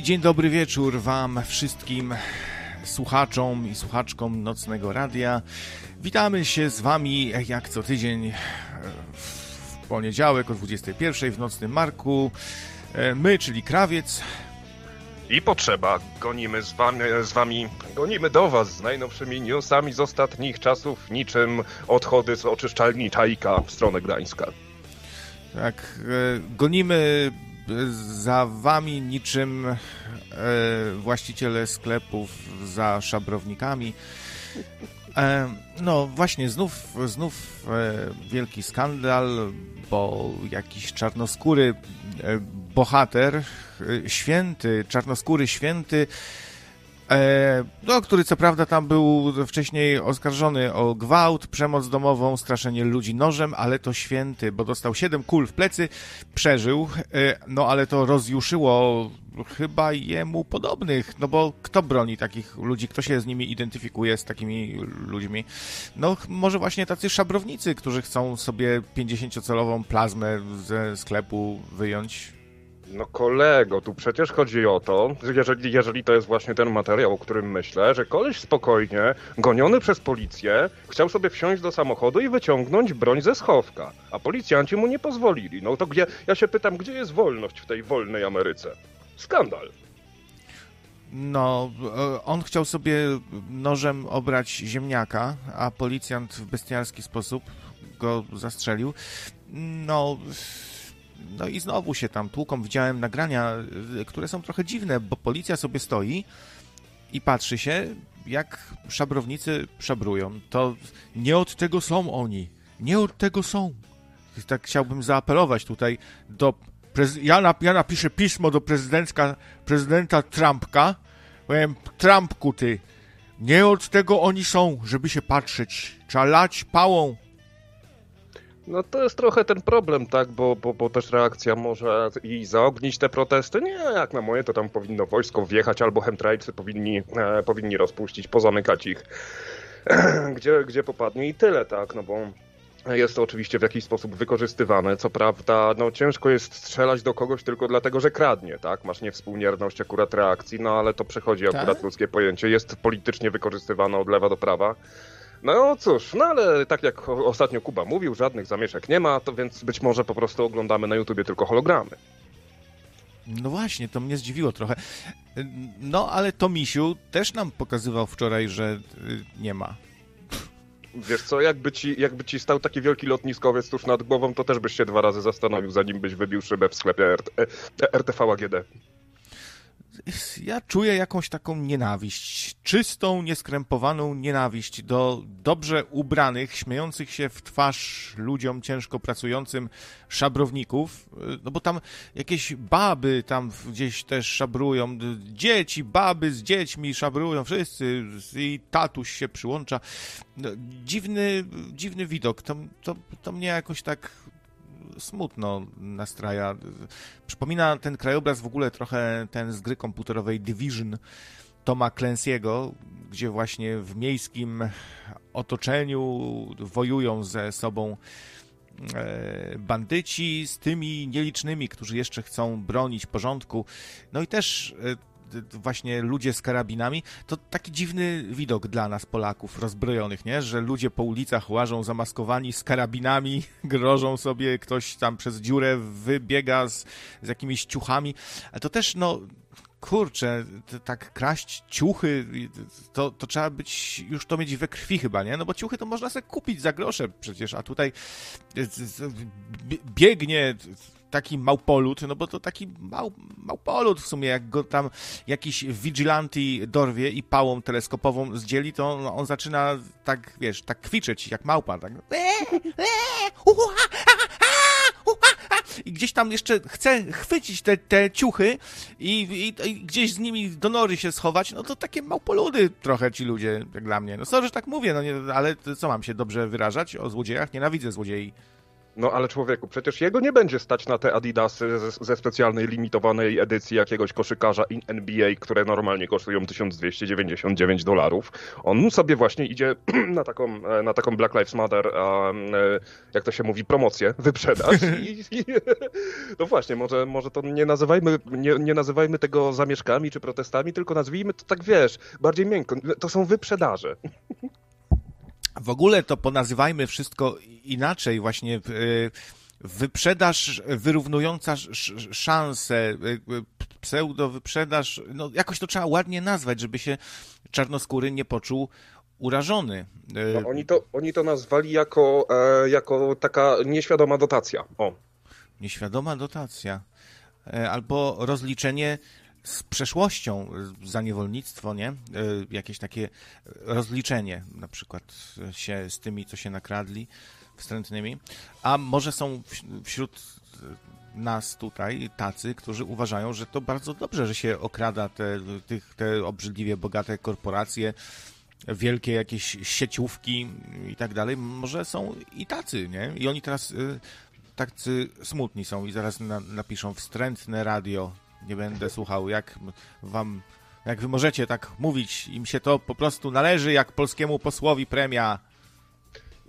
I dzień dobry wieczór Wam wszystkim słuchaczom i słuchaczkom Nocnego Radia. Witamy się z Wami jak co tydzień w poniedziałek o 21 w Nocnym Marku. My, czyli Krawiec. I potrzeba. Gonimy z wami, z wami, gonimy do Was z najnowszymi newsami z ostatnich czasów, niczym odchody z oczyszczalni Czajka w stronę Gdańska. Tak, gonimy za wami niczym e, właściciele sklepów za szabrownikami. E, no właśnie, znów, znów e, wielki skandal, bo jakiś czarnoskóry bohater, święty, czarnoskóry święty, E, no, który co prawda tam był wcześniej oskarżony o gwałt, przemoc domową, straszenie ludzi nożem, ale to święty, bo dostał 7 kul w plecy, przeżył, e, no ale to rozjuszyło chyba jemu podobnych, no bo kto broni takich ludzi, kto się z nimi identyfikuje, z takimi ludźmi? No może właśnie tacy szabrownicy, którzy chcą sobie 50-celową plazmę ze sklepu wyjąć, no kolego, tu przecież chodzi o to, jeżeli, jeżeli to jest właśnie ten materiał, o którym myślę, że koleś spokojnie, goniony przez policję, chciał sobie wsiąść do samochodu i wyciągnąć broń ze schowka, a policjanci mu nie pozwolili. No to gdzie, ja się pytam, gdzie jest wolność w tej wolnej Ameryce? Skandal. No, e, on chciał sobie nożem obrać ziemniaka, a policjant w bestialski sposób go zastrzelił. No no i znowu się tam tłuką. Widziałem nagrania, y, które są trochę dziwne, bo policja sobie stoi i patrzy się, jak szabrownicy szabrują. To nie od tego są oni. Nie od tego są. Tak chciałbym zaapelować tutaj do... Ja, ja napiszę pismo do prezydenta, prezydenta Trumpka. Powiem, Trumpku ty, nie od tego oni są, żeby się patrzeć. Trzeba lać pałą no to jest trochę ten problem, tak, bo, bo, bo też reakcja może i zaognić te protesty. Nie, jak na moje, to tam powinno wojsko wjechać albo chemtrailsy powinni, e, powinni rozpuścić, pozamykać ich, gdzie, gdzie popadnie i tyle, tak, no bo jest to oczywiście w jakiś sposób wykorzystywane. Co prawda, no ciężko jest strzelać do kogoś tylko dlatego, że kradnie, tak? Masz niewspółmierność akurat reakcji, no ale to przechodzi akurat tak? ludzkie pojęcie. Jest politycznie wykorzystywane od lewa do prawa. No cóż, no ale tak jak ostatnio Kuba mówił, żadnych zamieszek nie ma, to więc być może po prostu oglądamy na YouTubie tylko hologramy. No właśnie, to mnie zdziwiło trochę. No ale to Misiu też nam pokazywał wczoraj, że y, nie ma. Wiesz co, jakby ci, jakby ci stał taki wielki lotniskowiec tuż nad głową, to też byś się dwa razy zastanowił, zanim byś wybił szybę w sklepie RT, RTV AGD ja czuję jakąś taką nienawiść, czystą, nieskrępowaną nienawiść do dobrze ubranych, śmiejących się w twarz ludziom ciężko pracującym szabrowników, no bo tam jakieś baby tam gdzieś też szabrują, dzieci, baby z dziećmi szabrują, wszyscy i tatuś się przyłącza. No, dziwny, dziwny widok, to, to, to mnie jakoś tak smutno nastraja. Przypomina ten krajobraz w ogóle trochę ten z gry komputerowej Division Toma Clancy'ego, gdzie właśnie w miejskim otoczeniu wojują ze sobą e, bandyci z tymi nielicznymi, którzy jeszcze chcą bronić porządku. No i też e, właśnie ludzie z karabinami, to taki dziwny widok dla nas, Polaków, rozbrojonych, nie? Że ludzie po ulicach łażą zamaskowani z karabinami, grożą sobie, ktoś tam przez dziurę wybiega z, z jakimiś ciuchami. Ale to też, no, kurczę, tak kraść ciuchy, to, to trzeba być, już to mieć we krwi chyba, nie? No bo ciuchy to można sobie kupić za grosze przecież, a tutaj biegnie taki małpolut, no bo to taki mał, małpolut w sumie, jak go tam jakiś vigilanti dorwie i pałą teleskopową zdzieli, to on zaczyna tak, wiesz, tak kwiczeć jak małpa, tak i gdzieś tam jeszcze chce chwycić te, te ciuchy i, i, i, gdzieś z nimi do nory się schować, no to takie małpoludy trochę ci ludzie, jak dla mnie. No sorry, że tak mówię, no nie, ale co mam się dobrze wyrażać o złodziejach? Nienawidzę złodziei. No ale człowieku, przecież jego nie będzie stać na te Adidasy ze, ze specjalnej, limitowanej edycji jakiegoś koszykarza NBA, które normalnie kosztują 1299 dolarów. On sobie właśnie idzie na taką, e, na taką Black Lives Matter, e, jak to się mówi, promocję, wyprzedaż. I, i, no właśnie, może, może to nie nazywajmy, nie, nie nazywajmy tego zamieszkami czy protestami, tylko nazwijmy to tak, wiesz, bardziej miękko. To są wyprzedaże. W ogóle to ponazywajmy wszystko inaczej, właśnie wyprzedaż wyrównująca szanse, pseudo wyprzedaż, no jakoś to trzeba ładnie nazwać, żeby się czarnoskóry nie poczuł urażony. No, oni, to, oni to nazwali jako, e, jako taka nieświadoma dotacja. O. Nieświadoma dotacja. E, albo rozliczenie z przeszłością, za niewolnictwo, nie? E, jakieś takie rozliczenie na przykład się z tymi, co się nakradli, wstrętnymi. A może są wśród nas tutaj tacy, którzy uważają, że to bardzo dobrze, że się okrada te, tych, te obrzydliwie bogate korporacje, wielkie jakieś sieciówki i tak dalej. Może są i tacy, nie? I oni teraz y, tacy smutni są i zaraz na, napiszą wstrętne radio nie będę słuchał, jak wam, jak wy możecie tak mówić, im się to po prostu należy, jak polskiemu posłowi premia.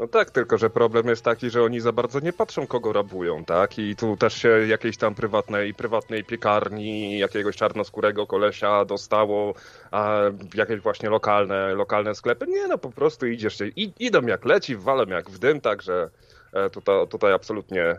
No tak, tylko że problem jest taki, że oni za bardzo nie patrzą, kogo rabują, tak? I tu też się jakiejś tam prywatnej, prywatnej piekarni, jakiegoś czarnoskórego kolesia dostało, a jakieś właśnie lokalne, lokalne sklepy. Nie, no po prostu idziesz, i, idą jak leci, walą jak w dym, także tutaj, tutaj absolutnie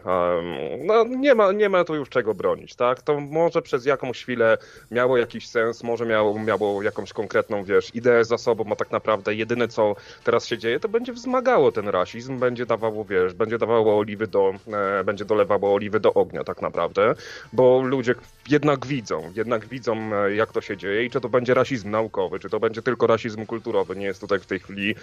no, nie, ma, nie ma tu już czego bronić, tak? To może przez jakąś chwilę miało jakiś sens, może miało, miało jakąś konkretną, wiesz, ideę za sobą, a tak naprawdę jedyne, co teraz się dzieje, to będzie wzmagało ten rasizm, będzie dawało, wiesz, będzie dawało oliwy do, e, będzie dolewało oliwy do ognia tak naprawdę, bo ludzie jednak widzą, jednak widzą, e, jak to się dzieje i czy to będzie rasizm naukowy, czy to będzie tylko rasizm kulturowy, nie jest tutaj w tej chwili,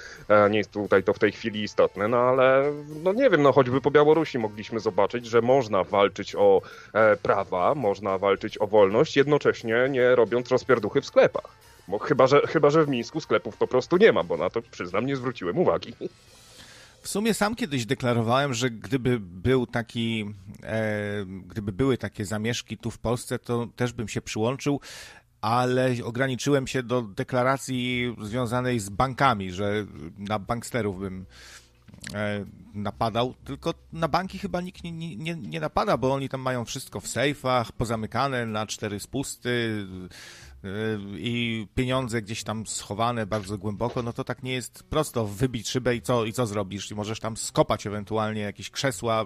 nie jest tutaj to w tej chwili istotne, no ale, no nie wiem, wiem, no choćby po Białorusi mogliśmy zobaczyć, że można walczyć o e, prawa, można walczyć o wolność, jednocześnie nie robiąc rozpierduchy w sklepach. Bo chyba że, chyba, że w Mińsku sklepów po prostu nie ma, bo na to, przyznam, nie zwróciłem uwagi. W sumie sam kiedyś deklarowałem, że gdyby był taki, e, gdyby były takie zamieszki tu w Polsce, to też bym się przyłączył, ale ograniczyłem się do deklaracji związanej z bankami, że na banksterów bym napadał, tylko na banki chyba nikt nie, nie, nie napada, bo oni tam mają wszystko w sejfach, pozamykane na cztery spusty, i pieniądze gdzieś tam schowane bardzo głęboko, no to tak nie jest prosto wybić szybę i co, i co zrobisz? I możesz tam skopać ewentualnie jakieś krzesła,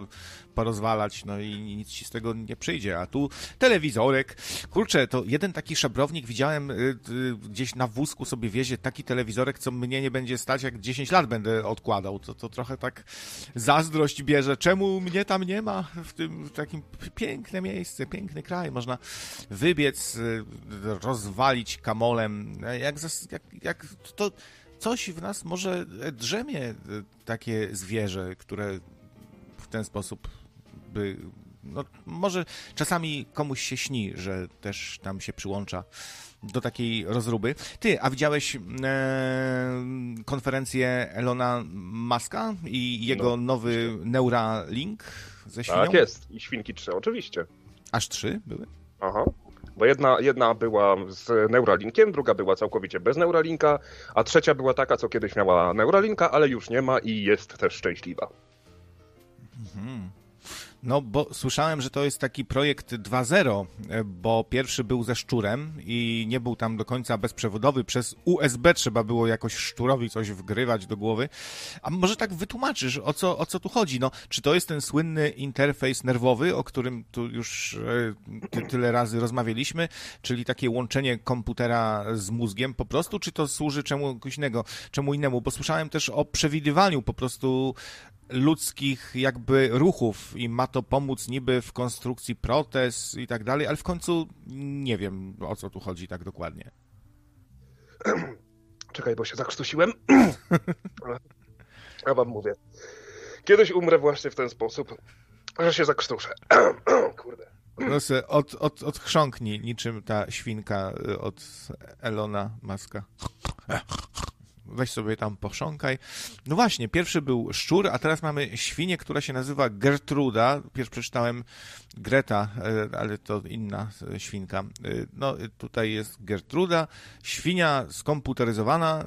porozwalać, no i nic ci z tego nie przyjdzie. A tu telewizorek. Kurczę, to jeden taki szabrownik widziałem y, y, gdzieś na wózku sobie wiezie taki telewizorek, co mnie nie będzie stać, jak 10 lat będę odkładał. To, to trochę tak zazdrość bierze. Czemu mnie tam nie ma w tym takim piękne miejsce, piękny kraj. Można wybiec, roz rozwalić kamolem. Jak, jak, jak to coś w nas może drzemie e, takie zwierzę, które w ten sposób by. No, może czasami komuś się śni, że też tam się przyłącza do takiej rozruby. Ty, a widziałeś e, konferencję Elona Muska i jego no, nowy Neuralink ze świnią? Tak jest, i świnki trzy, oczywiście. Aż trzy były? Aha. Bo jedna, jedna była z Neuralinkiem, druga była całkowicie bez Neuralinka, a trzecia była taka, co kiedyś miała Neuralinka, ale już nie ma i jest też szczęśliwa. Mhm. No, bo słyszałem, że to jest taki projekt 2.0, e, bo pierwszy był ze szczurem i nie był tam do końca bezprzewodowy. Przez USB trzeba było jakoś szczurowi coś wgrywać do głowy. A może tak wytłumaczysz, o co, o co tu chodzi? No, czy to jest ten słynny interfejs nerwowy, o którym tu już e, ty, tyle razy rozmawialiśmy, czyli takie łączenie komputera z mózgiem po prostu, czy to służy czemuś innego, czemu innemu? Bo słyszałem też o przewidywaniu po prostu ludzkich jakby ruchów i ma to pomóc niby w konstrukcji protez i tak dalej, ale w końcu nie wiem o co tu chodzi tak dokładnie. Czekaj, bo się zakrztusiłem. Ja wam mówię. Kiedyś umrę właśnie w ten sposób, że się zakrztuszę. Kurde. Proszę, od, od, odchrząknij niczym ta świnka y, od Elona Maska. Weź sobie tam posząkaj. No właśnie, pierwszy był szczur, a teraz mamy świnię, która się nazywa Gertruda. Pierwszy przeczytałem Greta, e, ale to inna świnka. E, no tutaj jest Gertruda, świnia skomputeryzowana,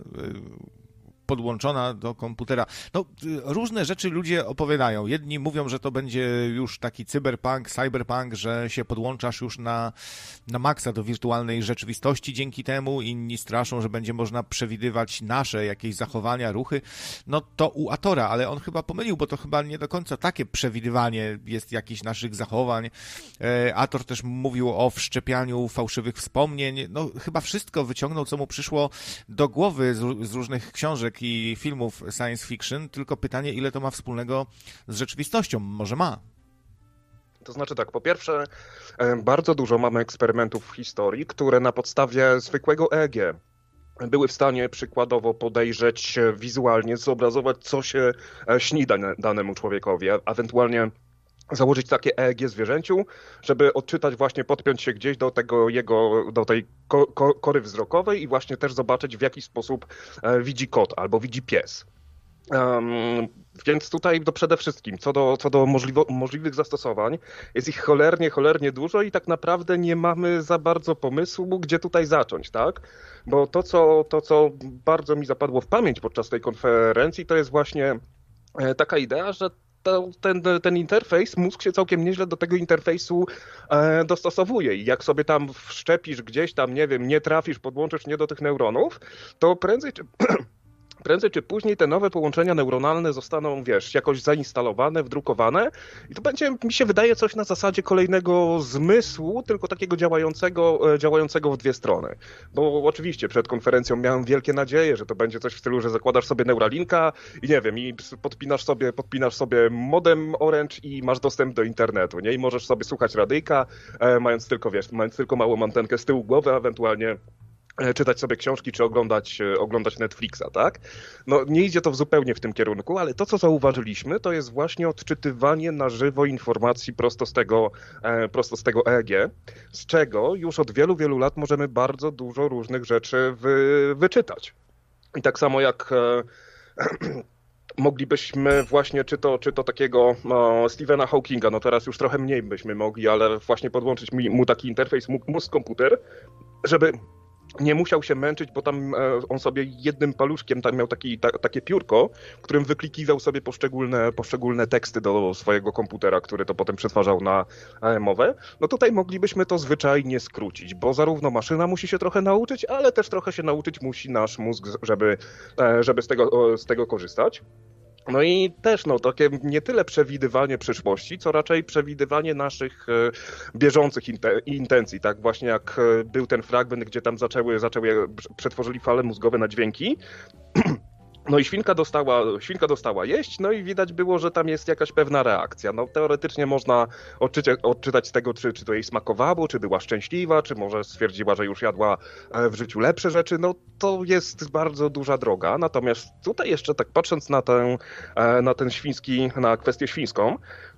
podłączona do komputera. No, różne rzeczy ludzie opowiadają. Jedni mówią, że to będzie już taki cyberpunk, cyberpunk, że się podłączasz już na, na maksa do wirtualnej rzeczywistości dzięki temu. Inni straszą, że będzie można przewidywać nasze jakieś zachowania, ruchy. No to u Atora, ale on chyba pomylił, bo to chyba nie do końca takie przewidywanie jest jakichś naszych zachowań. E, Ator też mówił o wszczepianiu fałszywych wspomnień. No, chyba wszystko wyciągnął, co mu przyszło do głowy z, z różnych książek i filmów science fiction, tylko pytanie, ile to ma wspólnego z rzeczywistością. Może ma. To znaczy tak, po pierwsze, e, bardzo dużo mamy eksperymentów w historii, które na podstawie zwykłego EEG były w stanie przykładowo podejrzeć wizualnie, zobrazować, co się e, śni danemu człowiekowi, ewentualnie założyć takie EEG zwierzęciu, żeby odczytać właśnie, podpiąć się gdzieś do tego jego, do tej ko ko kory wzrokowej i właśnie też zobaczyć w jaki sposób e, widzi kot albo widzi pies. Um, więc tutaj to przede wszystkim, co do, co do możliwych zastosowań, jest ich cholernie, cholernie dużo i tak naprawdę nie mamy za bardzo pomysłu, gdzie tutaj zacząć, tak? Bo to, co, to, co bardzo mi zapadło w pamięć podczas tej konferencji, to jest właśnie e, taka idea, że to, ten, ten interfejs, mózg się całkiem nieźle do tego interfejsu e, dostosowuje. I jak sobie tam wszczepisz gdzieś tam, nie wiem, nie trafisz, podłączysz nie do tych neuronów, to prędzej czy prędzej czy później te nowe połączenia neuronalne zostaną, wiesz, jakoś zainstalowane, wdrukowane i to będzie, mi się wydaje, coś na zasadzie kolejnego zmysłu, tylko takiego działającego, e, działającego w dwie strony. Bo oczywiście przed konferencją miałem wielkie nadzieje, że to będzie coś w stylu, że zakładasz sobie Neuralinka i nie wiem, i podpinasz sobie, podpinasz sobie modem Orange i masz dostęp do internetu, nie? I możesz sobie słuchać radyjka, e, mając tylko, wiesz, mając tylko małą antenkę z tyłu głowy, ewentualnie czytać sobie książki czy oglądać, e, oglądać Netflixa, tak? No nie idzie to zupełnie w tym kierunku, ale to, co zauważyliśmy, to jest właśnie odczytywanie na żywo informacji prosto z tego, e, prosto z tego EEG, z czego już od wielu, wielu lat możemy bardzo dużo różnych rzeczy wy, wyczytać. I tak samo jak moglibyśmy właśnie, czy to, czy to takiego no, Stephena Hawkinga, no teraz już trochę mniej byśmy mogli, ale właśnie podłączyć mu taki interfejs mózg-komputer, żeby nie musiał się męczyć, bo tam e, on sobie jednym paluszkiem tam miał taki, ta, takie piórko, którym wyklikiwał sobie poszczególne, poszczególne teksty do swojego komputera, który to potem przetwarzał na e, mowę. No tutaj moglibyśmy to zwyczajnie skrócić, bo zarówno maszyna musi się trochę nauczyć, ale też trochę się nauczyć musi nasz mózg, żeby, e, żeby z, tego, z tego korzystać. No i też no, takie nie tyle przewidywanie przyszłości, co raczej przewidywanie naszych e, bieżących intencji, tak? Właśnie jak e, był ten fragment, gdzie tam zaczęły, zaczęły przetworzyli fale mózgowe na dźwięki, No i świnka dostała, świnka dostała jeść, no i widać było, że tam jest jakaś pewna reakcja. No teoretycznie można odczytać, odczytać z tego, czy, czy to jej smakowało, czy była szczęśliwa, czy może stwierdziła, że już jadła e, w życiu lepsze rzeczy. No to jest bardzo duża droga. Natomiast tutaj jeszcze tak patrząc na, tę, e, na ten świński, na kwestię świńską,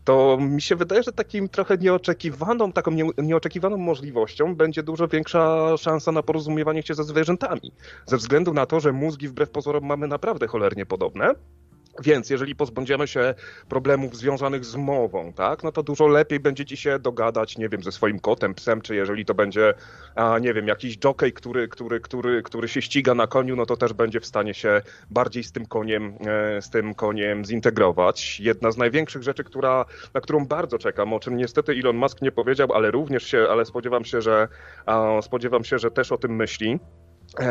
to mi się wydaje, że takim trochę nieoczekiwaną, taką nie, nieoczekiwaną możliwością będzie dużo większa szansa na porozumiewanie się ze zwierzętami. Ze względu na to, że mózgi wbrew pozorom mamy naprawdę cholernie podobne. Więc jeżeli pozbędziemy się problemów związanych z mową, tak, no to dużo lepiej będzie ci się dogadać, nie wiem, ze swoim kotem, psem, czy jeżeli to będzie, a, nie wiem, jakiś jockey, który, który, który, który się ściga na koniu, no to też będzie w stanie się bardziej z tym koniem, e, z tym koniem zintegrować. Jedna z największych rzeczy, która, na którą bardzo czekam, o czym niestety Elon Musk nie powiedział, ale również się, ale spodziewam się, że, a, spodziewam się, że też o tym myśli,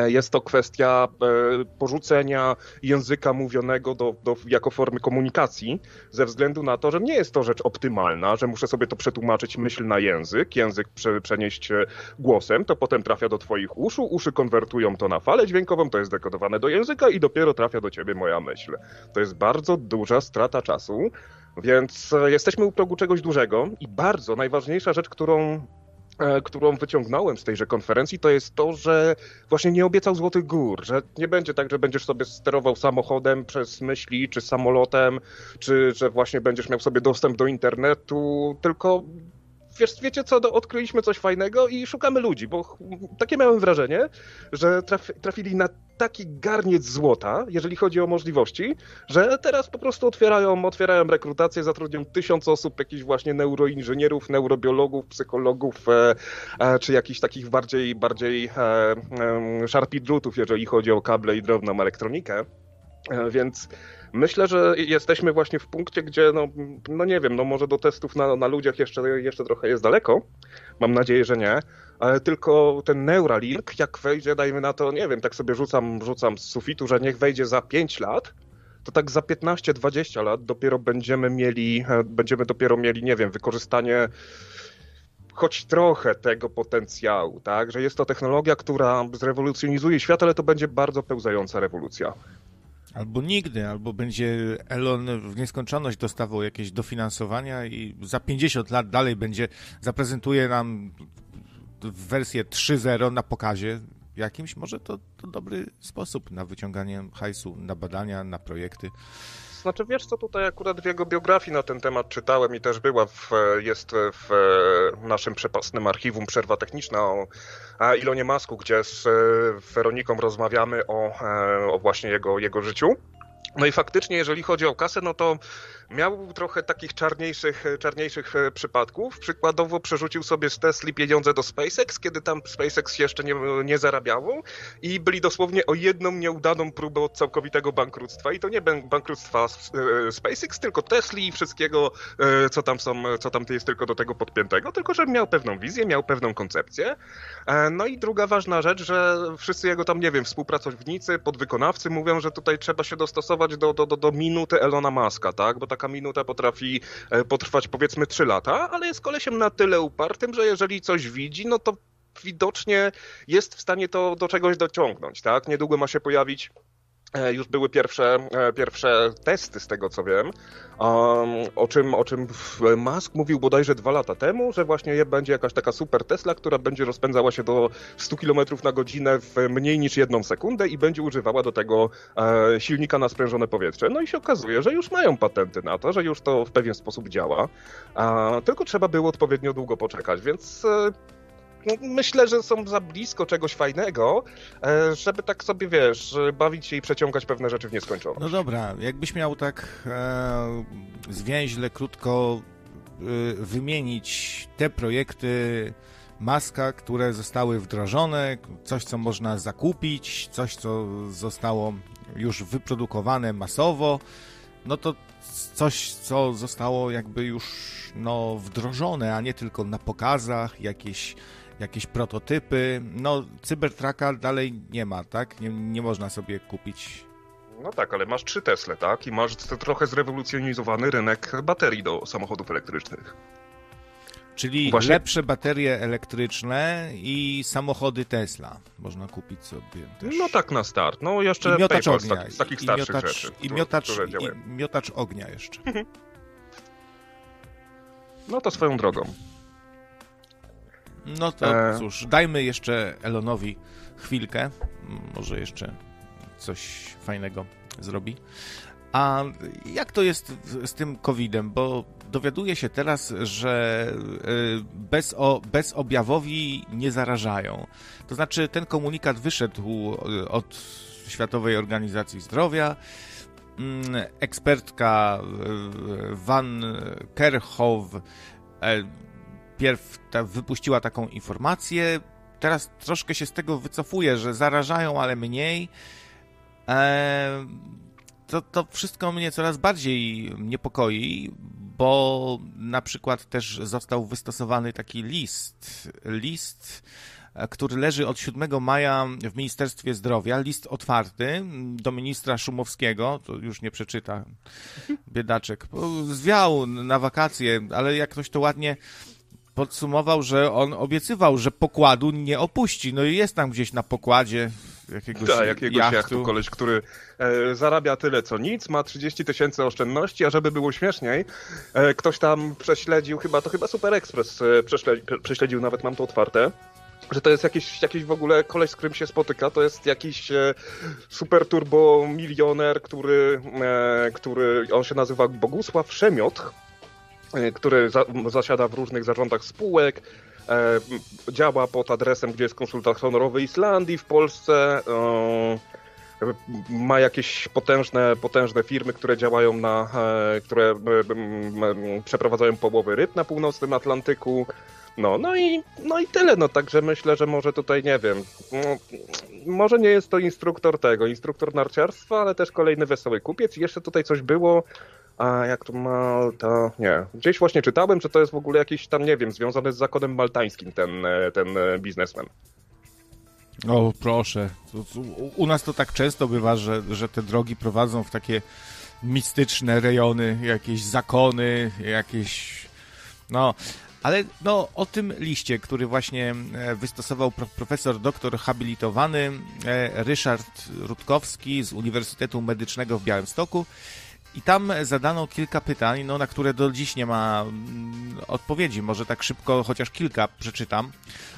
jest to kwestia e, porzucenia języka mówionego do, do, jako formy komunikacji, ze względu na to, że nie jest to rzecz optymalna, że muszę sobie to przetłumaczyć myśl na język, język prze, przenieść e, głosem, to potem trafia do Twoich uszu, uszy konwertują to na falę dźwiękową, to jest dekodowane do języka i dopiero trafia do Ciebie moja myśl. To jest bardzo duża strata czasu, więc jesteśmy u progu czegoś dużego i bardzo najważniejsza rzecz, którą E, którą wyciągnąłem z tejże konferencji, to jest to, że właśnie nie obiecał Złotych Gór, że nie będzie tak, że będziesz sobie sterował samochodem przez myśli, czy samolotem, czy że właśnie będziesz miał sobie dostęp do internetu, tylko wiesz, wiecie co, no, odkryliśmy coś fajnego i szukamy ludzi, bo takie miałem wrażenie, że traf, trafili na taki garniec złota, jeżeli chodzi o możliwości, że teraz po prostu otwierają, otwierają rekrutację, zatrudnią tysiąc osób, jakichś właśnie neuroinżynierów, neurobiologów, psychologów, e, e, czy jakichś takich bardziej, bardziej e, e, jeżeli chodzi o kable i drobną elektronikę. E, więc myślę, że jesteśmy właśnie w punkcie, gdzie, no, no nie wiem, no może do testów na, na ludziach jeszcze, jeszcze trochę jest daleko. Mam nadzieję, że nie. Ale tylko ten Neuralink, jak wejdzie, dajmy na to, nie wiem, tak sobie rzucam, rzucam z sufitu, że niech wejdzie za 5 lat, to tak za 15-20 lat dopiero będziemy mieli, e, będziemy dopiero mieli, nie wiem, wykorzystanie choć trochę tego potencjału, tak? Że jest to technologia, która zrewolucjonizuje świat, ale to będzie bardzo pełzająca rewolucja. Albo nigdy, albo będzie Elon w nieskończoność dostawał jakieś dofinansowania i za 50 lat dalej będzie, zaprezentuje nam wersję 3.0 na pokazie jakimś. Może to, to dobry sposób na wyciąganie hajsu, na badania, na projekty. Znaczy wiesz co, tutaj akurat w jego biografii na ten temat czytałem i też była w, jest w naszym przepastnym archiwum Przerwa Techniczna o Ilonie Masku, gdzie z Weroniką rozmawiamy o, o właśnie jego, jego życiu. No i faktycznie, jeżeli chodzi o kasę, no to miał trochę takich czarniejszych, czarniejszych e, przypadków. Przykładowo przerzucił sobie z Tesli pieniądze do SpaceX, kiedy tam SpaceX jeszcze nie, nie zarabiało i byli dosłownie o jedną nieudaną próbę od całkowitego bankructwa. I to nie bankructwa e, SpaceX, tylko Tesli i wszystkiego, e, co tam są, co tam jest tylko do tego podpiętego, tylko że miał pewną wizję, miał pewną koncepcję. No i druga ważna rzecz, że wszyscy jego tam, nie wiem, współpracownicy, podwykonawcy mówią, że tutaj trzeba się dostosować do, do, do, do minuty Elona Muska, tak? Bo tak taka minuta potrafi e, potrwać powiedzmy 3 lata, ale jest kolesiem na tyle upartym, że jeżeli coś widzi, no to widocznie jest w stanie to do czegoś dociągnąć, tak? Niedługo ma się pojawić już były pierwsze, e, pierwsze testy z tego co wiem, o czym, o czym Musk mówił bodajże dwa lata temu, że właśnie będzie jakaś taka super Tesla, która będzie rozpędzała się do 100 km na godzinę w mniej niż jedną sekundę i będzie używała do tego e, silnika na sprężone powietrze. No i się okazuje, że już mają patenty na to, że już to w pewien sposób działa, tylko trzeba było odpowiednio długo poczekać, więc myślę, że są za blisko czegoś fajnego, e, żeby tak sobie, wiesz, bawić się i przeciągać pewne rzeczy w nieskończoność. No dobra, jakbyś miał tak e, zwięźle, krótko e, wymienić te projekty Maska, które zostały wdrożone, coś, co można zakupić, coś, co zostało już wyprodukowane masowo, no to coś, co zostało jakby już no, wdrożone, a nie tylko na pokazach, jakieś jakieś prototypy. No, Cybertrucka dalej nie ma, tak? Nie, nie można sobie kupić. No tak, ale masz trzy Tesle, tak? I masz trochę zrewolucjonizowany rynek baterii do samochodów elektrycznych. Czyli Właśnie... lepsze baterie elektryczne i samochody Tesla można kupić sobie też. No tak na start. No jeszcze I miotacz ognia. Tak, z takich starszych miotacz, rzeczy. I miotacz, i miotacz ognia jeszcze. No to swoją drogą. No to e... cóż, dajmy jeszcze Elonowi chwilkę. Może jeszcze coś fajnego zrobi. A jak to jest z tym COVID-em? Bo dowiaduję się teraz, że e, bez, o, bezobjawowi nie zarażają. To znaczy, ten komunikat wyszedł e, od Światowej Organizacji Zdrowia. Mm, ekspertka e, Van Kerkhove pierw ta, wypuściła taką informację, teraz troszkę się z tego wycofuje, że zarażają, ale mniej. E, to, to wszystko mnie coraz bardziej niepokoi, bo na przykład też został wystosowany taki list, list, który leży od 7 maja w Ministerstwie Zdrowia, list otwarty do ministra Szumowskiego, to już nie przeczyta, biedaczek, zwiał na wakacje, ale jak ktoś to ładnie podsumował, że on obiecywał, że pokładu nie opuści. No i jest tam gdzieś na pokładzie jakiegoś Tak, jakiegoś jachtu. jachtu koleś, który e, zarabia tyle co nic, ma 30 tysięcy oszczędności, a żeby było śmieszniej, e, ktoś tam prześledził, chyba to chyba Super Express e, prześledził, prześledził, nawet mam to otwarte, że to jest jakiś, jakiś w ogóle koleś, z którym się spotyka, to jest jakiś e, super turbo milioner, który, e, który, on się nazywa Bogusław Szemioth, który za, zasiada w różnych zarządach spółek, e, działa pod adresem, gdzie jest konsultant honorowy Islandii w Polsce. E, ma jakieś potężne, potężne firmy, które działają na, e, które przeprowadzają połowy ryb na północnym Atlantyku. No, no i, no i tyle, no także myślę, że może tutaj, nie wiem, no, może nie jest to instruktor tego, instruktor narciarstwa, ale też kolejny wesoły kupiec i jeszcze tutaj coś było, a jak to Malta, nie, gdzieś właśnie czytałem, że to jest w ogóle jakiś tam, nie wiem, związany z zakonem maltańskim ten, e, ten biznesmen. O, proszę. U nas to tak często bywa, że, że te drogi prowadzą w takie mistyczne rejony, jakieś zakony, jakieś. No, ale no, o tym liście, który właśnie e, wystosował profesor doktor habilitowany e, Ryszard Rutkowski z Uniwersytetu Medycznego w Białymstoku, i tam zadano kilka pytań, no, na które do dziś nie ma mm, odpowiedzi. Może tak szybko, chociaż kilka przeczytam.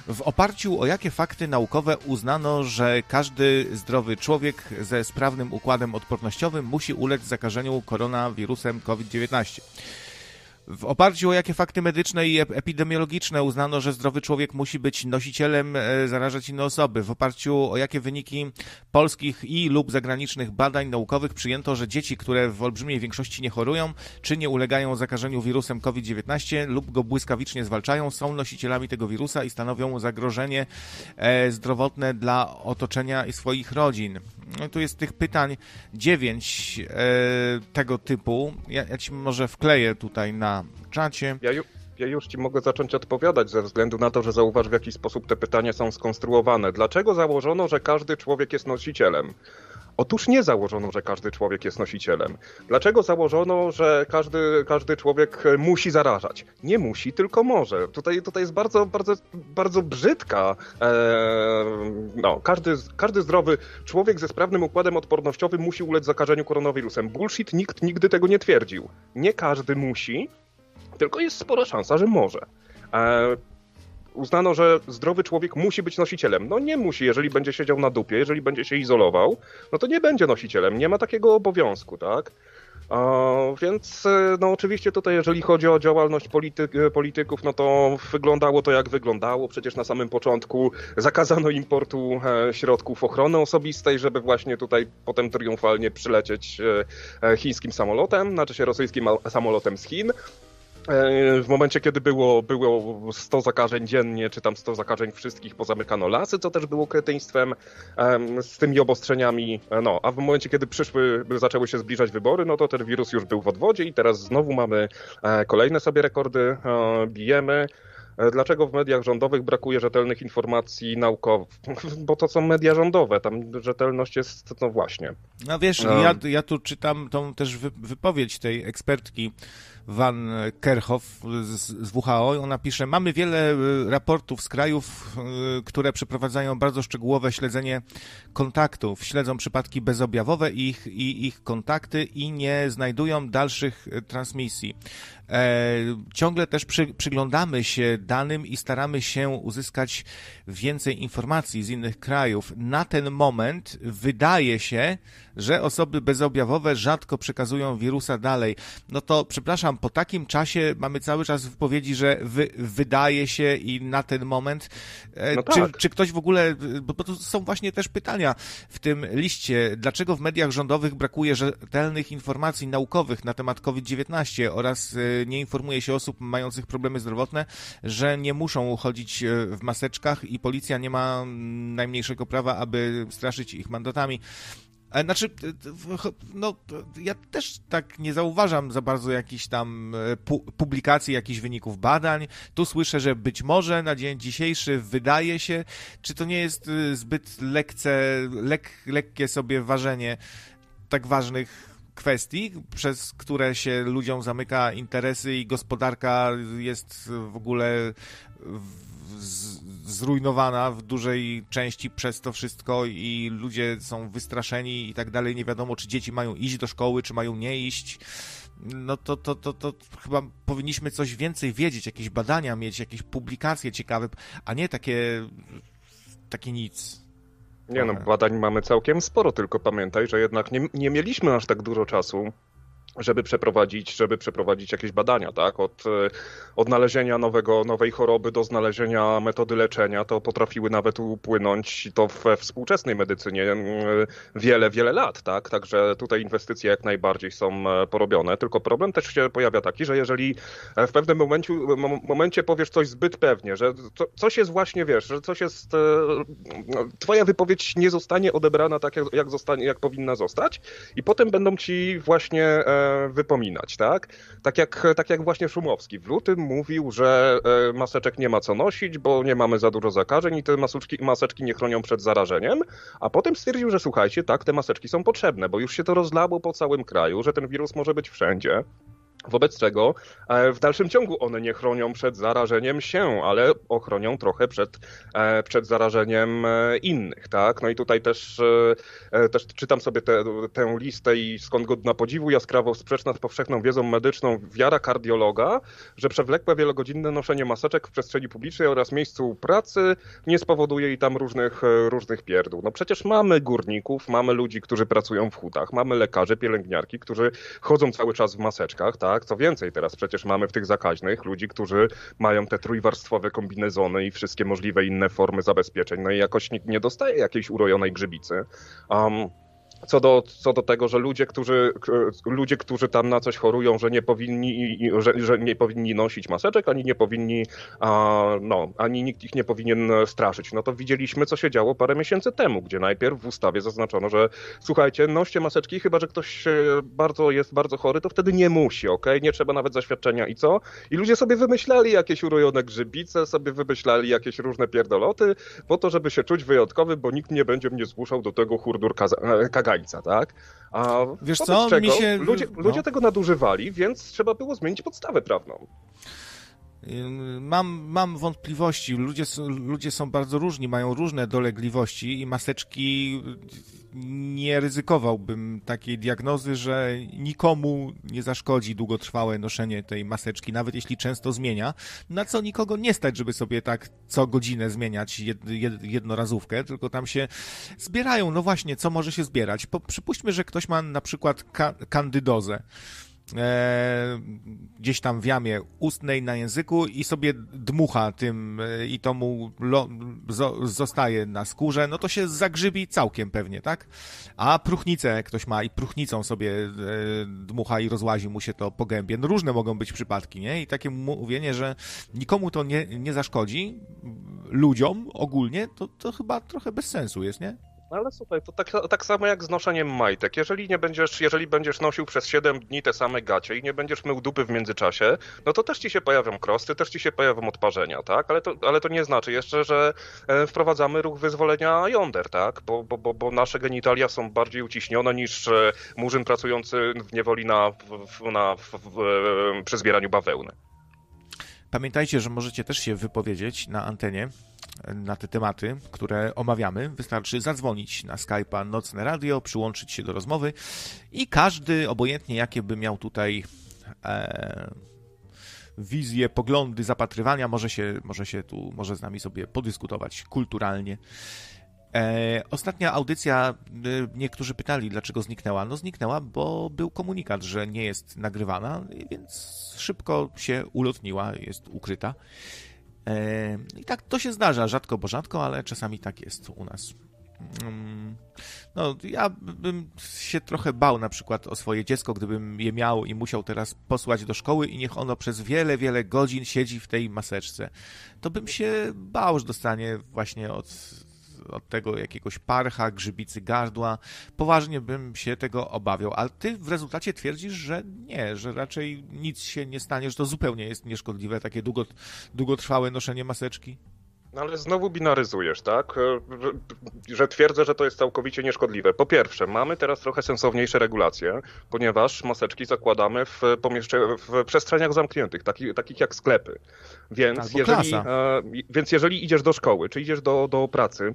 W oparciu o jakie fakty naukowe uznano, że każdy zdrowy człowiek ze sprawnym układem odpornościowym musi ulec zakażeniu koronawirusem COVID-19? W oparciu o jakie fakty medyczne i epidemiologiczne uznano, że zdrowy człowiek musi być nosicielem, e, zarażać inne osoby? W oparciu o jakie wyniki polskich i lub zagranicznych badań naukowych przyjęto, że dzieci, które w olbrzymiej większości nie chorują, czy nie ulegają zakażeniu wirusem COVID-19 lub go błyskawicznie zwalczają, są nosicielami tego wirusa i stanowią zagrożenie e, zdrowotne dla otoczenia i swoich rodzin? No, tu jest tych pytań dziewięć e, tego typu. Ja, ja ci może wkleję tutaj na czacie. Ja, ju, ja już ci mogę zacząć odpowiadać ze względu na to, że zauważ w jaki sposób te pytania są skonstruowane. Dlaczego założono, że każdy człowiek jest nosicielem? Otóż nie założono, że każdy człowiek jest nosicielem. Dlaczego założono, że każdy, każdy człowiek musi zarażać? Nie musi, tylko może. Tutaj, tutaj jest bardzo, bardzo, bardzo brzydka. E, no, każdy, każdy zdrowy człowiek ze sprawnym układem odpornościowym musi ulec zakażeniu koronawirusem. Bullshit, nikt nigdy tego nie twierdził. Nie każdy musi, tylko jest spora szansa, że może. E, uznano, że zdrowy człowiek musi być nosicielem. No nie musi, jeżeli będzie siedział na dupie, jeżeli będzie się izolował, no to nie będzie nosicielem, nie ma takiego obowiązku, tak? więc e, no oczywiście tutaj, jeżeli chodzi o działalność e, polityków, no to wyglądało to jak wyglądało. Przecież na samym początku zakazano importu e, środków ochrony osobistej, żeby właśnie tutaj potem triumfalnie przylecieć chińskim samolotem, znaczy się rosyjskim samolotem z Chin. E, w momencie, kiedy było, było 100 zakażeń dziennie, czy tam 100 zakażeń wszystkich, pozamykano lasy, co też było kretyństwem z tymi obostrzeniami. E, no, a w momencie, kiedy przyszły, zaczęły się zbliżać wybory, no to ten wirus już był w odwodzie i teraz znowu mamy e, kolejne sobie rekordy, bijemy. Dlaczego w mediach rządowych brakuje rzetelnych informacji naukowych? Bo to są media rządowe, tam rzetelność jest, no właśnie. No wiesz. Ja, ja tu czytam tą też wypowiedź tej ekspertki Van Kerkhoff z, WHO. Ona pisze, mamy wiele y, raportów z krajów, y, które przeprowadzają bardzo szczegółowe śledzenie kontaktów. Śledzą przypadki bezobjawowe i ich, i ich kontakty i nie znajdują dalszych y, transmisji. E, ciągle też przy, przyglądamy się danym i staramy się uzyskać więcej informacji z innych krajów. Na ten moment wydaje się, że osoby bezobjawowe rzadko przekazują wirusa dalej. No to przepraszam, po takim czasie mamy cały czas wypowiedzi, że wy, wydaje się i na ten moment. E, no czy, tak. czy ktoś w ogóle, bo, bo to są właśnie też pytania w tym liście, dlaczego w mediach rządowych brakuje rzetelnych informacji naukowych na temat COVID-19 oraz e, nie informuje się osób mających problemy zdrowotne, że nie muszą chodzić e, w maseczkach i policja nie ma najmniejszego prawa, aby straszyć ich mandatami. E, znaczy, no, ja też tak nie zauważam za bardzo jakichś tam e, pu publikacji, jakichś wyników badań. Tu słyszę, że być może na dzień dzisiejszy wydaje się, czy to nie jest zbyt lekce, lek, lekkie sobie ważenie tak ważnych kwestii, przez które się ludziom zamyka interesy i gospodarka jest w ogóle zrujnowana w dużej części przez to wszystko i ludzie są wystraszeni i tak dalej. Nie wiadomo, czy dzieci mają iść do szkoły, czy mają nie iść. No to, to, to, to chyba powinniśmy coś więcej wiedzieć, jakieś badania mieć, jakieś publikacje ciekawe, a nie takie, takie nic. Nie no, badań mamy całkiem sporo, tylko pamiętaj, że jednak nie, nie mieliśmy aż tak dużo czasu żeby przeprowadzić, żeby przeprowadzić jakieś badania, tak? Od odnalezienia nowego, nowej choroby do znalezienia metody leczenia, to potrafiły nawet upłynąć to we współczesnej medycynie wiele, wiele lat, tak? Także tutaj inwestycje jak najbardziej są porobione, tylko problem też się pojawia taki, że jeżeli w pewnym momencie, momencie powiesz coś zbyt pewnie, że coś jest właśnie, wiesz, że coś jest, no, twoja wypowiedź nie zostanie odebrana tak, jak, jak, zostanie, jak powinna zostać i potem będą ci właśnie e, wypominać, tak? Tak jak, tak jak właśnie Szumowski w lutym mówił, że e, maseczek nie ma co nosić, bo nie mamy za dużo zakażeń i te maseczki, maseczki nie chronią przed zarażeniem, a potem stwierdził, że słuchajcie, tak, te maseczki są potrzebne, bo już się to rozlało po całym kraju, że ten wirus może być wszędzie. Wobec czego e, w dalszym ciągu one nie chronią przed zarażeniem się, ale ochronią trochę przed, e, przed zarażeniem e, innych, tak? No i tutaj też, też czytam sobie te, tę listę i skąd godna podziwu, jaskrawo sprzeczna z powszechną wiedzą medyczną wiara kardiologa, że przewlekłe wielogodzinne noszenie maseczek w przestrzeni publicznej oraz miejscu pracy nie spowoduje i tam różnych, różnych pierdół. No przecież mamy górników, mamy ludzi, którzy pracują w hutach, mamy lekarzy, pielęgniarki, którzy chodzą cały czas w maseczkach, tak? Tak? Co więcej, teraz przecież mamy w tych zakaźnych ludzi, którzy mają te trójwarstwowe kombinezony i wszystkie możliwe inne formy zabezpieczeń, no i jakoś nikt nie dostaje jakiejś urojonej grzybicy. Um, co do, co do tego, że ludzie którzy, ludzie, którzy tam na coś chorują, że nie powinni, że, że nie powinni nosić maseczek, ani nie powinni, a, no, ani nikt ich nie powinien straszyć. No to widzieliśmy, co się działo parę miesięcy temu, gdzie najpierw w ustawie zaznaczono, że słuchajcie, noście maseczki, chyba że ktoś bardzo jest bardzo chory, to wtedy nie musi, ok? Nie trzeba nawet zaświadczenia i co? I ludzie sobie wymyślali jakieś urojone grzybice, sobie wymyślali jakieś różne pierdoloty, po to, żeby się czuć wyjątkowy, bo nikt nie będzie mnie zmuszał do tego hurdur kaga kagańca, tak? A Wiesz co, czego się... ludzie, no. ludzie tego nadużywali, więc trzeba było zmienić podstawę prawną. Mam, mam wątpliwości. Ludzie, ludzie są bardzo różni, mają różne dolegliwości i maseczki nie ryzykowałbym takiej diagnozy, że nikomu nie zaszkodzi długotrwałe noszenie tej maseczki, nawet jeśli często zmienia, na co nikogo nie stać, żeby sobie tak co godzinę zmieniać jed, jed, jednorazówkę, tylko tam się zbierają. No właśnie, co może się zbierać? Po, przypuśćmy, że ktoś ma na przykład ka kandydozę e, gdzieś tam w jamie ustnej na języku i sobie dmucha tym e, i to mu lo, zo, zostaje na skórze, no to się zagrzybi całkiem pewnie, tak? A próchnicę ktoś ma i próchnicą sobie e, dmucha i rozłazi mu się to po gębie. No różne mogą być przypadki, nie? I takie mówienie, że nikomu to nie, nie zaszkodzi, ludziom ogólnie, to, to chyba trochę bez sensu jest, nie? No ale słuchaj, to tak, tak samo jak z noszeniem majtek. Jeżeli nie będziesz, jeżeli będziesz nosił przez 7 dni te same gacie i nie będziesz mył dupy w międzyczasie, no to też ci się pojawią krosty, też ci się pojawią odparzenia, tak? Ale to, ale to nie znaczy jeszcze, że e, wprowadzamy ruch wyzwolenia jąder, tak? Bo, bo, bo, bo nasze genitalia są bardziej uciśnione niż e, murzyn pracujący w niewoli na, na, w, w, przy zbieraniu bawełny. Pamiętajcie, że możecie też się wypowiedzieć na antenie na te tematy, które omawiamy. Wystarczy zadzwonić na Skype'a Nocne Radio, przyłączyć się do rozmowy i każdy, obojętnie jakie by miał tutaj e, wizje, poglądy, zapatrywania, może się, może się tu, może z nami sobie podyskutować kulturalnie. E, ostatnia audycja, e, niektórzy pytali, dlaczego zniknęła. No zniknęła, bo był komunikat, że nie jest nagrywana, więc szybko się ulotniła, jest ukryta. E, I tak to się zdarza, rzadko bo rzadko, ale czasami tak jest u nas. Mm, no, ja bym się trochę bał na przykład o swoje dziecko, gdybym je miał i musiał teraz posłać do szkoły i niech ono przez wiele, wiele godzin siedzi w tej maseczce. To bym się bał, że dostanie właśnie od od tego jakiegoś parcha, grzybicy gardła. Poważnie bym się tego obawiał, ale ty w rezultacie twierdzisz, że nie, że raczej nic się nie stanie, że to zupełnie jest nieszkodliwe, takie długo, długotrwałe noszenie maseczki. No ale znowu binaryzujesz, tak? Że, że, twierdzę, że to jest całkowicie nieszkodliwe. Po pierwsze, mamy teraz trochę sensowniejsze regulacje, ponieważ maseczki zakładamy w, w przestrzeniach zamkniętych, takich, takich jak sklepy. Więc jeżeli, e, więc jeżeli idziesz do szkoły, czy idziesz do, do pracy,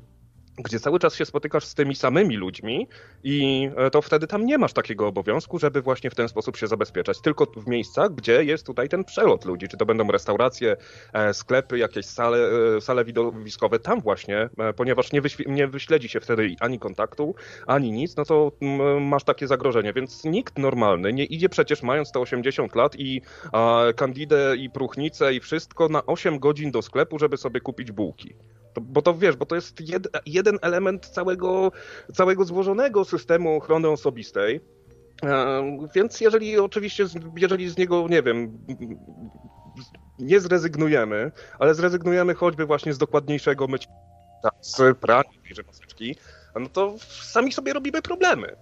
gdzie cały czas się spotykasz z tymi samymi ludźmi i e, to wtedy tam nie masz takiego obowiązku, żeby właśnie w ten sposób się zabezpieczać. Tylko w miejscach, gdzie jest tutaj ten przelot ludzi, czy to będą restauracje, e, sklepy, jakieś sale, e, sale widowiskowe, tam właśnie, ponieważ nie, nie wyśledzi się wtedy ani kontaktu, ani nic, no to masz takie zagrożenie, więc nikt normalny nie idzie przecież mając te 80 lat i kandidę i próchnicę i wszystko na 8 godzin do sklepu, żeby sobie kupić bułki. To, bo to wiesz, bo to jest jed, jeden element całego, całego złożonego systemu ochrony osobistej. E, więc jeżeli oczywiście, jeżeli z niego, nie wiem, nie zrezygnujemy, ale zrezygnujemy choćby właśnie z dokładniejszego mycia, z prania tejże maseczki, no to sami sobie robimy problemy.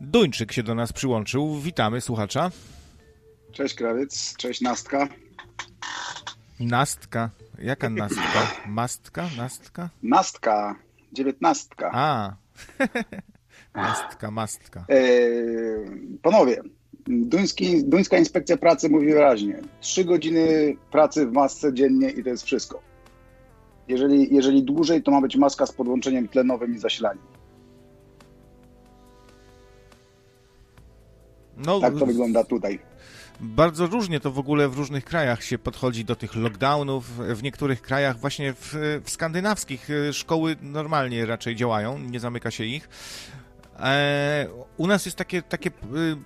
Duńczyk się do nas przyłączył. Witamy słuchacza. Cześć Krawiec, cześć Nastka. Nastka. Jaka nastka? Mastka? Nastka? Nastka. Dziewiętnastka. A. mastka, mastka. E, panowie, duński, duńska inspekcja pracy mówi wyraźnie. Trzy godziny pracy w masce dziennie i to jest wszystko. Jeżeli, jeżeli dłużej, to ma być maska z podłączeniem tlenowym i zasilaniem. No, tak to wygląda tutaj. Bardzo różnie to w ogóle w różnych krajach się podchodzi do tych lockdownów. W niektórych krajach, właśnie w, w skandynawskich, y, szkoły normalnie raczej działają, nie zamyka się ich. E, u nas jest takie, takie, y,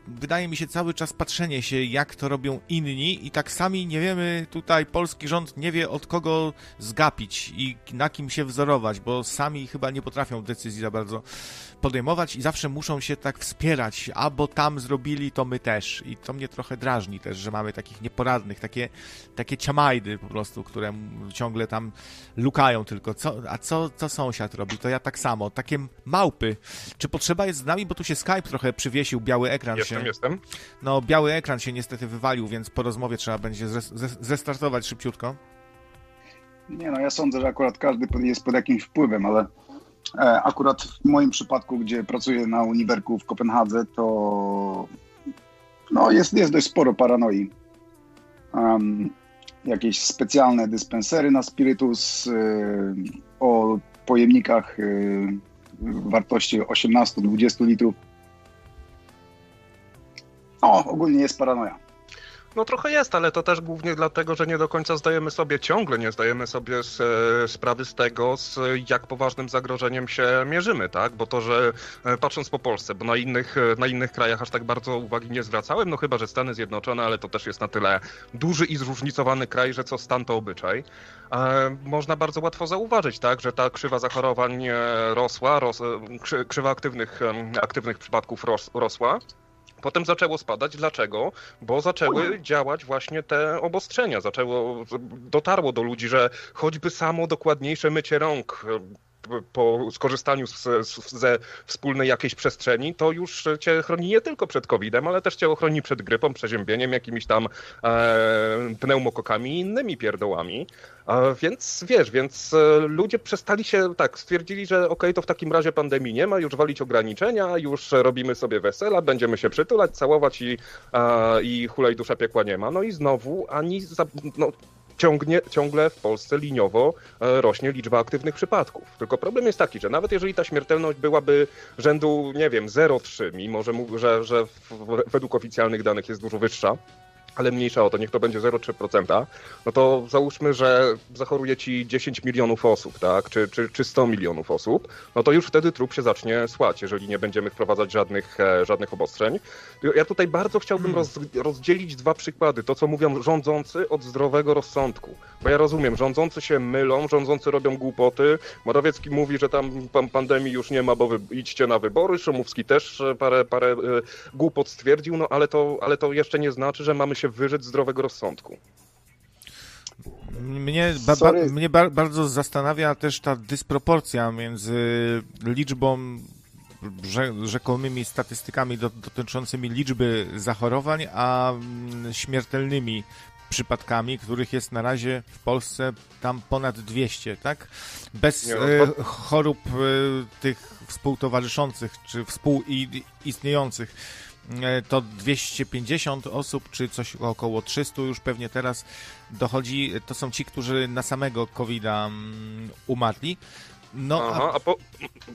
wydaje mi się, cały czas patrzenie się, jak to robią inni, i tak sami nie wiemy, tutaj polski rząd nie wie od kogo zgapić i na kim się wzorować, bo sami chyba nie potrafią decyzji za bardzo podejmować i zawsze muszą się tak wspierać, albo tam zrobili, to my też. I to mnie trochę drażni też, że mamy takich nieporadnych, takie, takie ciamajdy po prostu, które ciągle tam lukają tylko. Co, a co, co sąsiad robi? To ja tak samo. Takie małpy. Czy potrzeba jest z nami? Bo tu się Skype trochę przywiesił, biały ekran jestem, się... Jestem, No, biały ekran się niestety wywalił, więc po rozmowie trzeba będzie zrestartować szybciutko. Nie no, ja sądzę, że akurat każdy jest pod jakimś wpływem, ale E, akurat w moim przypadku, gdzie pracuję na Uniwerku w Kopenhadze, to no, jest, jest dość sporo paranoi. Um, jakieś specjalne dyspensery na spirytus y, o pojemnikach y, wartości 18-20 litrów. O, ogólnie jest paranoja. No trochę jest, ale to też głównie dlatego, że nie do końca zdajemy sobie, ciągle nie zdajemy sobie z, e, sprawy z tego, z jak poważnym zagrożeniem się mierzymy, tak? Bo to, że e, patrząc po Polsce, bo na innych, e, na innych krajach aż tak bardzo uwagi nie zwracałem, no chyba, że Stany Zjednoczone, ale to też jest na tyle duży i zróżnicowany kraj, że co stan to obyczaj. Można bardzo łatwo zauważyć, tak, że ta krzywa zachorowań rosła, ros, krzywa aktywnych, aktywnych przypadków ros, rosła. Potem zaczęło spadać. Dlaczego? Bo zaczęły działać właśnie te obostrzenia. Zaczęło, dotarło do ludzi, że choćby samo dokładniejsze mycie rąk, po skorzystaniu z, z, ze wspólnej jakiejś przestrzeni, to już cię chroni nie tylko przed COVID-em, ale też cię ochroni przed grypą, przeziębieniem, jakimiś tam e, pneumokokami i innymi pierdołami. Więc wiesz, więc e, ludzie przestali się, tak, stwierdzili, że okej, okay, to w takim razie pandemii nie ma, już walić ograniczenia, już robimy sobie wesela, będziemy się przytulać, całować i, i hulaj dusza piekła nie ma. No i znowu ani, za, no, ciągnie, ciągle w Polsce liniowo e, rośnie liczba aktywnych przypadków. Tylko problem jest taki, że nawet jeżeli ta śmiertelność byłaby rzędu, nie wiem, 0,3, mimo że, że, że według oficjalnych danych jest dużo wyższa, ale mniejsza o to, niech to będzie 0,3%, no to załóżmy, że zachoruje ci 10 milionów osób, tak, czy, czy, czy 100 milionów osób, no to już wtedy trup się zacznie słać, jeżeli nie będziemy wprowadzać żadnych, e, żadnych obostrzeń. Ja tutaj bardzo chciałbym hmm. roz, rozdzielić dwa przykłady, to co mówią rządzący od zdrowego rozsądku, bo ja rozumiem, rządzący się mylą, rządzący robią głupoty, Morawiecki mówi, że tam pandemii już nie ma, bo wy, idźcie na wybory, Szumowski też e, parę, parę e, głupot stwierdził, no ale to, ale to jeszcze nie znaczy, że mamy się się wyrzec zdrowego rozsądku. Mnie, ba, ba, mnie ba, bardzo zastanawia też ta dysproporcja między liczbą, rzekomymi statystykami dotyczącymi liczby zachorowań, a mm, śmiertelnymi przypadkami, których jest na razie w Polsce tam ponad 200, tak? Bez e, chorób e, tych współtowarzyszących czy współistniejących to 250 osób, czy coś około 300 już pewnie teraz dochodzi. To są ci, którzy na samego covid mm, umarli. No, Aha, a, a po,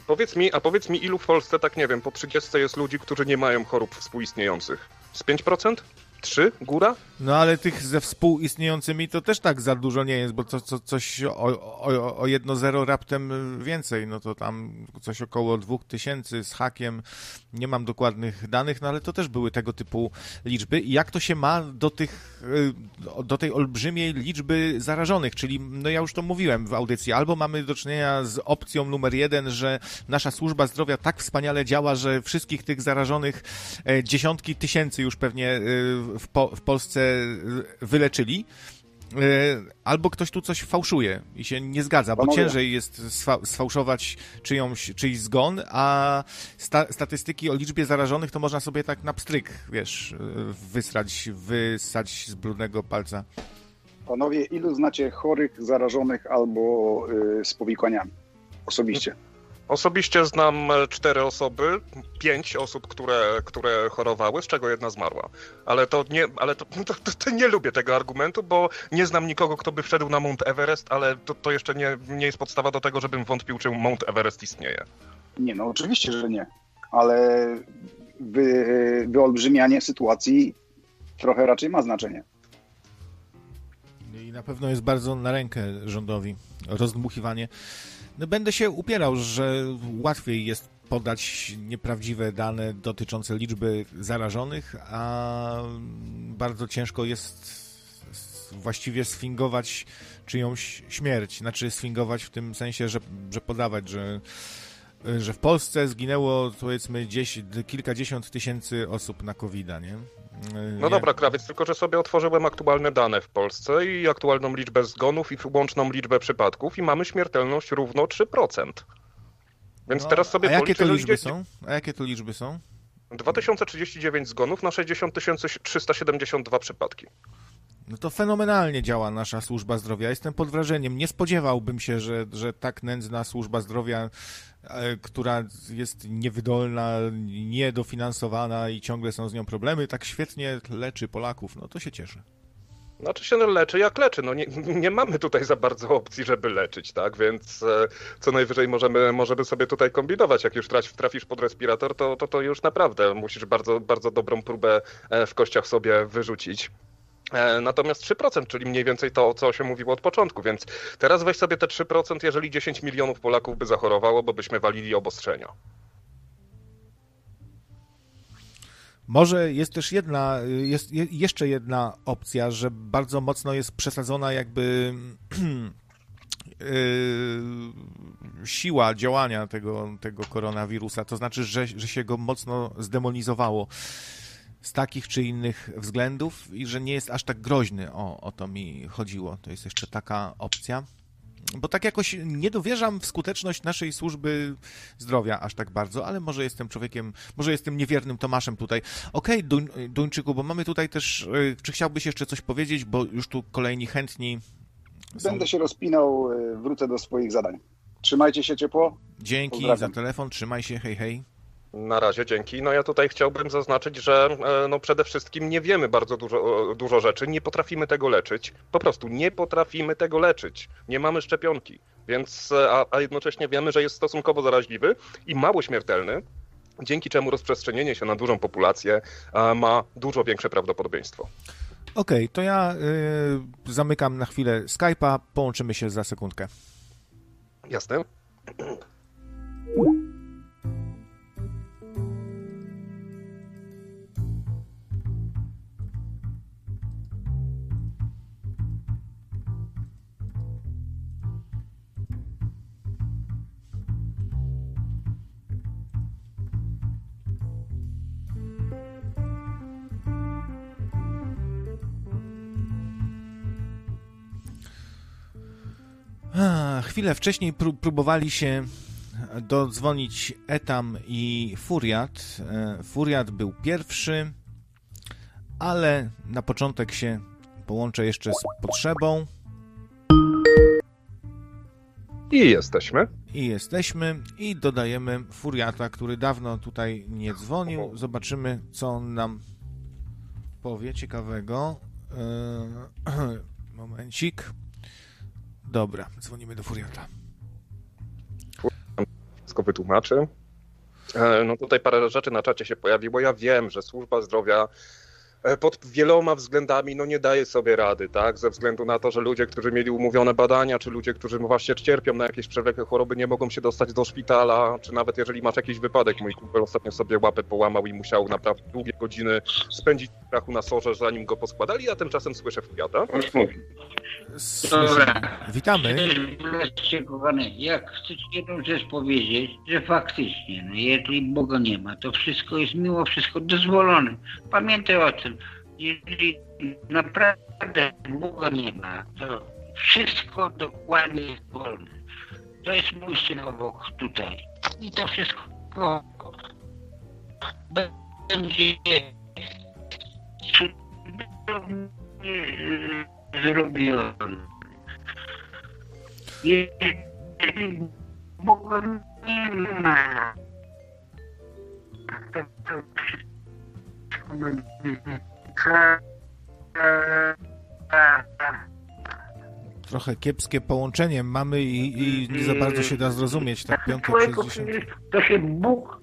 powiedz mi, a powiedz mi, ilu w Polsce, tak nie wiem, po 30 jest ludzi, którzy nie mają chorób współistniejących? Z 5%? Trzy? Góra? No ale tych ze współistniejącymi to też tak za dużo nie jest, bo to, to coś o, o, o jedno zero raptem więcej, no to tam coś około dwóch tysięcy z hakiem. Nie mam dokładnych danych, no ale to też były tego typu liczby. I jak to się ma do tych, y, do tej olbrzymiej liczby zarażonych, czyli no ja już to mówiłem w audycji, albo mamy do czynienia z opcją numer jeden, że nasza służba zdrowia tak wspaniale działa, że wszystkich tych zarażonych e, dziesiątki tysięcy już pewnie y, w, po, w Polsce wyleczyli, e, albo ktoś tu coś fałszuje i się nie zgadza, bo ciężej jest sfałszować czyjąś, czyjś zgon, a sta statystyki o liczbie zarażonych to można sobie tak na pstryk, wiesz, wysrać, wysać z brudnego palca. Panowie, ilu znacie chorych, zarażonych albo y, z powikłaniami osobiście? Osobiście znam e, cztery osoby, pięć osób, które, które chorowały, z czego jedna zmarła. Ale to nie, ale to, to, to, to nie lubię tego argumentu, bo nie znam nikogo, kto by wszedł na Mount Everest, ale to, to jeszcze nie, nie jest podstawa do tego, żebym wątpił, czy Mount Everest istnieje. Nie, no oczywiście, że nie. Ale wy, wyolbrzymianie sytuacji trochę raczej ma znaczenie. I na pewno jest bardzo na rękę rządowi rozdmuchiwanie no będę się upierał, że łatwiej jest podać nieprawdziwe dane dotyczące liczby zarażonych, a bardzo ciężko jest właściwie sfingować czyjąś śmierć. Znaczy sfingować w tym sensie, że, że podawać, że że w Polsce zginęło powiedzmy gdzieś kilkadziesiąt tysięcy osób na covid nie? No dobra, krawiec, tylko że sobie otworzyłem aktualne dane w Polsce i aktualną liczbę zgonów i łączną liczbę przypadków i mamy śmiertelność równo 3%. Więc no, teraz sobie A jakie to liczby są? A jakie to liczby są? 2039 zgonów na 60 372 przypadki. No to fenomenalnie działa nasza służba zdrowia. Jestem pod wrażeniem. Nie spodziewałbym się, że, że tak nędzna służba zdrowia, e, która jest niewydolna, niedofinansowana i ciągle są z nią problemy, tak świetnie leczy Polaków. No to się cieszę. Znaczy się leczy jak leczy. No nie, nie mamy tutaj za bardzo opcji, żeby leczyć, tak? Więc e, co najwyżej możemy, możemy sobie tutaj kombinować. Jak już trafisz pod respirator, to, to, to już naprawdę musisz bardzo, bardzo dobrą próbę e, w kościach sobie wyrzucić. E, natomiast 3%, czyli mniej więcej to, co się mówiło od początku, więc teraz weź sobie te 3%, jeżeli 10 milionów Polaków by zachorowało, bo byśmy walili obostrzenia. Może jest też jedna, jest jeszcze jedna opcja, że bardzo mocno jest przesadzona jakby yy, siła działania tego, tego koronawirusa, to znaczy, że, że się go mocno zdemonizowało z takich czy innych względów i że nie jest aż tak groźny. O, o to mi chodziło. To jest jeszcze taka opcja. Bo tak jakoś nie dowierzam w skuteczność naszej służby zdrowia aż tak bardzo, ale może jestem człowiekiem, może jestem niewiernym Tomaszem tutaj. Okej, okay, Duń, Duńczyku, bo mamy tutaj też, y, czy chciałbyś jeszcze coś powiedzieć, bo już tu kolejni chętni są... Będę się rozpinał, y, wrócę do swoich zadań. Trzymajcie się ciepło. Dzięki za telefon, trzymaj się, hej, hej. Na razie, dzięki. No ja tutaj chciałbym zaznaczyć, że e, no przede wszystkim nie wiemy bardzo dużo, dużo rzeczy, nie potrafimy tego leczyć. Po prostu nie potrafimy tego leczyć. Nie mamy szczepionki, więc, e, a, a jednocześnie wiemy, że jest stosunkowo zaraźliwy i mało śmiertelny, dzięki czemu rozprzestrzenienie się na dużą populację ma dużo większe prawdopodobieństwo. Okej, okay, to ja y, zamykam na chwilę Skype'a, połączymy się za sekundkę. Jasne. Chwilę wcześniej pró próbowali się dodzwonić Etam i Furiat. E, Furiat był pierwszy, ale na początek się połączę jeszcze z potrzebą. I jesteśmy. I jesteśmy. I dodajemy Furiata, który dawno tutaj nie dzwonił. Zobaczymy, co on nam powie ciekawego. Eee, momencik. Dobra, dzwonimy do Furiata. Wszystko wytłumaczy. E, no tutaj parę rzeczy na czacie się pojawiło. Ja wiem, że służba zdrowia pod wieloma względami no nie daje sobie rady, tak? Ze względu na to, że ludzie, którzy mieli umówione badania, czy ludzie, którzy właśnie cierpią na jakieś przewlekłe choroby, nie mogą się dostać do szpitala, czy nawet jeżeli masz jakiś wypadek. Mój kumpel ostatnio sobie łapę połamał i musiał naprawdę długie godziny spędzić w strachu na sorze, zanim go poskładali, a tymczasem słyszę Fiata. Dobra. Witamy. Jak chcecie jedną rzecz powiedzieć, że faktycznie, no jeżeli Boga nie ma, to wszystko jest mimo wszystko dozwolone. Pamiętaj o tym, jeżeli naprawdę Boga nie ma, to wszystko dokładnie jest wolne. To jest mój syn obok tutaj. I to wszystko będzie cudownie zrobione. Jeżeli Boga nie ma, to, to wszystko będzie Trochę kiepskie połączenie mamy i, i nie za bardzo się da zrozumieć, tak piątek 60. To się Bóg...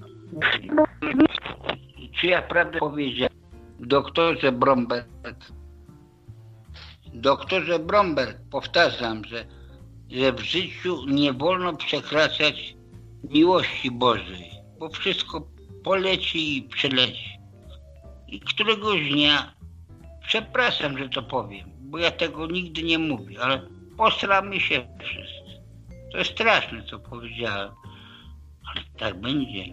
Czy ja prawdę powiedziałem? Doktorze Bromberg, doktorze Bromberg, powtarzam, że, że w życiu nie wolno przekraczać miłości Bożej, bo wszystko poleci i przeleci. I któregoś dnia, przepraszam, że to powiem, bo ja tego nigdy nie mówię, ale posramy się wszyscy. To jest straszne, co powiedziałem, ale tak będzie.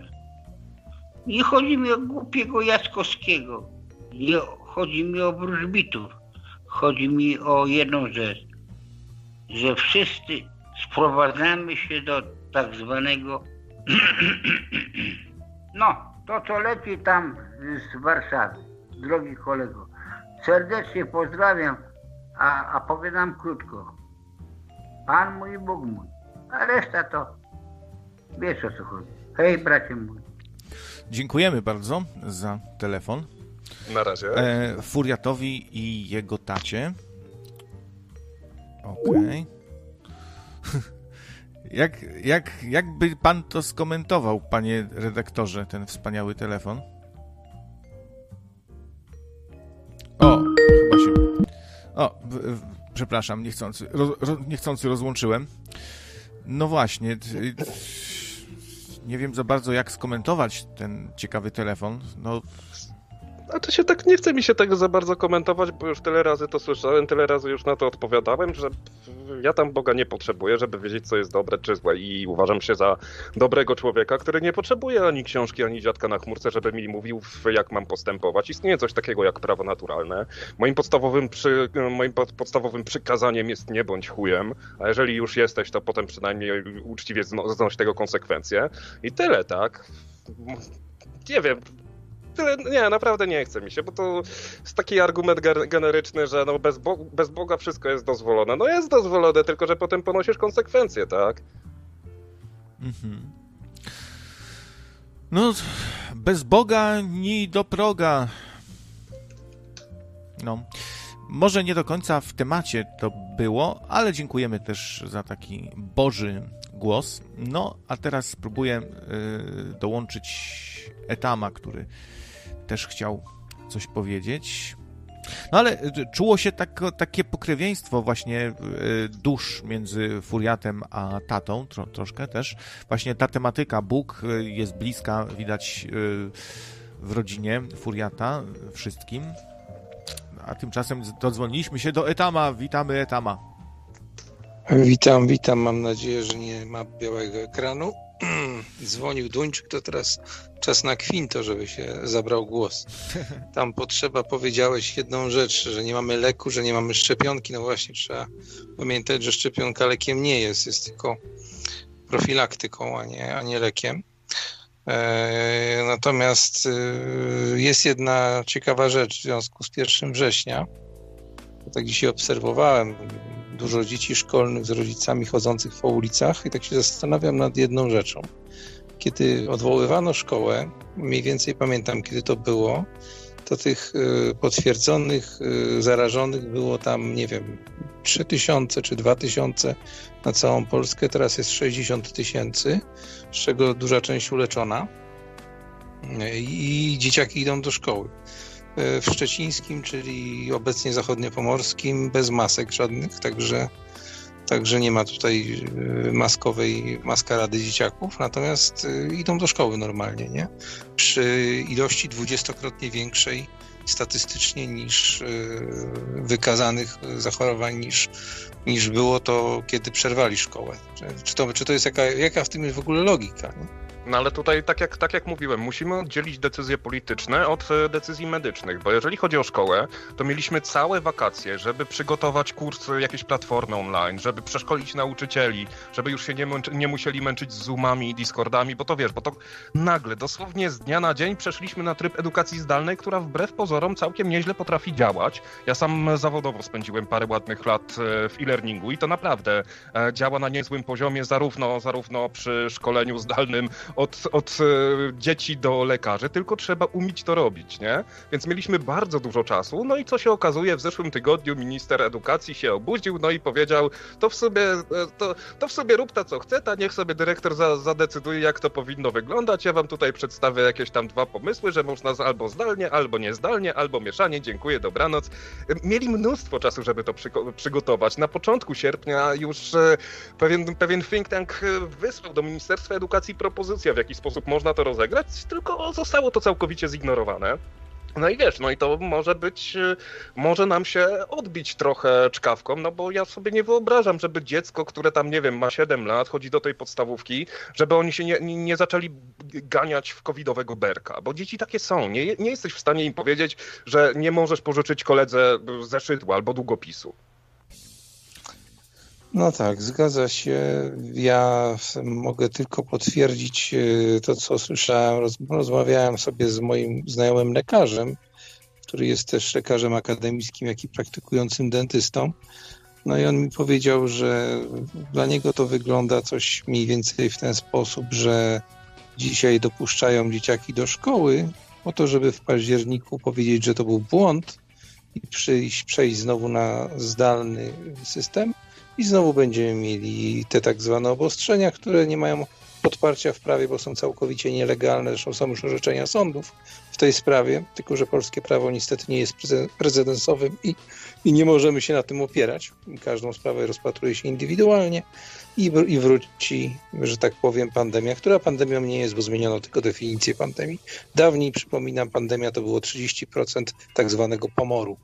Nie chodzi mi o głupiego Jackowskiego, nie chodzi mi o wróżbitów. Chodzi mi o jedną rzecz, że wszyscy sprowadzamy się do tak zwanego no, to co leci tam z Warszawy, drogi kolego. Serdecznie pozdrawiam, a, a powiadam krótko. Pan mój, Bóg mój. A reszta to wiesz o co chodzi. Hej, bracie mój. Dziękujemy bardzo za telefon. Na razie. E, Furiatowi i jego tacie. Okej. Jak, jak, jak by pan to skomentował, panie redaktorze, ten wspaniały telefon? O, chyba się... O, w, w, przepraszam, niechcący, roz, ro, niechcący rozłączyłem. No właśnie, nie wiem za bardzo jak skomentować ten ciekawy telefon. No, A to się tak, nie chce mi się tego za bardzo komentować, bo już tyle razy to słyszałem, tyle razy już na to odpowiadałem, że ja tam Boga nie potrzebuję, żeby wiedzieć, co jest dobre czy złe i uważam się za dobrego człowieka, który nie potrzebuje ani książki, ani dziadka na chmurce, żeby mi mówił, jak mam postępować. Istnieje coś takiego jak prawo naturalne. Moim podstawowym, przy, moim pod- podstawowym przykazaniem jest nie bądź chujem, a jeżeli już jesteś, to potem przynajmniej uczciwie zno- znoś tego konsekwencje. I tyle, tak? Nie wiem, tyle, nie, naprawdę nie chce mi się, bo to jest taki argument ge- generyczny, że no bez, Bo- bez Boga wszystko jest dozwolone. No jest dozwolone, tylko że potem ponosisz konsekwencje, tak? Mhm. No, bez Boga ni do proga. No, może nie do końca w temacie to było, ale dziękujemy też za taki Boży głos. No, a teraz spróbuję y, dołączyć Etama, który też chciał coś powiedzieć. No ale y, czuło się tak, takie pokrewieństwo właśnie y, dusz między Furiatem a tatą, tro, troszkę też. Właśnie ta tematyka Bóg y, jest bliska, widać w rodzinie Furiata wszystkim. A tymczasem dodzwoniliśmy się do Etama. Witamy Etama. Witam, witam. Mam nadzieję, że nie ma białego ekranu. Dzwonił Duńczyk, to teraz czas na kwinto, żeby się zabrał głos. Tam potrzeba, powiedziałeś jedną rzecz, że nie mamy leku, że nie mamy szczepionki. No właśnie, trzeba pamiętać, że szczepionka lekiem nie jest, jest tylko profilaktyką, a nie, a nie lekiem. E, Natomiast e, jest jedna ciekawa rzecz w związku z 1 września. Tak dzisiaj obserwowałem dużo dzieci szkolnych z rodzicami chodzących po ulicach i tak się zastanawiam nad jedną rzeczą. Kiedy odwoływano szkołę, mniej więcej pamiętam kiedy to było, to tych y, potwierdzonych y, zarażonych było tam, nie wiem, 3000 czy 2000 na całą Polskę. Teraz jest 60 tysięcy, z czego duża część uleczona. I dzieciaki idą do szkoły. W Szczecińskim, czyli obecnie zachodniopomorskim, bez masek żadnych, także Także nie ma tutaj y, maskowej maskarady dzieciaków, natomiast y, idą do szkoły normalnie, nie? Przy ilości dwudziestokrotnie większej statystycznie niż wykazanych zachorowań niż, niż było to, kiedy przerwali szkołę. Czy to, czy to jest jaka, jaka w tym jest w ogóle logika? Nie? No ale tutaj, tak jak, tak jak mówiłem, musimy oddzielić decyzje polityczne od e, decyzji medycznych, bo jeżeli chodzi o szkołę, to mieliśmy całe wakacje, żeby przygotować kursy, jakieś platformy online, żeby przeszkolić nauczycieli, żeby już się nie, nie musieli męczyć z Zoomami i Discordami, bo to wiesz, bo to nagle, dosłownie z dnia na dzień przeszliśmy na tryb edukacji zdalnej, która wbrew pozorom całkiem nieźle potrafi działać. Ja sam zawodowo spędziłem parę ładnych lat e, w e-learningu i to naprawdę e, działa na niezłym poziomie, zarówno, zarówno przy szkoleniu zdalnym, od, od e, dzieci do lekarzy, tylko trzeba umieć to robić, nie? Więc mieliśmy bardzo dużo czasu, no i co się okazuje, w zeszłym tygodniu minister edukacji się obudził, no i powiedział, to w sobie, e, to, to w sobie rób ta co chce, a niech sobie dyrektor za, zadecyduje, jak to powinno wyglądać. Ja wam tutaj przedstawię jakieś tam dwa pomysły, że można albo zdalnie, albo niezdalnie, albo mieszanie, dziękuję, dobranoc. Mieli mnóstwo czasu, żeby to przy, przygotować. Na początku sierpnia już e, pewien, pewien think tank wysłał do Ministerstwa Edukacji propozycję w jaki sposób można to rozegrać, tylko zostało to całkowicie zignorowane. No i wiesz, no i to może być, y, może nam się odbić trochę czkawką, no bo ja sobie nie wyobrażam, żeby dziecko, które tam, nie wiem, ma 7 lat, chodzi do tej podstawówki, żeby oni się nie, nie zaczęli ganiać w covidowego berka, bo dzieci takie są. Nie, nie jesteś w stanie im powiedzieć, że nie możesz pożyczyć koledze zeszytu albo długopisu. No tak, zgadza się. Ja mogę tylko potwierdzić e, to, co słyszałem. Rozmawiałem sobie z moim znajomym lekarzem, który jest też lekarzem akademickim, jak i praktykującym dentystą. No i on mi powiedział, że dla niego to wygląda coś mniej więcej w ten sposób, że dzisiaj dopuszczają dzieciaki do szkoły po to, żeby w październiku powiedzieć, że to był błąd i przyjść, przejść znowu na zdalny system i znowu będziemy mieli te tak zwane obostrzenia, które nie mają podparcia w prawie, bo są całkowicie nielegalne. Zresztą są już orzeczenia sądów w tej sprawie, tylko że polskie prawo niestety nie jest prezydensowym i, i nie możemy się na tym opierać. Każdą sprawę rozpatruje się indywidualnie i, i wróci, że tak powiem, pandemia, która pandemią nie jest, bo zmieniono tylko definicję pandemii. Dawniej, przypominam, pandemia to było 30% tak zwanego pomoru.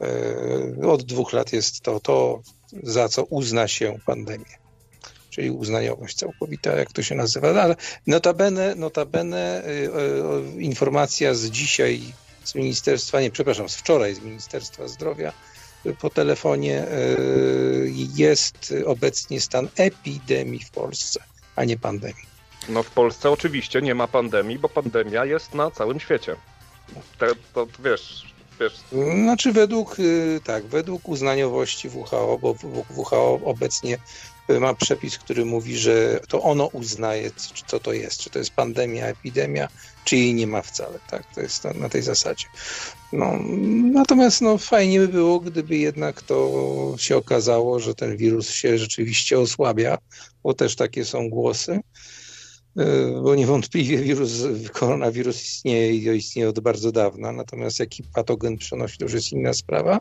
E, od dwóch lat jest to to, za co uzna się pandemię. Czyli uznaniowość całkowita, jak to się nazywa. No, ale notabene, notabene y, y, informacja z dzisiaj z Ministerstwa, nie, przepraszam, z wczoraj z Ministerstwa Zdrowia y, po telefonie jest obecnie stan epidemii w Polsce, a nie pandemii. No w Polsce oczywiście nie ma pandemii, bo pandemia jest na całym świecie. To, to wiesz, wiesz. Znaczy według, y, tak, według uznaniowości WHO, bo WHO obecnie ma przepis, który mówi, że to ono uznaje, co to jest, czy to jest pandemia, epidemia, czy jej nie ma wcale, tak, to jest na tej zasadzie. No, natomiast no, fajnie by było, gdyby jednak to się okazało, że ten wirus się rzeczywiście osłabia, bo też takie są głosy. E, bo niewątpliwie wirus, koronawirus istnieje i istnieje od bardzo dawna, natomiast jaki patogen przenosi, to już jest inna sprawa.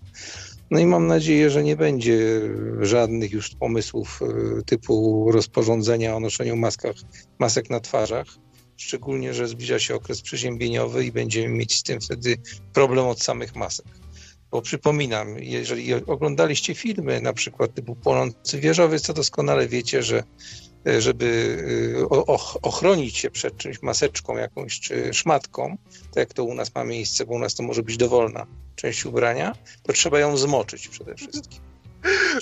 No i mam nadzieję, że nie będzie żadnych już pomysłów e, typu rozporządzenia o noszeniu maskach, masek na twarzach, szczególnie, że zbliża się okres przeziębieniowy i będziemy mieć z tym wtedy problem od samych masek. Bo przypominam, jeżeli oglądaliście filmy na przykład typu Płonący Wieżowiec, to doskonale wiecie, że żeby e, ochronić się przed czymś, maseczką jakąś czy szmatką, tak jak to u nas ma miejsce, bo u nas to może być dowolna część ubrania, to trzeba ją zmoczyć przede wszystkim.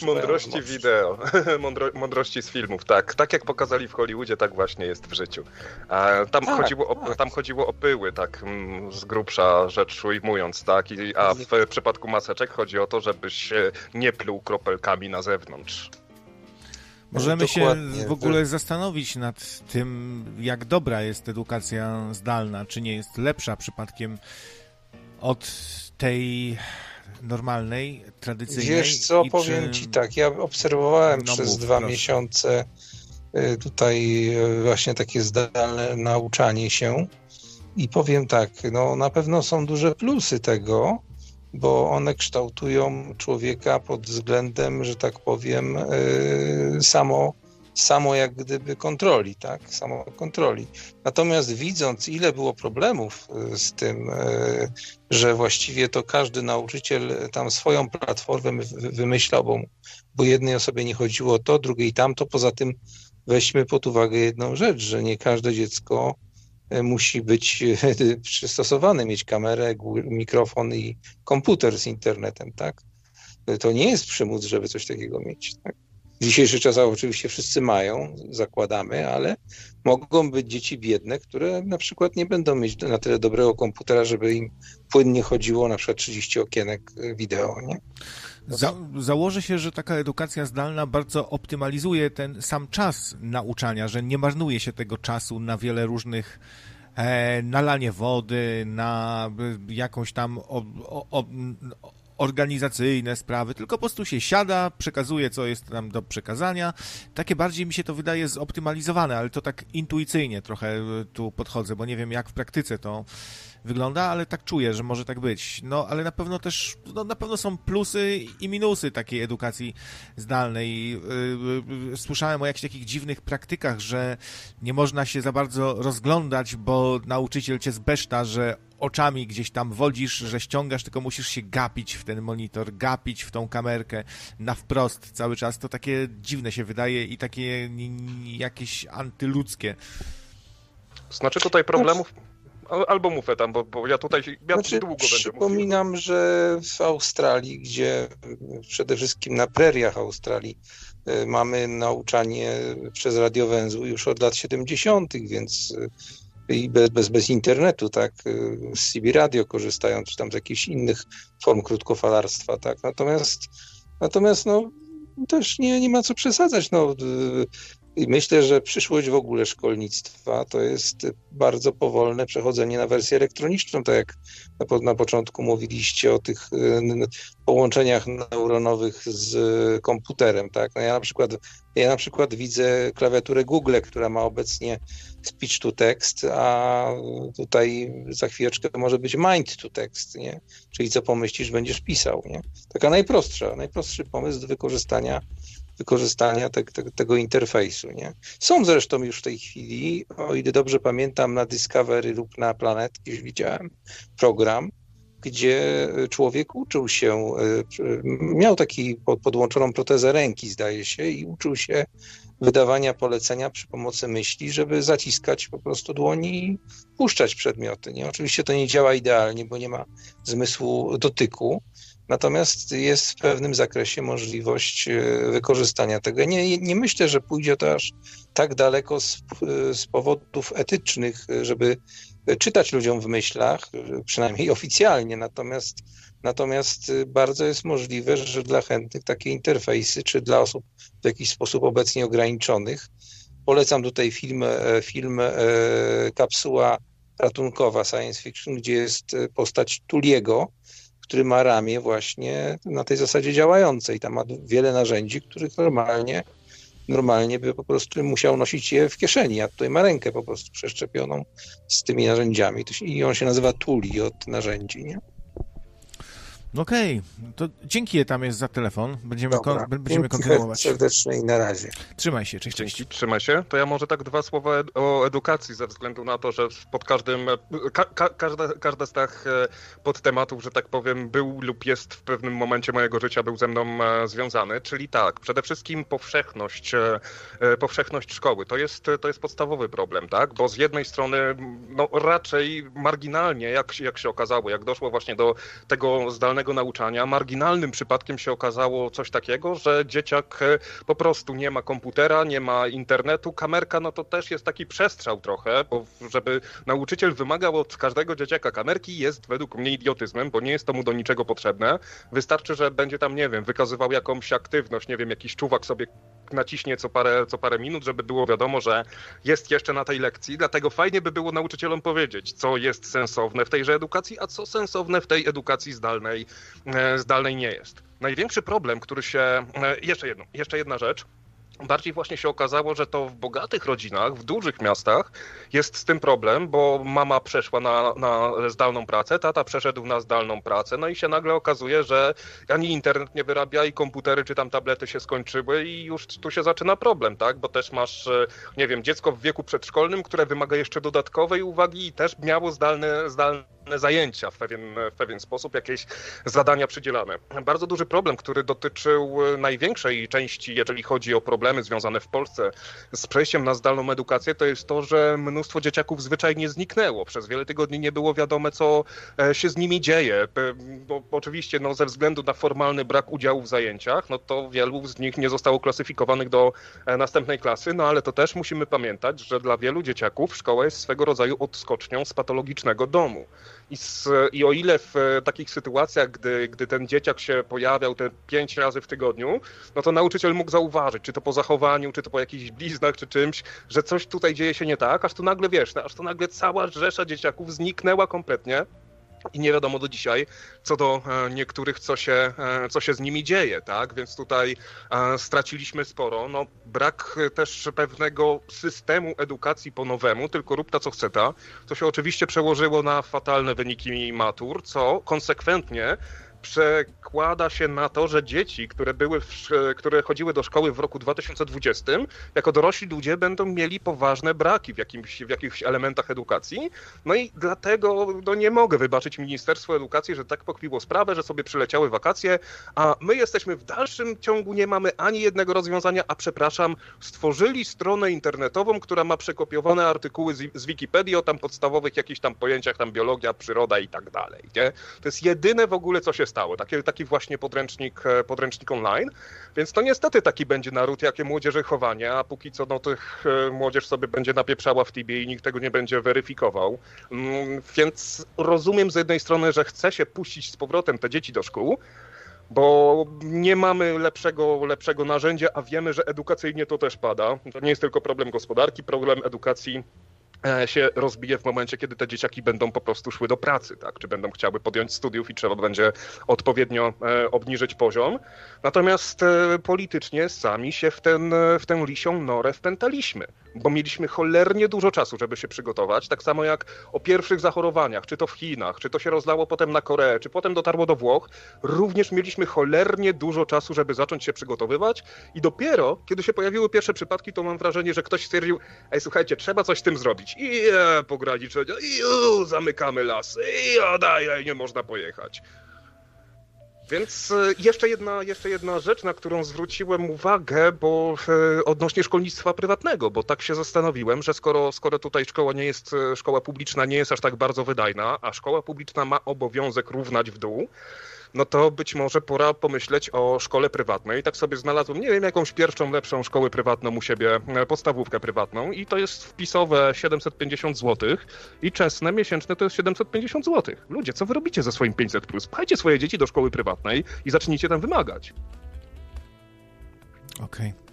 Mądrości wideo, Mądro, mądrości z filmów, tak. Tak jak pokazali w Hollywoodzie, tak właśnie jest w życiu. A tam, tak, chodziło o, tak. tam chodziło o pyły, tak mm, z grubsza rzecz ujmując, tak? I, a w przypadku maseczek chodzi o to, żebyś nie pluł kropelkami na zewnątrz. Możemy Dokładnie. się w ogóle zastanowić nad tym, jak dobra jest edukacja zdalna, czy nie jest lepsza przypadkiem od tej normalnej, tradycyjnej. Wiesz co, powiem czy... ci tak, ja obserwowałem no przez mów, dwa proszę. miesiące y, tutaj y, właśnie takie zdalne nauczanie się i powiem tak, no na pewno są duże plusy tego, bo one kształtują człowieka pod względem, że tak powiem, y, samo samo jak gdyby kontroli, tak? Samo kontroli. Natomiast widząc, ile było problemów e, z tym, e, że właściwie to każdy nauczyciel tam swoją platformę wymyślał, bo, bo jednej osobie nie chodziło o to, drugiej tamto. Poza tym weźmy pod uwagę jedną rzecz, że nie każde dziecko musi być przystosowane, mieć kamerę, mikrofon i komputer z internetem, tak? To nie jest przymus, żeby coś takiego mieć, tak? W dzisiejszych czasach oczywiście wszyscy mają, zakładamy, ale mogą być dzieci biedne, które na przykład nie będą mieć na tyle dobrego komputera, żeby im płynnie chodziło na przykład 30 okienek wideo, nie? Za, założę się, że taka edukacja zdalna bardzo optymalizuje ten sam czas nauczania, że nie marnuje się tego czasu na wiele różnych e, nalanie wody, na jakąś tam o, o, o, organizacyjne sprawy, tylko po prostu się siada, przekazuje, co jest tam do przekazania. Takie bardziej mi się to wydaje zoptymalizowane, ale to tak intuicyjnie trochę e, tu podchodzę, bo nie wiem, jak w praktyce to wygląda, ale tak czuję, że może tak być. No, ale na pewno też, no, na pewno są plusy i minusy takiej edukacji zdalnej. Yy, słyszałem o jakichś takich dziwnych praktykach, że nie można się za bardzo rozglądać, bo nauczyciel cię zbeszta, że oczami gdzieś tam wodzisz, że ściągasz, tylko musisz się gapić w ten monitor, gapić w tą kamerkę na wprost cały czas. To takie dziwne się wydaje i takie jakieś antyludzkie. Znaczy tutaj problemów... Albo mówę tam, bo, bo ja tutaj ja znaczy, długo będę Przypominam, mówił. że w Australii, gdzie przede wszystkim na preriach Australii y, mamy nauczanie przez radiowęzły już od lat 70., więc y, i bez, bez, bez internetu, tak, z CB Radio korzystają, czy tam z jakichś innych form krótkofalarstwa, tak, natomiast natomiast no też nie, nie ma co przesadzać, no i myślę, że przyszłość w ogóle szkolnictwa to jest bardzo powolne przechodzenie na wersję elektroniczną, tak jak na, na początku mówiliście o tych połączeniach neuronowych z komputerem, tak? No ja na przykład ja na przykład widzę klawiaturę Google, która ma obecnie speech to text, a tutaj za chwileczkę może być mind to text, nie? Czyli co pomyślisz, będziesz pisał, nie? Taka najprostsza, najprostszy pomysł do wykorzystania wykorzystania te, te, tego interfejsu. Nie? Są zresztą już w tej chwili, o ile dobrze pamiętam, na Discovery lub na Planet, gdzieś widziałem program, gdzie człowiek uczył się, e, miał taki podłączoną protezę ręki, zdaje się, i uczył się wydawania polecenia przy pomocy myśli, żeby zaciskać po prostu dłoni i puszczać przedmioty. Nie? Oczywiście to nie działa idealnie, bo nie ma zmysłu dotyku, Natomiast jest w pewnym zakresie możliwość e, wykorzystania tego. Nie, nie myślę, że pójdzie to aż tak daleko z, z powodów etycznych, żeby czytać ludziom w myślach, przynajmniej oficjalnie. Natomiast, natomiast bardzo jest możliwe, że dla chętnych takie interfejsy, czy dla osób w jakiś sposób obecnie ograniczonych, polecam tutaj film, e, film e, Kapsuła ratunkowa science fiction, gdzie jest postać Tuliego, który ma ramię właśnie na tej zasadzie działającej. Tam ma wiele narzędzi, których normalnie normalnie by po prostu musiał nosić je w kieszeni, a tutaj ma rękę po prostu przeszczepioną z tymi narzędziami. I on się nazywa Tuli od narzędzi, nie? Okej, okay. to dzięki tam jest za telefon. Będziemy, kon będziemy kontynuować. serdecznie i na razie. Trzymaj się, cześć, Dzięki, cześć. trzymaj się. To ja może tak dwa słowa ed o edukacji, ze względu na to, że pod każdym, ka ka każda, każda z tych e, podtematów, że tak powiem, był lub jest w pewnym momencie mojego życia, był ze mną e, związany. Czyli tak, przede wszystkim powszechność, e, powszechność szkoły. To jest, to jest podstawowy problem, tak? Bo z jednej strony, no raczej marginalnie, jak, jak się okazało, jak doszło właśnie do tego zdalnego nauczania. Marginalnym przypadkiem się okazało coś takiego, że dzieciak e, po prostu nie ma komputera, nie ma internetu. Kamerka, no to też jest taki przestrzał trochę, bo żeby nauczyciel wymagał od każdego dzieciaka kamerki jest według mnie idiotyzmem, bo nie jest to mu do niczego potrzebne. Wystarczy, że będzie tam, nie wiem, wykazywał jakąś aktywność, nie wiem, jakiś czuwak sobie naciśnie co parę, co parę minut, żeby było wiadomo, że jest jeszcze na tej lekcji. Dlatego fajnie by było nauczycielom powiedzieć, co jest sensowne w tejże edukacji, a co sensowne w tej edukacji zdalnej, zdalnej nie jest. Największy problem, który się. E, jeszcze jedno, jeszcze jedna rzecz bardziej właśnie się okazało, że to w bogatych rodzinach, w dużych miastach jest z tym problem, bo mama przeszła na, na zdalną pracę, tata przeszedł na zdalną pracę, no i się nagle okazuje, że ani internet nie wyrabia i komputery czy tam tablety się skończyły i już tu się zaczyna problem, tak? Bo też masz, e, nie wiem, dziecko w wieku przedszkolnym, które wymaga jeszcze dodatkowej uwagi i też miało zdalne, zdalne zajęcia w pewien, w pewien sposób, jakieś zadania przydzielane. Bardzo duży problem, który dotyczył największej części, jeżeli chodzi o problemy związane w Polsce z przejściem na zdalną edukację, to jest to, że mnóstwo dzieciaków zwyczajnie zniknęło. Przez wiele tygodni nie było wiadome, co e, się z nimi dzieje. Bo oczywiście no, ze względu na formalny brak udziału w zajęciach, no to wielu z nich nie zostało klasyfikowanych do e, następnej klasy, no ale to też musimy pamiętać, że dla wielu dzieciaków szkoła jest swego rodzaju odskocznią z patologicznego domu. I, z, I o ile w takich sytuacjach, gdy, gdy ten dzieciak się pojawiał te pięć razy w tygodniu, no to nauczyciel mógł zauważyć, czy to po zachowaniu, czy to po jakichś bliznach, czy czymś, że coś tutaj dzieje się nie tak, aż tu nagle wiesz, aż tu nagle cała rzesza dzieciaków zniknęła kompletnie i nie wiadomo do dzisiaj, co do e, niektórych, co się, e, co się z nimi dzieje, tak? Więc tutaj e, straciliśmy sporo. No, brak też pewnego systemu edukacji po nowemu, tylko rób ta co chce ta, co się oczywiście przełożyło na fatalne wyniki matur, co konsekwentnie przekłada się na to, że dzieci, które, były w, które chodziły do szkoły w roku 2020, jako dorośli ludzie będą mieli poważne braki w, jakimś, w jakichś elementach edukacji. No i dlatego no, nie mogę wybaczyć Ministerstwu Edukacji, że tak pokpiło sprawę, że sobie przyleciały wakacje, a my jesteśmy w dalszym ciągu, nie mamy ani jednego rozwiązania, a przepraszam, stworzyli stronę internetową, która ma przekopiowane artykuły z, z Wikipedii o tam podstawowych jakichś tam pojęciach, tam biologia, przyroda i tak dalej. Nie? To jest jedyne w ogóle, co się stało. Taki, taki właśnie podręcznik, e, podręcznik online. Więc to niestety taki będzie naród, jakie młodzieży chowania, a póki co no, tych e, młodzież sobie będzie napieprzała w Tibie i nikt tego nie będzie weryfikował. Mm, więc rozumiem z jednej strony, że chce się puścić z powrotem te dzieci do szkół, bo nie mamy lepszego, lepszego narzędzia, a wiemy, że edukacyjnie to też pada. To nie jest tylko problem gospodarki, problem edukacji się rozbije w momencie, kiedy te dzieciaki będą po prostu szły do pracy, tak? Czy będą chciały podjąć studiów i trzeba będzie odpowiednio e, obniżyć poziom. Natomiast e, politycznie sami się w, ten, w tę lisią norę wpętaliśmy bo mieliśmy cholernie dużo czasu, żeby się przygotować. Tak samo jak o pierwszych zachorowaniach, czy to w Chinach, czy to się rozlało potem na Koreę, czy potem dotarło do Włoch, również mieliśmy cholernie dużo czasu, żeby zacząć się przygotowywać. I dopiero, kiedy się pojawiły pierwsze przypadki, to mam wrażenie, że ktoś stwierdził, ej słuchajcie, trzeba coś z tym zrobić. I e, pograniczenia, i zamykamy lasy, i o, daj, nie można pojechać. Więc e, jeszcze jedna, jeszcze jedna rzecz, na którą zwróciłem uwagę, bo e, odnośnie szkolnictwa prywatnego, bo tak się zastanowiłem, że skoro, skoro tutaj szkoła nie jest, e, szkoła publiczna nie jest aż tak bardzo wydajna, a szkoła publiczna ma obowiązek równać w dół, no to być może pora pomyśleć o szkole prywatnej. Tak sobie znalazłem, nie wiem, jakąś pierwszą, lepszą szkołę prywatną u siebie, e, podstawówkę prywatną i to jest wpisowe 750 zł i czesne miesięczne to jest 750 zł. Ludzie, co wy robicie ze swoim 500+. Plus? Pchajcie swoje dzieci do szkoły prywatnej i zacznijcie tam wymagać. Okej. Okay.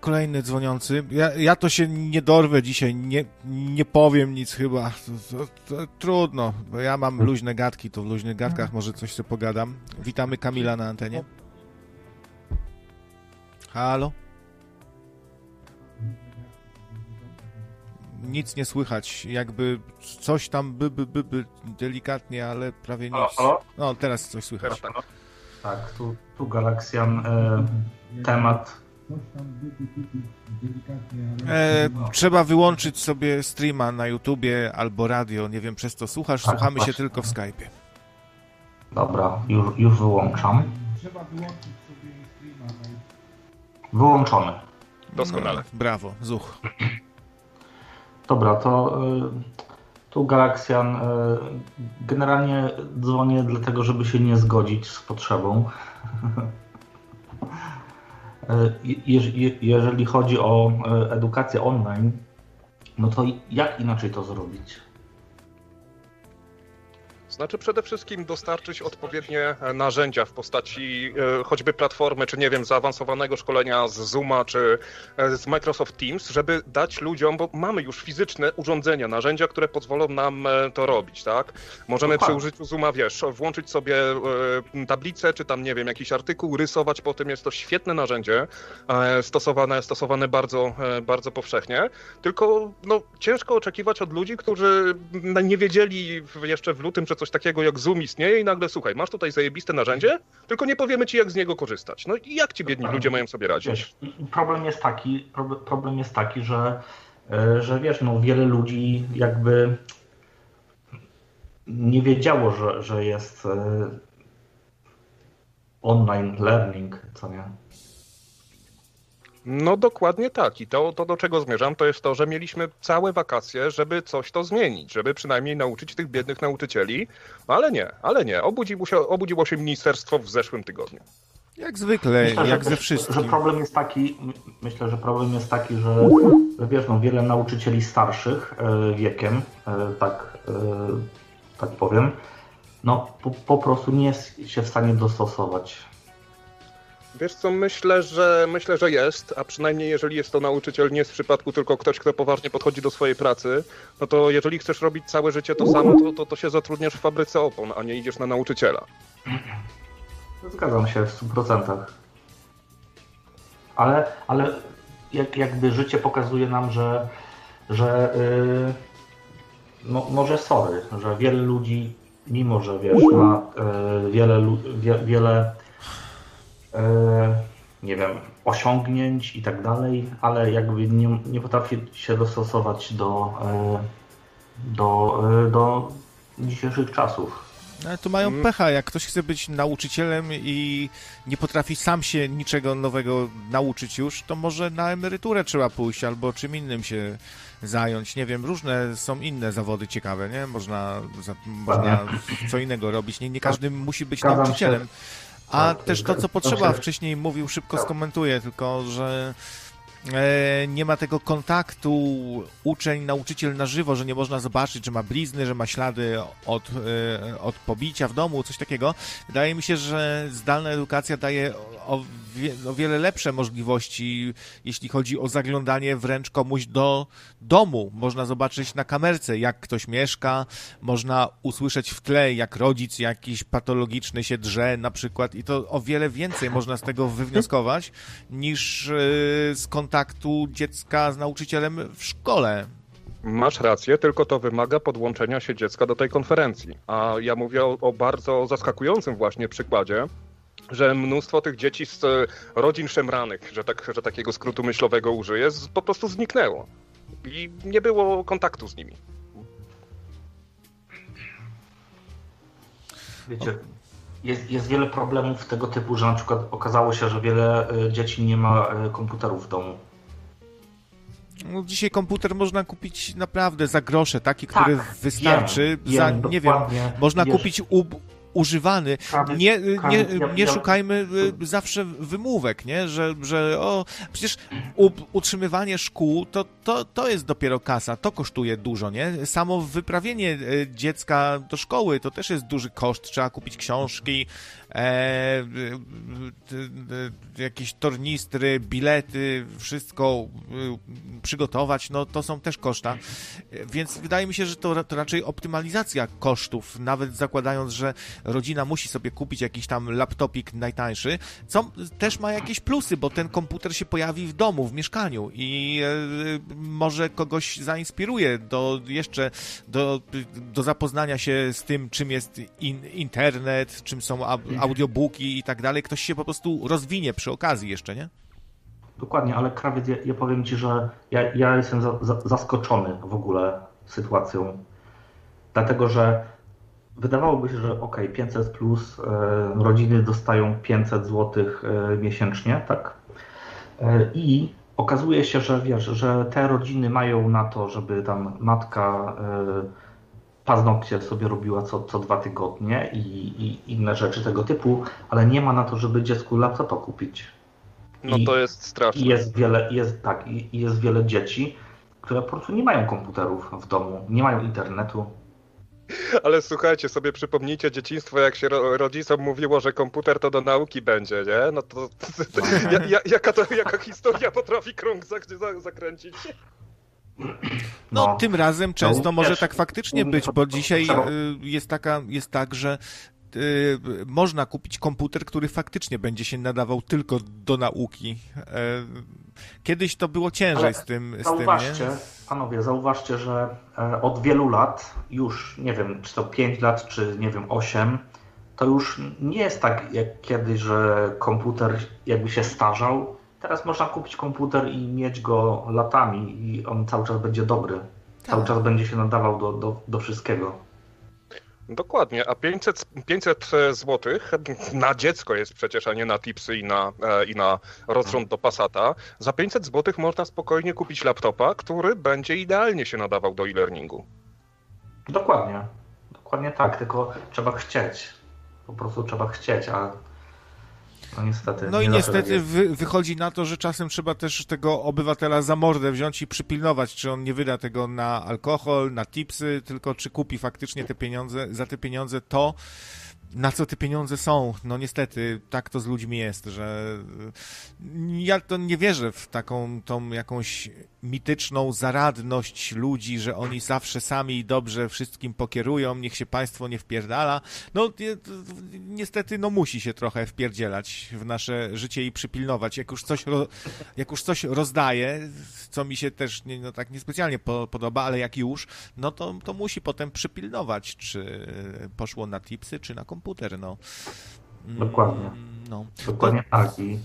Kolejny dzwoniący. Ja, ja to się nie dorwę dzisiaj, nie, nie powiem nic chyba. To, to, to, trudno, bo ja mam luźne gadki, to w luźnych gadkach może coś sobie pogadam. Witamy Kamila na antenie. Halo? Nic nie słychać, jakby coś tam by, by, by, by delikatnie, ale prawie nic. No, teraz coś słychać. Tak, tu, tu Galaksjan, e, temat E, trzeba wyłączyć sobie streama na YouTubie albo radio. Nie wiem, przez co słuchasz. Tak, Słuchamy właśnie. się tylko w Skype'ie. Dobra, już, już wyłączam. Trzeba wyłączyć sobie streama na Wyłączony. Doskonale. No, brawo, zuch. Dobra, to y, tu Galaksjan. Y, generalnie dzwonię dlatego, żeby się nie zgodzić z potrzebą. E, jeżeli chodzi o e, edukację online, no to jak inaczej to zrobić? Znaczy przede wszystkim dostarczyć odpowiednie narzędzia w postaci e, choćby platformy, czy nie wiem, zaawansowanego szkolenia z Zooma, czy e, z Microsoft Teams, żeby dać ludziom, bo mamy już fizyczne urządzenia, narzędzia, które pozwolą nam e, to robić, tak? Możemy Dokładnie. przy użyciu Zooma, wiesz, włączyć sobie e, tablicę, czy tam, nie wiem, jakiś artykuł, rysować po tym. Jest to świetne narzędzie, e, stosowane, stosowane bardzo, e, bardzo powszechnie. Tylko no, ciężko oczekiwać od ludzi, którzy nie wiedzieli jeszcze w lutym, że coś takiego jak Zoom istnieje i nagle, słuchaj, masz tutaj zajebiste narzędzie, tylko nie powiemy ci, jak z niego korzystać. No i jak ci biedni ludzie mają sobie radzić? Wiesz, problem jest taki, prob- problem jest taki, że, e, że wiesz, no wiele ludzi jakby nie wiedziało, że, że jest e, online learning, co nie? No dokładnie tak. I to, to, do czego zmierzam, to jest to, że mieliśmy całe wakacje, żeby coś to zmienić, żeby przynajmniej nauczyć tych biednych nauczycieli, ale nie, ale nie. Obudziło się, obudziło się ministerstwo w zeszłym tygodniu. Jak zwykle, Myślę, jak że, ze że wszystkim. problem jest taki, my- myślę, że problem jest taki, że, że wiesz, no, wiele nauczycieli starszych e, wiekiem, e, tak, e, tak powiem, no po, po prostu nie jest się w stanie dostosować. Wiesz co, myślę, że myślę, że jest, a przynajmniej jeżeli jest to nauczyciel nie z przypadku tylko ktoś, kto poważnie podchodzi do swojej pracy, no to jeżeli chcesz robić całe życie to samo, to, to, to się zatrudniasz w fabryce opon, a nie idziesz na nauczyciela. Zgadzam się w 100%. Ale, ale jak, jakby życie pokazuje nam, że, że yy, no, może sorry, że wiele ludzi, mimo że wiesz, ma yy, wiele, wie, wiele nie wiem, osiągnięć i tak dalej, ale jakby nie, nie potrafi się dostosować do, yy, do, yy, do dzisiejszych czasów. Ale tu mają Mm. pecha, jak ktoś chce być nauczycielem i nie potrafi sam się niczego nowego nauczyć już, to może na emeryturę trzeba pójść albo czym innym się zająć. Nie wiem, różne są inne zawody ciekawe, nie? Można, za, można co innego robić. Nie, nie każdy musi być Zgadzam się. nauczycielem. A Tak, też to, co zgadzam potrzeba, wcześniej mówił, szybko Tak. skomentuję, tylko że e, nie ma tego kontaktu uczeń-nauczyciel na żywo, że nie można zobaczyć, że ma blizny, że ma ślady od, e, od pobicia w domu, coś takiego. Wydaje mi się, że zdalna edukacja daje o, wie, o wiele lepsze możliwości, jeśli chodzi o zaglądanie wręcz komuś do domu. Można zobaczyć na kamerce, jak ktoś mieszka, można usłyszeć w tle, jak rodzic jakiś patologiczny się drze na przykład i to o wiele więcej można z tego wywnioskować niż e, z kontaktu dziecka z nauczycielem w szkole. Masz rację, tylko to wymaga podłączenia się dziecka do tej konferencji. A ja mówię o, o bardzo zaskakującym właśnie przykładzie, że mnóstwo tych dzieci z e, rodzin szemranych, że, tak, że takiego skrótu myślowego użyję, z, po prostu zniknęło. I nie było kontaktu z nimi. Wiecie, jest, jest wiele problemów tego typu, że na przykład okazało się, że wiele y, dzieci nie ma y, komputerów w domu. No, dzisiaj komputer można kupić naprawdę za grosze, taki, który Tak, wystarczy. wiem, za, wiem, nie wiem, można Wiesz, kupić u, używany. Nie, nie, nie szukajmy y, zawsze wymówek, nie? Że, że o, przecież utrzymywanie szkół to, to, to jest dopiero kasa, to kosztuje dużo, nie? Samo wyprawienie y, dziecka do szkoły to też jest duży koszt. Trzeba kupić książki, e, y, y, jakieś tornistry, bilety, wszystko y, przygotować, no to są też koszta. Więc wydaje mi się, że to, to raczej optymalizacja kosztów, nawet zakładając, że rodzina musi sobie kupić jakiś tam laptopik najtańszy, co też ma jakieś plusy, bo ten komputer się pojawi w domu, w mieszkaniu i e, może kogoś zainspiruje do jeszcze do, do zapoznania się z tym, czym jest in, internet, czym są au- audiobooki i tak dalej. Ktoś się po prostu rozwinie przy okazji jeszcze, nie? Dokładnie, ale krawiec, ja, ja powiem Ci, że ja, ja jestem za, za, zaskoczony w ogóle sytuacją. Dlatego, że wydawałoby się, że ok, 500 plus e, rodziny dostają 500 zł e, miesięcznie, tak? E, I okazuje się, że wiesz, że te rodziny mają na to, żeby tam matka paznokcie sobie robiła co, co dwa tygodnie i, i inne rzeczy tego typu, ale nie ma na to, żeby dziecku laptopa kupić. No I- to jest straszne. I jest wiele, jest tak, i jest wiele dzieci, które po prostu nie mają komputerów w domu, nie mają internetu. Ale słuchajcie, sobie przypomnijcie dzieciństwo, jak się rodzicom mówiło, że komputer to do nauki będzie, nie? No to, to, to ja, jaka, to, jaka historia potrafi krąg zakręcić? No, no, tym razem często no, może tak faktycznie być, bo dzisiaj y, jest, taka, jest tak, że y, można kupić komputer, który faktycznie będzie się nadawał tylko do nauki. E, kiedyś to było ciężej Ale z tym. Z zauważcie, tym, nie? panowie, zauważcie, że e, od wielu lat, już nie wiem, czy to 5 lat, czy nie wiem, 8, to już nie jest tak jak kiedyś, że komputer jakby się starzał. Teraz można kupić komputer i mieć go latami i on cały czas będzie dobry. Tak. Cały czas będzie się nadawał do, do, do wszystkiego. Dokładnie, a 500, 500 zł na dziecko jest przecież, a nie na tipsy i na, e, i na rozrząd do Passata. Za 500 zł można spokojnie kupić laptopa, który będzie idealnie się nadawał do e-learningu. Dokładnie, dokładnie tak, tylko trzeba chcieć. Po prostu trzeba chcieć, a no niestety. No i niestety wy, wychodzi na to, że czasem trzeba też tego obywatela za mordę wziąć i przypilnować, czy on nie wyda tego na alkohol, na tipsy, tylko czy kupi faktycznie te pieniądze, za te pieniądze to, na co te pieniądze są. No niestety, tak to z ludźmi jest, że ja to nie wierzę w taką tą jakąś mityczną zaradność ludzi, że oni zawsze sami dobrze wszystkim pokierują, niech się państwo nie wpierdala. No niestety, no musi się trochę wpierdzielać w nasze życie i przypilnować. Jak już coś, jak już coś rozdaje, co mi się też nie, no tak niespecjalnie po, podoba, ale jak już, no to, to musi potem przypilnować, czy poszło na tipsy, czy na komputer, no. Dokładnie. No. Dokładnie tak. I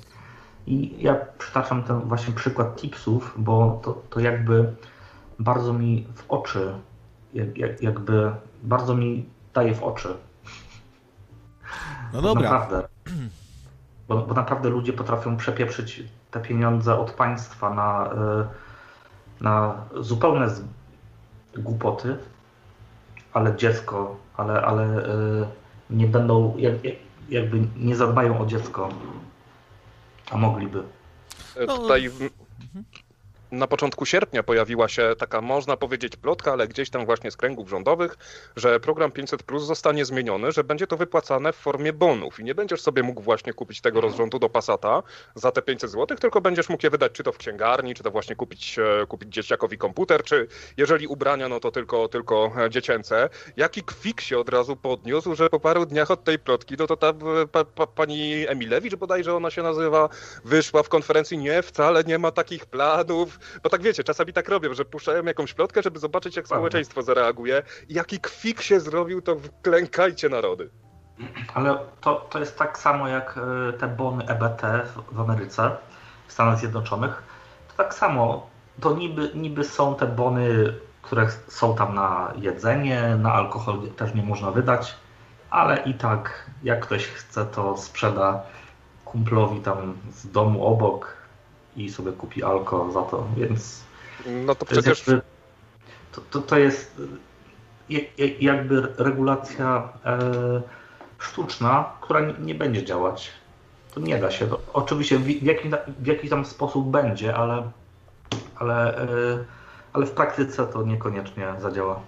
i ja przytaczam ten właśnie przykład tipsów, bo to, to jakby bardzo mi w oczy, jak, jakby bardzo mi daje w oczy. No dobra. Naprawdę. Bo, bo naprawdę ludzie potrafią przepieprzyć te pieniądze od państwa na, e, na zupełne głupoty, ale dziecko, ale, ale e, nie będą, jakby nie zadbają o dziecko a mogliby. No, Tutaj na początku sierpnia pojawiła się taka, można powiedzieć, plotka, ale gdzieś tam właśnie z kręgów rządowych, że program 500 Plus zostanie zmieniony, że będzie to wypłacane w formie bonów. I nie będziesz sobie mógł właśnie kupić tego rozrządu do Passata za te 500 zł, tylko będziesz mógł je wydać czy to w księgarni, czy to właśnie kupić, e, kupić dzieciakowi komputer, czy jeżeli ubrania, no to tylko, tylko dziecięce. Jaki kwik się od razu podniósł, że po paru dniach od tej plotki, no to ta e, pa, pa, pani Emilewicz bodajże ona się nazywa, wyszła w konferencji, nie, wcale nie ma takich planów, bo tak wiecie, czasami tak robią, że puszczają jakąś plotkę, żeby zobaczyć, jak społeczeństwo zareaguje. Jaki kwik się zrobił, to klękajcie narody. Ale to, to jest tak samo jak e, te bony EBT w Ameryce, w Stanach Zjednoczonych. To tak samo, to niby, niby są te bony, które są tam na jedzenie, na alkohol też nie można wydać, ale i tak jak ktoś chce, to sprzeda kumplowi tam z domu obok i sobie kupi alko za to, więc. No to przecież. To, to, to, to jest jakby regulacja e, sztuczna, która nie będzie działać. To nie da się. To oczywiście w, jaki, w jaki tam sposób będzie, ale, ale, e, ale w praktyce to niekoniecznie zadziała.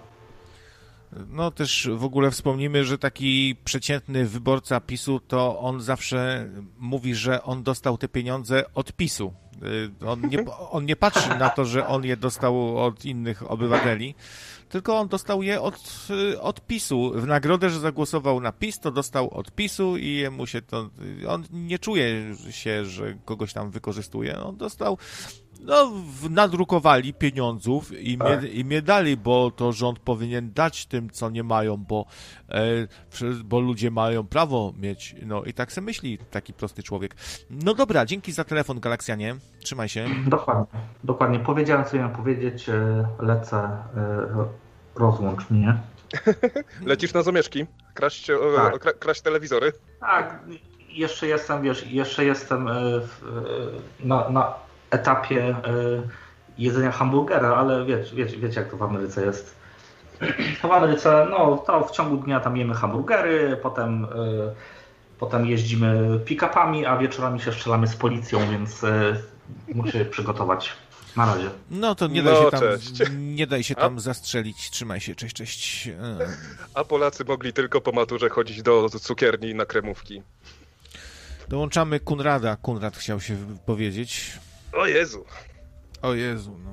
No też w ogóle wspomnimy, że taki przeciętny wyborca PiSu to on zawsze mówi, że on dostał te pieniądze od PiSu. Y, on nie, on nie patrzy na to, że on je dostał od innych obywateli, tylko on dostał je od, y, od PiSu. W nagrodę, że zagłosował na PiS, to dostał od PiSu i mu się to... On nie czuje się, że kogoś tam wykorzystuje. On dostał no, nadrukowali pieniądzów i, tak. mnie, i mnie dali, bo to rząd powinien dać tym, co nie mają, bo, e, bo ludzie mają prawo mieć. No i tak se myśli taki prosty człowiek. No dobra, dzięki za telefon, Galaksjanie. Trzymaj się. Dokładnie. Dokładnie. Powiedziałem, co miałem powiedzieć. E, lecę. E, rozłącz mnie. Lecisz na zamieszki? Kraść, e, tak. kraść telewizory? Tak. Jeszcze jestem, wiesz, jeszcze jestem na, na etapie e, jedzenia hamburgera, ale wiecie, wiecie, wiecie jak to w Ameryce jest. W Ameryce, no to w ciągu dnia tam jemy hamburgery, potem, e, potem jeździmy pick-upami, a wieczorami się strzelamy z policją, więc e, muszę się przygotować. Na razie. No to nie daj No, się tam, cześć. nie daj się tam zastrzelić. Trzymaj się, cześć, cześć. A Polacy mogli tylko po maturze chodzić do cukierni na kremówki. Dołączamy Kunrada. Kunrad chciał się powiedzieć. O Jezu. O Jezu, no.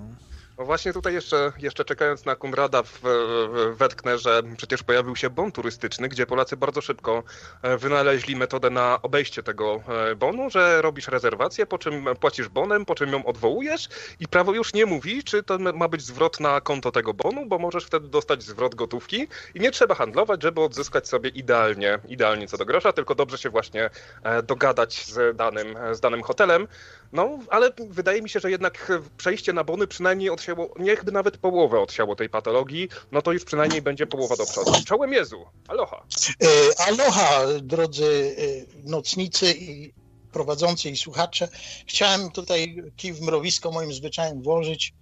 No właśnie tutaj jeszcze, jeszcze czekając na Kunrada w, w, wetknę, że przecież pojawił się bon turystyczny, gdzie Polacy bardzo szybko e, wynaleźli metodę na obejście tego e, bonu, że robisz rezerwację, po czym płacisz bonem, po czym ją odwołujesz i prawo już nie mówi, czy to ma być zwrot na konto tego bonu, bo możesz wtedy dostać zwrot gotówki i nie trzeba handlować, żeby odzyskać sobie idealnie, idealnie co do grosza, tylko dobrze się właśnie e, dogadać z danym, z danym hotelem. No, ale wydaje mi się, że jednak przejście na bony przynajmniej odsiało, niechby nawet połowę odsiało tej patologii, no to już przynajmniej będzie połowa do przodu. Czołem Jezu, aloha. E, Aloha, drodzy e, nocnicy i prowadzący i słuchacze. Chciałem tutaj kij w mrowisko moim zwyczajem włożyć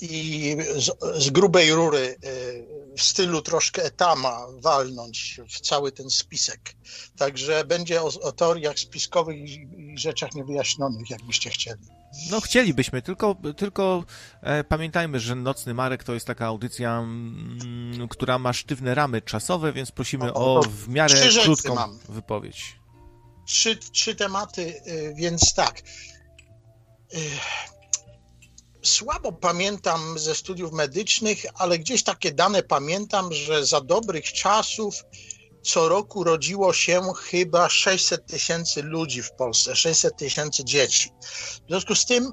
i z, z grubej rury e, w stylu troszkę etama walnąć w cały ten spisek. Także będzie o, o teoriach spiskowych i, i rzeczach niewyjaśnionych, jakbyście chcieli. No chcielibyśmy, tylko, tylko e, pamiętajmy, że Nocny Marek to jest taka audycja, mm, która ma sztywne ramy czasowe, więc prosimy O, o w miarę krótką mam. wypowiedź. trzy, trzy tematy, y, więc tak. Y, Słabo pamiętam ze studiów medycznych, ale gdzieś takie dane pamiętam, że za dobrych czasów co roku rodziło się chyba 600 tysięcy ludzi w Polsce, 600 tysięcy dzieci. W związku z tym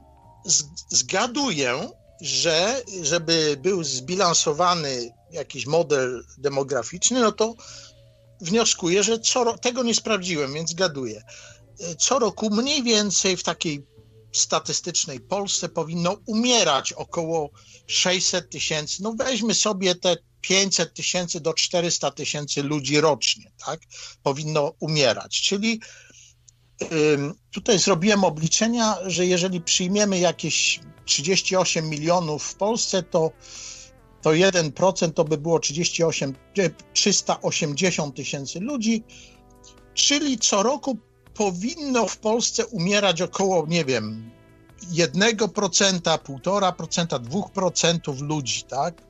zgaduję, że żeby był zbilansowany jakiś model demograficzny, no to wnioskuję, że co tego nie sprawdziłem, więc zgaduję. E, Co roku mniej więcej w takiej statystycznej Polsce powinno umierać około 600 tysięcy. No weźmy sobie te 500 tysięcy do 400 tysięcy ludzi rocznie, tak? Powinno umierać. Czyli tutaj zrobiłem obliczenia, że jeżeli przyjmiemy jakieś 38 milionów w Polsce, to to 1% to by było 38, e, 380 tysięcy ludzi, czyli co roku powinno w Polsce umierać około, nie wiem, 1%, 1,5%, 2% ludzi, tak?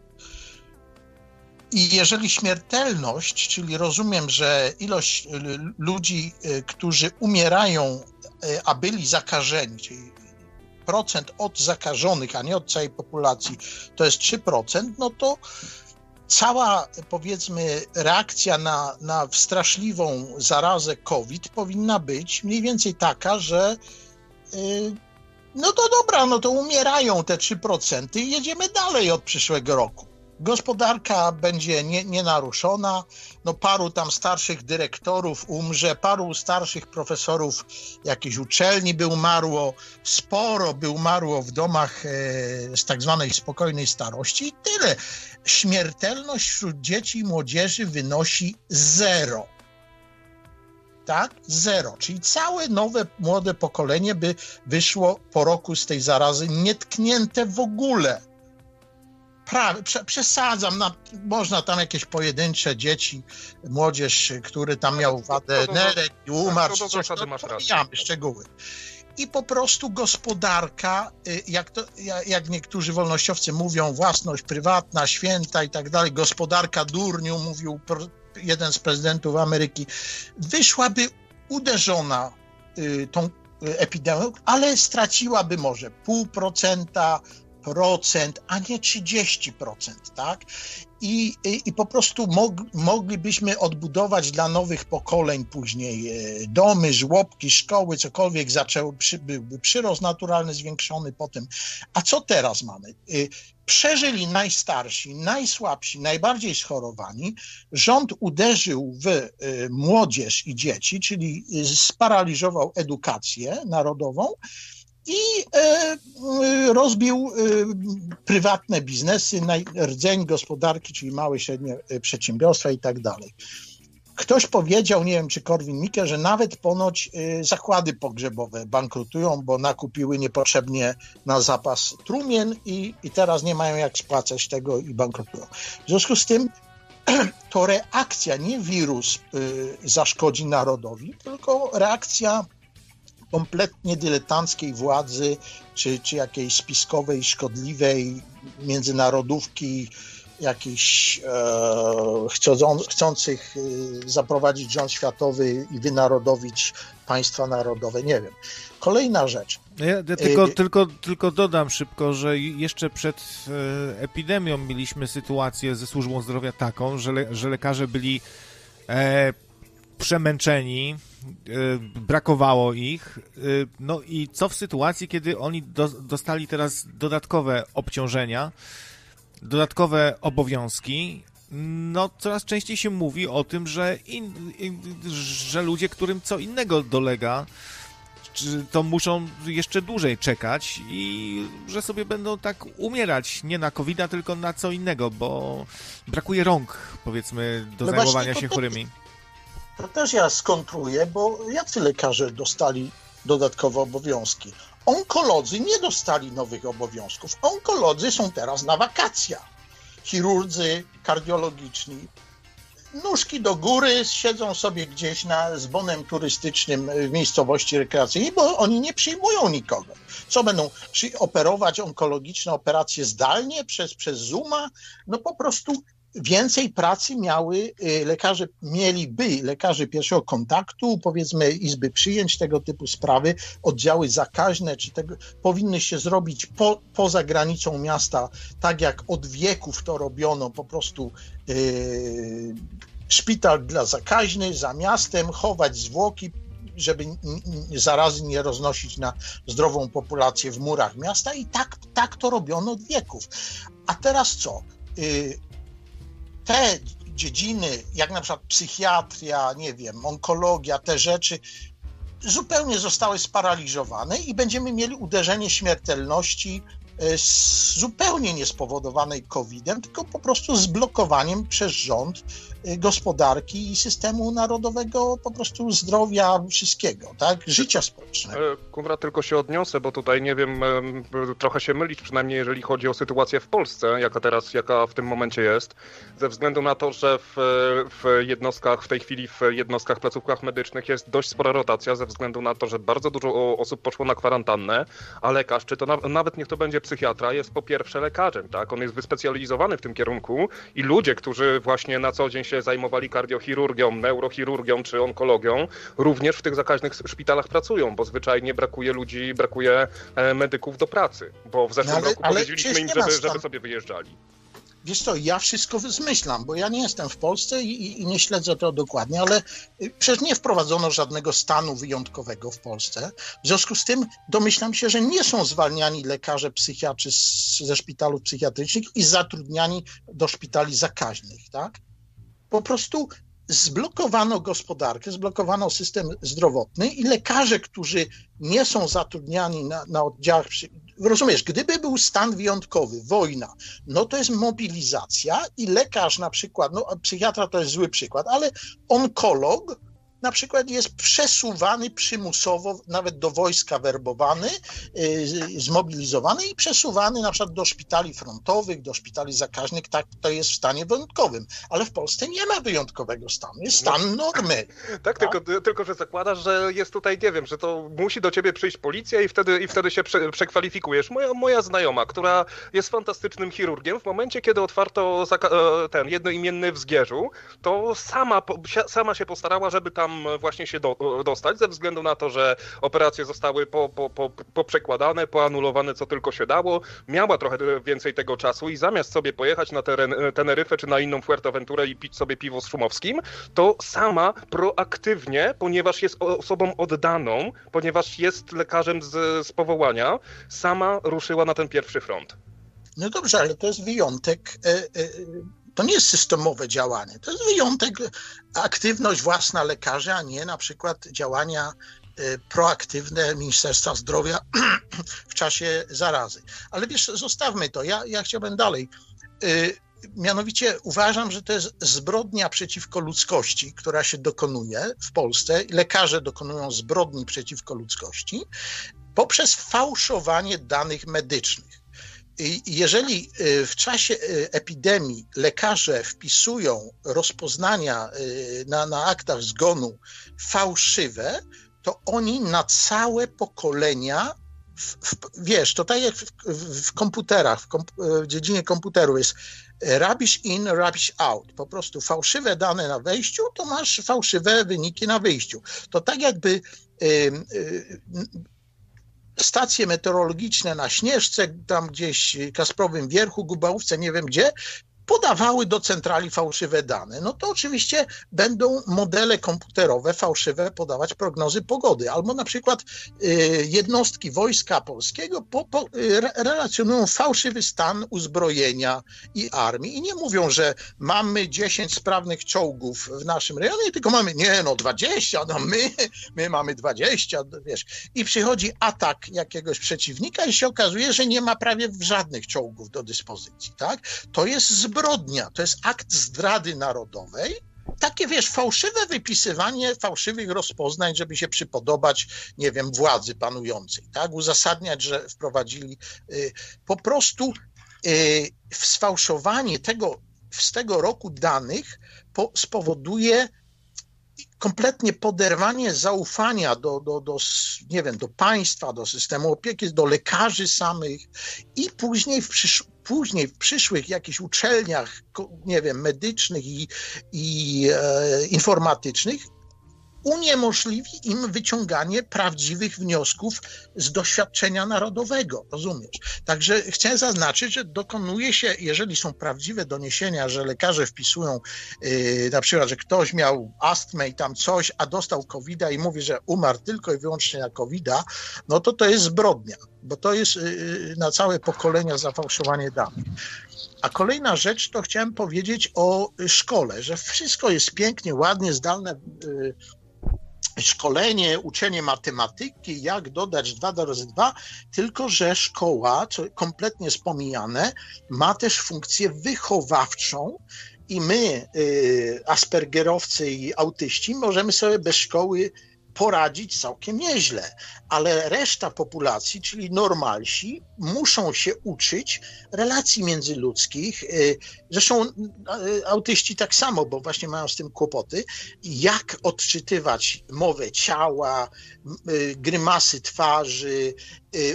I jeżeli śmiertelność, czyli rozumiem, że ilość y, ludzi, y, którzy umierają, y, a byli zakażeni, czyli procent od zakażonych, a nie od całej populacji, to jest 3%, no to cała, powiedzmy, reakcja na, na straszliwą zarazę COVID powinna być mniej więcej taka, że y, no to dobra, no to umierają te 3% i jedziemy dalej od przyszłego roku. Gospodarka będzie nie, nienaruszona, no paru tam starszych dyrektorów umrze, paru starszych profesorów jakiejś uczelni by umarło, sporo by umarło w domach e, z tak zwanej spokojnej starości i tyle. Śmiertelność wśród dzieci i młodzieży wynosi zero. Tak? Zero. Czyli całe nowe, młode pokolenie by wyszło po roku z tej zarazy nietknięte w ogóle. Prawie, prze, przesadzam, na, można tam jakieś pojedyncze dzieci, młodzież, który tam miał wadę to do- nerek i umarł, coś, no, pomijamy szczegóły. I po prostu gospodarka, y, jak, to, ja- jak niektórzy wolnościowcy mówią, własność prywatna, święta i tak dalej, gospodarka durniu, mówił jeden z prezydentów Ameryki, wyszłaby uderzona y, tą y, epidemią, ale straciłaby może pół procenta, procent, a nie 30%, tak? I, i, i po prostu mog, moglibyśmy odbudować dla nowych pokoleń później e, domy, żłobki, szkoły, cokolwiek zaczęło, przy, byłby przyrost naturalny zwiększony potem. A co teraz mamy? E, Przeżyli najstarsi, najsłabsi, najbardziej schorowani. Rząd uderzył w e, młodzież i dzieci, czyli sparaliżował edukację narodową i e, e, rozbił e, prywatne biznesy, rdzeń gospodarki, czyli małe i średnie przedsiębiorstwa i tak dalej. Ktoś powiedział, nie wiem czy Korwin-Mikke, że nawet ponoć zakłady pogrzebowe bankrutują, bo nakupiły niepotrzebnie na zapas trumien i, i teraz nie mają jak spłacać tego i bankrutują. W związku z tym to reakcja, nie wirus zaszkodzi narodowi, tylko reakcja kompletnie dyletanckiej władzy, czy, czy jakiejś spiskowej, szkodliwej międzynarodówki, jakichś e, chcą, chcących e, zaprowadzić rząd światowy i wynarodowić państwa narodowe. Nie wiem. Kolejna rzecz. Ja, ja tylko, y tylko, tylko dodam szybko, że jeszcze przed e, epidemią mieliśmy sytuację ze służbą zdrowia taką, że, le, że lekarze byli e, przemęczeni, e, brakowało ich. E, no i co w sytuacji, kiedy oni do, dostali teraz dodatkowe obciążenia, dodatkowe obowiązki? No, coraz częściej się mówi o tym, że, in, in, że ludzie, którym co innego dolega, to muszą jeszcze dłużej czekać i że sobie będą tak umierać nie na covid tylko na co innego, bo brakuje rąk, powiedzmy, do no zajmowania się chorymi. To też ja skontruję, bo jacy lekarze dostali dodatkowe obowiązki? Onkolodzy nie dostali nowych obowiązków. Onkolodzy są teraz na wakacjach. Chirurdzy kardiologiczni nóżki do góry, siedzą sobie gdzieś na, z bonem turystycznym w miejscowości rekreacyjnej, bo oni nie przyjmują nikogo. Co będą operować onkologiczne operacje zdalnie przez, przez Zooma? No po prostu więcej pracy miały y, lekarze, mieliby lekarze pierwszego kontaktu, powiedzmy izby przyjęć, tego typu sprawy, oddziały zakaźne, czy tego powinny się zrobić po, poza granicą miasta, tak jak od wieków to robiono, po prostu yy, szpital dla zakaźny za miastem, chować zwłoki, żeby zarazy nie roznosić na zdrową populację w murach miasta i tak, tak to robiono od wieków. A teraz co? Yy, te dziedziny, jak na przykład psychiatria, nie wiem, onkologia, te rzeczy, zupełnie zostały sparaliżowane i będziemy mieli uderzenie śmiertelności e, zupełnie niespowodowanej COVID-em, tylko po prostu zblokowaniem przez rząd gospodarki i systemu narodowego po prostu zdrowia wszystkiego, tak? Życia społecznego. E, Kumra, tylko się odniosę, bo tutaj nie wiem, trochę się mylić, przynajmniej jeżeli chodzi o sytuację w Polsce, jaka teraz, jaka w tym momencie jest, ze względu na to, że w, w jednostkach, w tej chwili w jednostkach, placówkach medycznych jest dość spora rotacja, ze względu na to, że bardzo dużo osób poszło na kwarantannę, a lekarz, czy to na, nawet niech to będzie psychiatra, jest po pierwsze lekarzem, tak? On jest wyspecjalizowany w tym kierunku i ludzie, którzy właśnie na co dzień się zajmowali kardiochirurgią, neurochirurgią czy onkologią, również w tych zakaźnych szpitalach pracują, bo zwyczajnie brakuje ludzi, brakuje e, medyków do pracy, bo w zeszłym no, ale, roku ale powiedzieliśmy im, żeby, żeby sobie wyjeżdżali. Wiesz co, ja wszystko zmyślam, bo ja nie jestem w Polsce i, i, nie śledzę to dokładnie, ale y, przecież nie wprowadzono żadnego stanu wyjątkowego w Polsce. W związku z tym domyślam się, że nie są zwalniani lekarze psychiatrzy ze szpitalów psychiatrycznych i zatrudniani do szpitali zakaźnych, tak? Po prostu zblokowano gospodarkę, zblokowano system zdrowotny i lekarze, którzy nie są zatrudniani na, na oddziałach, rozumiesz, gdyby był stan wyjątkowy, wojna, no to jest mobilizacja i lekarz na przykład, no psychiatra to jest zły przykład, ale onkolog, na przykład jest przesuwany przymusowo, nawet do wojska werbowany, y, zmobilizowany i przesuwany na przykład do szpitali frontowych, do szpitali zakaźnych, tak to jest w stanie wyjątkowym. Ale w Polsce nie ma wyjątkowego stanu, jest stan no, normy. Tak, tak? Tylko, tylko że zakładasz, że jest tutaj, nie wiem, że to musi do ciebie przyjść policja i wtedy, i wtedy się prze, przekwalifikujesz. Moja, moja znajoma, która jest fantastycznym chirurgiem, w momencie, kiedy otwarto e, ten jednoimienny w Zgierzu, to sama, sama się postarała, żeby tam tam właśnie się do, dostać, ze względu na to, że operacje zostały po, po, po, poprzekładane, poanulowane co tylko się dało. Miała trochę więcej tego czasu i zamiast sobie pojechać na teren, Teneryfę czy na inną Fuerteventurę i pić sobie piwo z Szumowskim, to sama proaktywnie, ponieważ jest osobą oddaną, ponieważ jest lekarzem z, z powołania, sama ruszyła na ten pierwszy front. No dobrze, ale to jest wyjątek. To nie jest systemowe działanie. To jest wyjątek, aktywność własna lekarzy, a nie na przykład działania e, proaktywne Ministerstwa Zdrowia w czasie zarazy. Ale wiesz, zostawmy to. Ja, ja chciałbym dalej. E, mianowicie uważam, że to jest zbrodnia przeciwko ludzkości, która się dokonuje w Polsce. Lekarze dokonują zbrodni przeciwko ludzkości poprzez fałszowanie danych medycznych. Jeżeli y, w czasie y, epidemii lekarze wpisują rozpoznania y, na, na aktach zgonu fałszywe, to oni na całe pokolenia w, w, wiesz, to tak jak w, w komputerach, w, komp w, dziedzinie komputerów jest rubbish in, rubbish out. Po prostu fałszywe dane na wejściu, to masz fałszywe wyniki na wyjściu. To tak jakby stacje meteorologiczne na Śnieżce, tam gdzieś Kasprowym Wierchu, Gubałówce, nie wiem gdzie, podawały do centrali fałszywe dane, no to oczywiście będą modele komputerowe fałszywe podawać prognozy pogody, albo na przykład y, jednostki Wojska Polskiego po, po, y, relacjonują fałszywy stan uzbrojenia i armii i nie mówią, że mamy 10 sprawnych czołgów w naszym rejonie, tylko mamy, nie no 20, no my, my mamy 20, wiesz, i przychodzi atak jakiegoś przeciwnika i się okazuje, że nie ma prawie żadnych czołgów do dyspozycji, tak? To jest zbrojenie zbrodnia, to jest akt zdrady narodowej. Takie, wiesz, fałszywe wypisywanie fałszywych rozpoznań, żeby się przypodobać, nie wiem, władzy panującej, tak? Uzasadniać, że wprowadzili y, po prostu y, sfałszowanie tego, z tego roku danych po, spowoduje kompletnie poderwanie zaufania do, do, do, nie wiem, do państwa, do systemu opieki, do lekarzy samych i później w, przysz później w przyszłych jakichś uczelniach, nie wiem, medycznych i, i e, informatycznych uniemożliwi im wyciąganie prawdziwych wniosków z doświadczenia narodowego, rozumiesz? Także chcę zaznaczyć, że dokonuje się, jeżeli są prawdziwe doniesienia, że lekarze wpisują yy, na przykład, że ktoś miał astmę i tam coś, a dostał covid i mówi, że umarł tylko i wyłącznie na covid no to to jest zbrodnia, bo to jest yy, na całe pokolenia zafałszowanie danych. A kolejna rzecz, to chciałem powiedzieć o szkole, że wszystko jest pięknie, ładnie, zdalne yy, szkolenie, uczenie matematyki, jak dodać 2 do razy 2, tylko że szkoła, co kompletnie jest pomijane, ma też funkcję wychowawczą i my, y, aspergerowcy i autyści, możemy sobie bez szkoły poradzić całkiem nieźle, ale reszta populacji, czyli normalsi, muszą się uczyć relacji międzyludzkich. Y, zresztą y, autyści tak samo, bo właśnie mają z tym kłopoty, jak odczytywać mowę ciała, y, grymasy twarzy,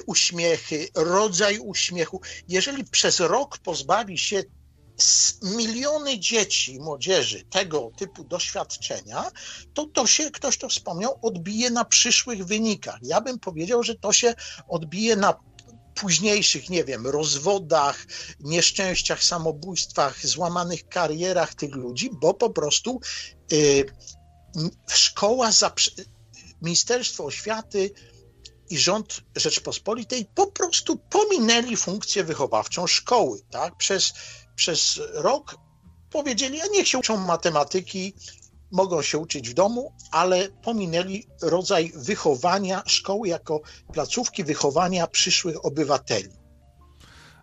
uśmiechy, rodzaj uśmiechu. Jeżeli przez rok pozbawi się miliony dzieci młodzieży tego typu doświadczenia, to to się, ktoś to wspomniał, odbije na przyszłych wynikach. Ja bym powiedział, że to się odbije na późniejszych, nie wiem, rozwodach, nieszczęściach, samobójstwach, złamanych karierach tych ludzi, bo po prostu y, szkoła, Ministerstwo Oświaty i rząd Rzeczpospolitej po prostu pominęli funkcję wychowawczą szkoły, tak? Przez przez rok powiedzieli, a niech się uczą matematyki, mogą się uczyć w domu, ale pominęli rodzaj wychowania szkoły jako placówki wychowania przyszłych obywateli.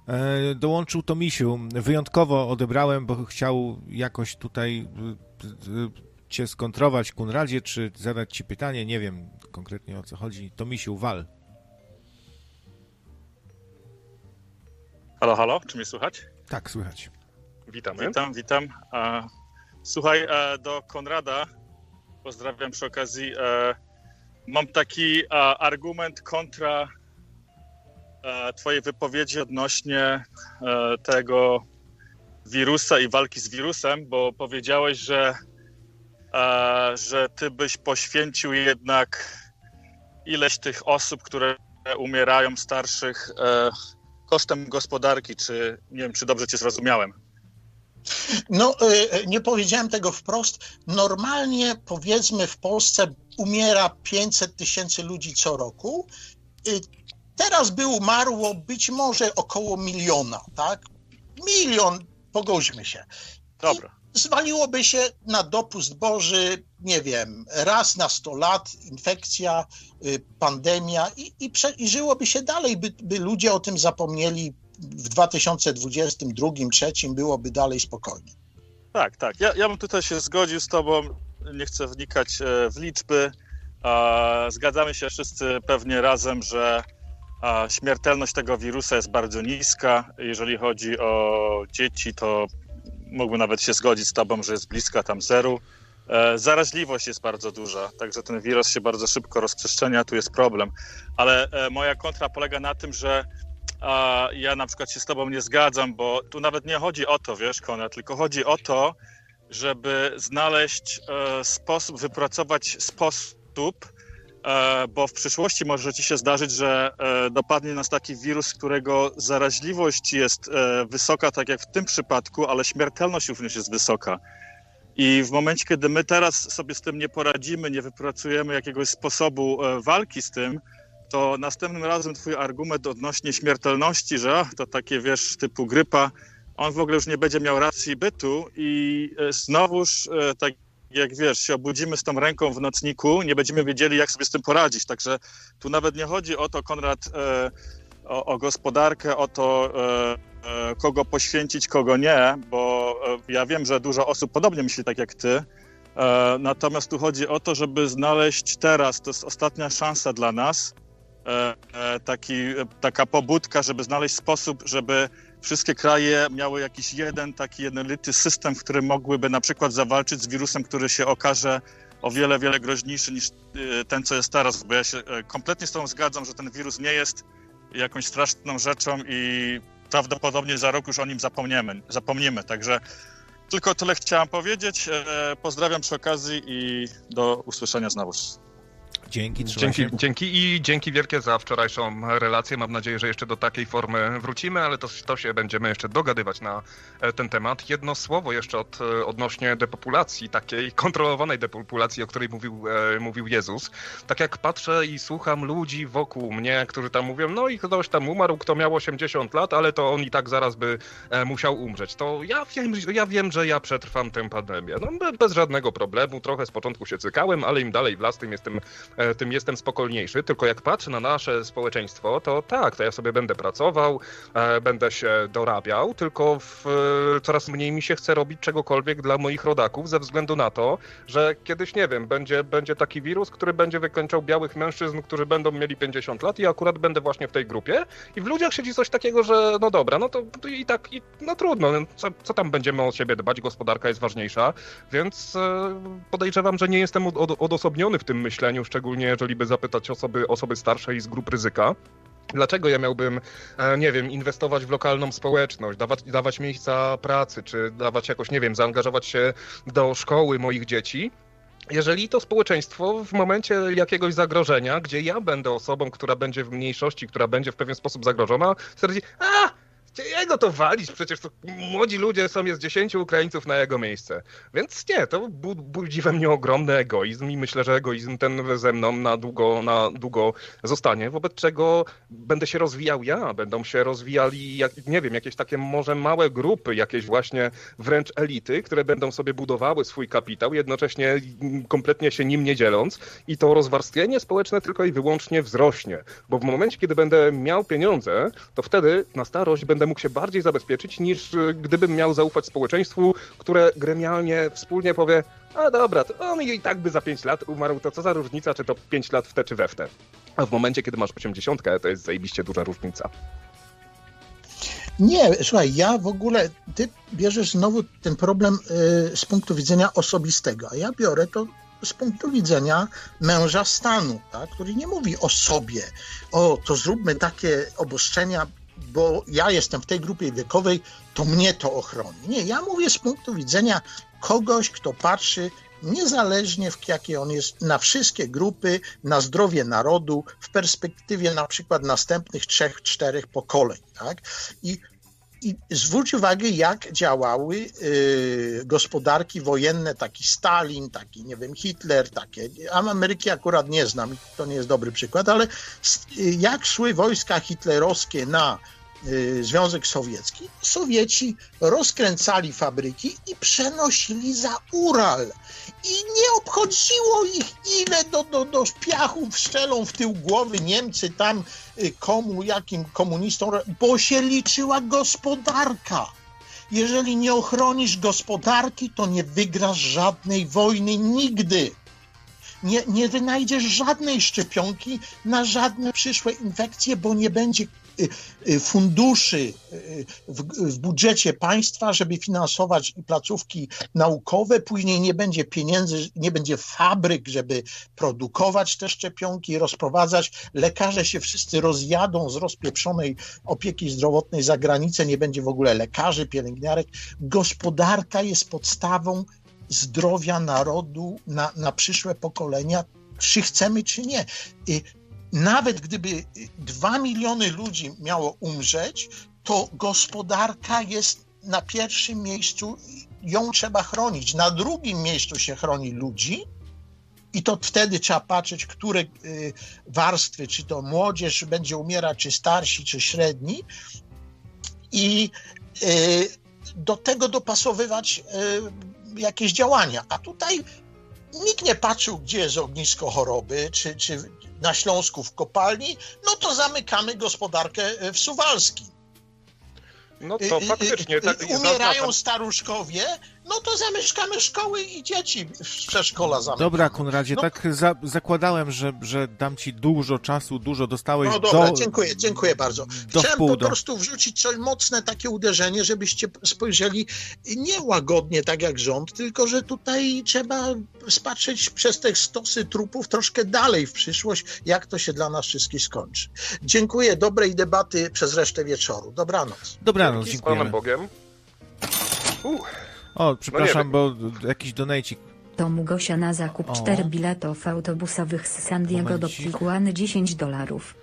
E, dołączył to Misiu. Wyjątkowo odebrałem, bo chciał jakoś tutaj e, e, cię skontrować, Kunradzie, czy zadać ci pytanie. Nie wiem konkretnie o co chodzi. To Misiu, wal. Halo, halo, czy mnie słychać? Tak, słychać. Witamy. Witam, witam. Słuchaj, e, do Konrada, pozdrawiam przy okazji. E, mam taki argument kontra e, Twojej wypowiedzi odnośnie tego wirusa i walki z wirusem, bo powiedziałeś, że, że Ty byś poświęcił jednak ileś tych osób, które umierają starszych kosztem gospodarki, czy nie wiem, czy dobrze cię zrozumiałem. No, e, nie powiedziałem tego wprost. Normalnie, powiedzmy, w Polsce umiera 500 tysięcy ludzi co roku. Teraz by umarło być może około miliona, tak? Milion, pogodzimy się. Dobra zwaliłoby się na dopust Boży, nie wiem, raz na 100 lat, infekcja, y, pandemia i, i, prze, i żyłoby się dalej, by, by ludzie o tym zapomnieli w 2022, 2023 byłoby dalej spokojnie. Tak, tak. Ja, ja bym tutaj się zgodził z Tobą. Nie chcę wnikać e, w liczby. Zgadzamy się wszyscy pewnie razem, że śmiertelność tego wirusa jest bardzo niska. Jeżeli chodzi o dzieci, to mógłbym nawet się zgodzić z tobą, że jest bliska tam zeru. E, zaraźliwość jest bardzo duża, także ten wirus się bardzo szybko rozprzestrzenia, tu jest problem. Ale e, moja kontra polega na tym, że ja na przykład się z tobą nie zgadzam, bo tu nawet nie chodzi o to, wiesz, Konrad, tylko chodzi o to, żeby znaleźć e, sposób, wypracować sposób, bo w przyszłości może ci się zdarzyć, że dopadnie nas taki wirus, którego zaraźliwość jest wysoka, tak jak w tym przypadku, ale śmiertelność również jest wysoka. I w momencie, kiedy my teraz sobie z tym nie poradzimy, nie wypracujemy jakiegoś sposobu e, walki z tym, to następnym razem twój argument odnośnie śmiertelności, że to takie, wiesz, typu grypa, on w ogóle już nie będzie miał racji bytu i e, znowuż, e, tak jak wiesz, się obudzimy z tą ręką w nocniku, nie będziemy wiedzieli, jak sobie z tym poradzić. Także tu nawet nie chodzi o to, Konrad, o, o gospodarkę, o to, E, kogo poświęcić, kogo nie, bo e, ja wiem, że dużo osób podobnie myśli tak jak ty. E, natomiast tu chodzi o to, żeby znaleźć teraz, to jest ostatnia szansa dla nas, taki, taka pobudka, żeby znaleźć sposób, żeby wszystkie kraje miały jakiś jeden taki jednolity system, w którym mogłyby na przykład zawalczyć z wirusem, który się okaże o wiele, wiele groźniejszy niż ten, co jest teraz, bo ja się kompletnie z tą zgadzam, że ten wirus nie jest jakąś straszną rzeczą i prawdopodobnie za rok już o nim zapomniemy. zapomnimy. Także tylko tyle chciałem powiedzieć. E, pozdrawiam przy okazji i do usłyszenia znowu. Dzięki, dzięki, dzięki i dzięki wielkie za wczorajszą relację. Mam nadzieję, że jeszcze do takiej formy wrócimy, ale to, to się będziemy jeszcze dogadywać na e, ten temat. Jedno słowo jeszcze od, e, odnośnie depopulacji, takiej kontrolowanej depopulacji, o której mówił, e, mówił Jezus. Tak jak patrzę i słucham ludzi wokół mnie, którzy tam mówią, no i ktoś tam umarł, kto miał 80 lat, ale to on i tak zaraz by e, musiał umrzeć. To ja wiem, ja wiem, że ja przetrwam tę pandemię. No, bez żadnego problemu. Trochę z początku się cykałem, ale im dalej w las, tym jestem tym jestem spokojniejszy. Tylko jak patrzę na nasze społeczeństwo, to tak, to ja sobie będę pracował, e, będę się dorabiał, tylko w, e, coraz mniej mi się chce robić czegokolwiek dla moich rodaków ze względu na to, że kiedyś, nie wiem, będzie, będzie taki wirus, który będzie wykończał białych mężczyzn, którzy będą mieli 50 lat i akurat będę właśnie w tej grupie i w ludziach siedzi coś takiego, że no dobra, no to, to i tak, i, no trudno, no co, co tam będziemy o siebie dbać, gospodarka jest ważniejsza, więc podejrzewam, że nie jestem od, od, odosobniony w tym myśleniu, szczególnie jeżeli by zapytać osoby, osoby starsze i z grup ryzyka. Dlaczego ja miałbym, e, nie wiem, inwestować w lokalną społeczność, dawać, dawać miejsca pracy, czy dawać jakoś, nie wiem, zaangażować się do szkoły moich dzieci, jeżeli to społeczeństwo w momencie jakiegoś zagrożenia, gdzie ja będę osobą, która będzie w mniejszości, która będzie w pewien sposób zagrożona, stwierdzi, a jego to walić, przecież to młodzi ludzie są, jest 10 Ukraińców na jego miejsce. Więc nie, to bu budzi we mnie ogromny egoizm i myślę, że egoizm ten ze mną na długo, na długo zostanie, wobec czego będę się rozwijał ja, będą się rozwijali, jak, nie wiem, jakieś takie może małe grupy, jakieś właśnie wręcz elity, które będą sobie budowały swój kapitał, jednocześnie kompletnie się nim nie dzieląc. I to rozwarstwienie społeczne tylko i wyłącznie wzrośnie, bo w momencie, kiedy będę miał pieniądze, to wtedy na starość będę będę mógł się bardziej zabezpieczyć, niż e, gdybym miał zaufać społeczeństwu, które gremialnie wspólnie powie, a dobra, to on i tak by za 5 lat umarł, to co za różnica, czy to 5 lat w te czy we w te. A w momencie, kiedy masz 80, to jest zajebiście duża różnica. Nie, słuchaj, ja w ogóle, ty bierzesz znowu ten problem y, z punktu widzenia osobistego, a ja biorę to z punktu widzenia męża stanu, tak, który nie mówi o sobie, o to zróbmy takie obostrzenia bo ja jestem w tej grupie wiekowej, to mnie to ochroni. Nie, ja mówię z punktu widzenia kogoś, kto patrzy niezależnie w jakie on jest, na wszystkie grupy, na zdrowie narodu, w perspektywie na przykład następnych trzech, czterech pokoleń. Tak? I i zwróć uwagę, jak działały y, gospodarki wojenne, taki Stalin, taki, nie wiem, Hitler, takie. Ameryki akurat nie znam, to nie jest dobry przykład, ale jak szły wojska hitlerowskie na Y, Związek Sowiecki, Sowieci rozkręcali fabryki i przenosili za Ural. I nie obchodziło ich, ile do, do, do piachów strzelą w tył głowy Niemcy tam y, komu, jakim komunistom, bo się liczyła gospodarka. Jeżeli nie ochronisz gospodarki, to nie wygrasz żadnej wojny nigdy nie, nie wynajdziesz żadnej szczepionki na żadne przyszłe infekcje, bo nie będzie y, funduszy w, w budżecie państwa, żeby finansować placówki naukowe, później nie będzie pieniędzy, nie będzie fabryk, żeby produkować te szczepionki, rozprowadzać. Lekarze się wszyscy rozjadą z rozpieprzonej opieki zdrowotnej za granicę, nie będzie w ogóle lekarzy, pielęgniarek. Gospodarka jest podstawą zdrowia narodu na, na przyszłe pokolenia, czy chcemy, czy nie. Nawet gdyby dwa miliony ludzi miało umrzeć, to gospodarka jest na pierwszym miejscu, ją trzeba chronić. Na drugim miejscu się chroni ludzi, i to wtedy trzeba patrzeć, które y, warstwy, czy to młodzież będzie umierać, czy starsi, czy średni, i y, do tego dopasowywać y, jakieś działania. A tutaj nikt nie patrzył, gdzie jest ognisko choroby, czy, czy na Śląsku w kopalni, no to zamykamy gospodarkę w Suwalskim. No to faktycznie. Tak, Umierają staruszkowie, no to zamieszkamy szkoły i dzieci w przedszkola zamykamy. Dobra, Konradzie, no. tak za, zakładałem, że, że dam ci dużo czasu, dużo dostałeś No dobra, do, dziękuję, dziękuję bardzo. Chciałem po do... prostu wrzucić coś mocne takie uderzenie, żebyście spojrzeli nie łagodnie, tak jak rząd, tylko że tutaj trzeba spatrzeć przez te stosy trupów troszkę dalej w przyszłość, jak to się dla nas wszystkich skończy. Dziękuję, dobrej debaty przez resztę wieczoru. Dobranoc. Dobranoc, dziękuję. Z Panem Bogiem. Uh. O, przepraszam, no bo jakiś donajcik. Tomu Gosia na zakup o. 4 biletów autobusowych z San Diego do Tijuany 10 dolarów.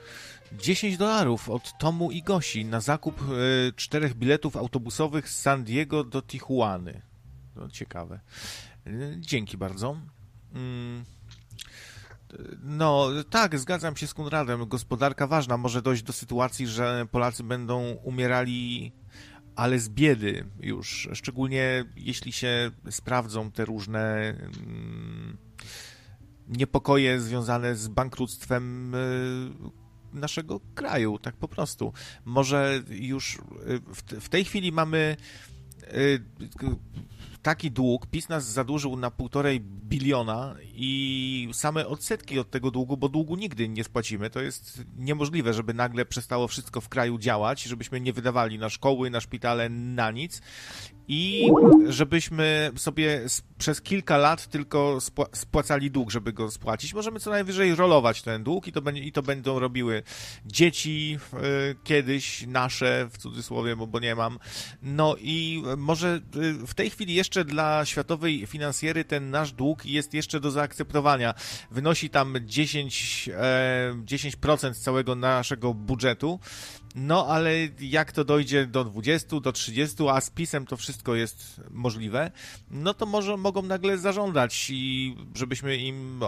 10 dolarów od Tomu i Gosi na zakup y, czterech biletów autobusowych z San Diego do Tijuany. To ciekawe. Y, dzięki bardzo. Mm. No, tak, zgadzam się z Konradem. Gospodarka ważna. Może dojść do sytuacji, że Polacy będą umierali ale z biedy już, szczególnie jeśli się sprawdzą te różne mm, niepokoje związane z bankructwem y, naszego kraju, tak po prostu. Może już y, w tej chwili mamy y, taki dług, PiS nas zadłużył na półtorej biliona i same odsetki od tego długu, bo długu nigdy nie spłacimy. To jest niemożliwe, żeby nagle przestało wszystko w kraju działać, żebyśmy nie wydawali na szkoły, na szpitale, na nic i żebyśmy sobie przez kilka lat tylko spłacali dług, żeby go spłacić. Możemy co najwyżej rolować ten dług i to, będzie, i to będą robiły dzieci y, kiedyś, nasze w cudzysłowie, bo, bo nie mam. No i może y, w tej chwili jeszcze dla światowej finansjery ten nasz dług jest jeszcze do zaakceptowania. Wynosi tam 10, e, 10% całego naszego budżetu. No, ale jak to dojdzie do 20, do 30, a z pisem to wszystko jest możliwe, no to może mogą nagle zażądać i żebyśmy im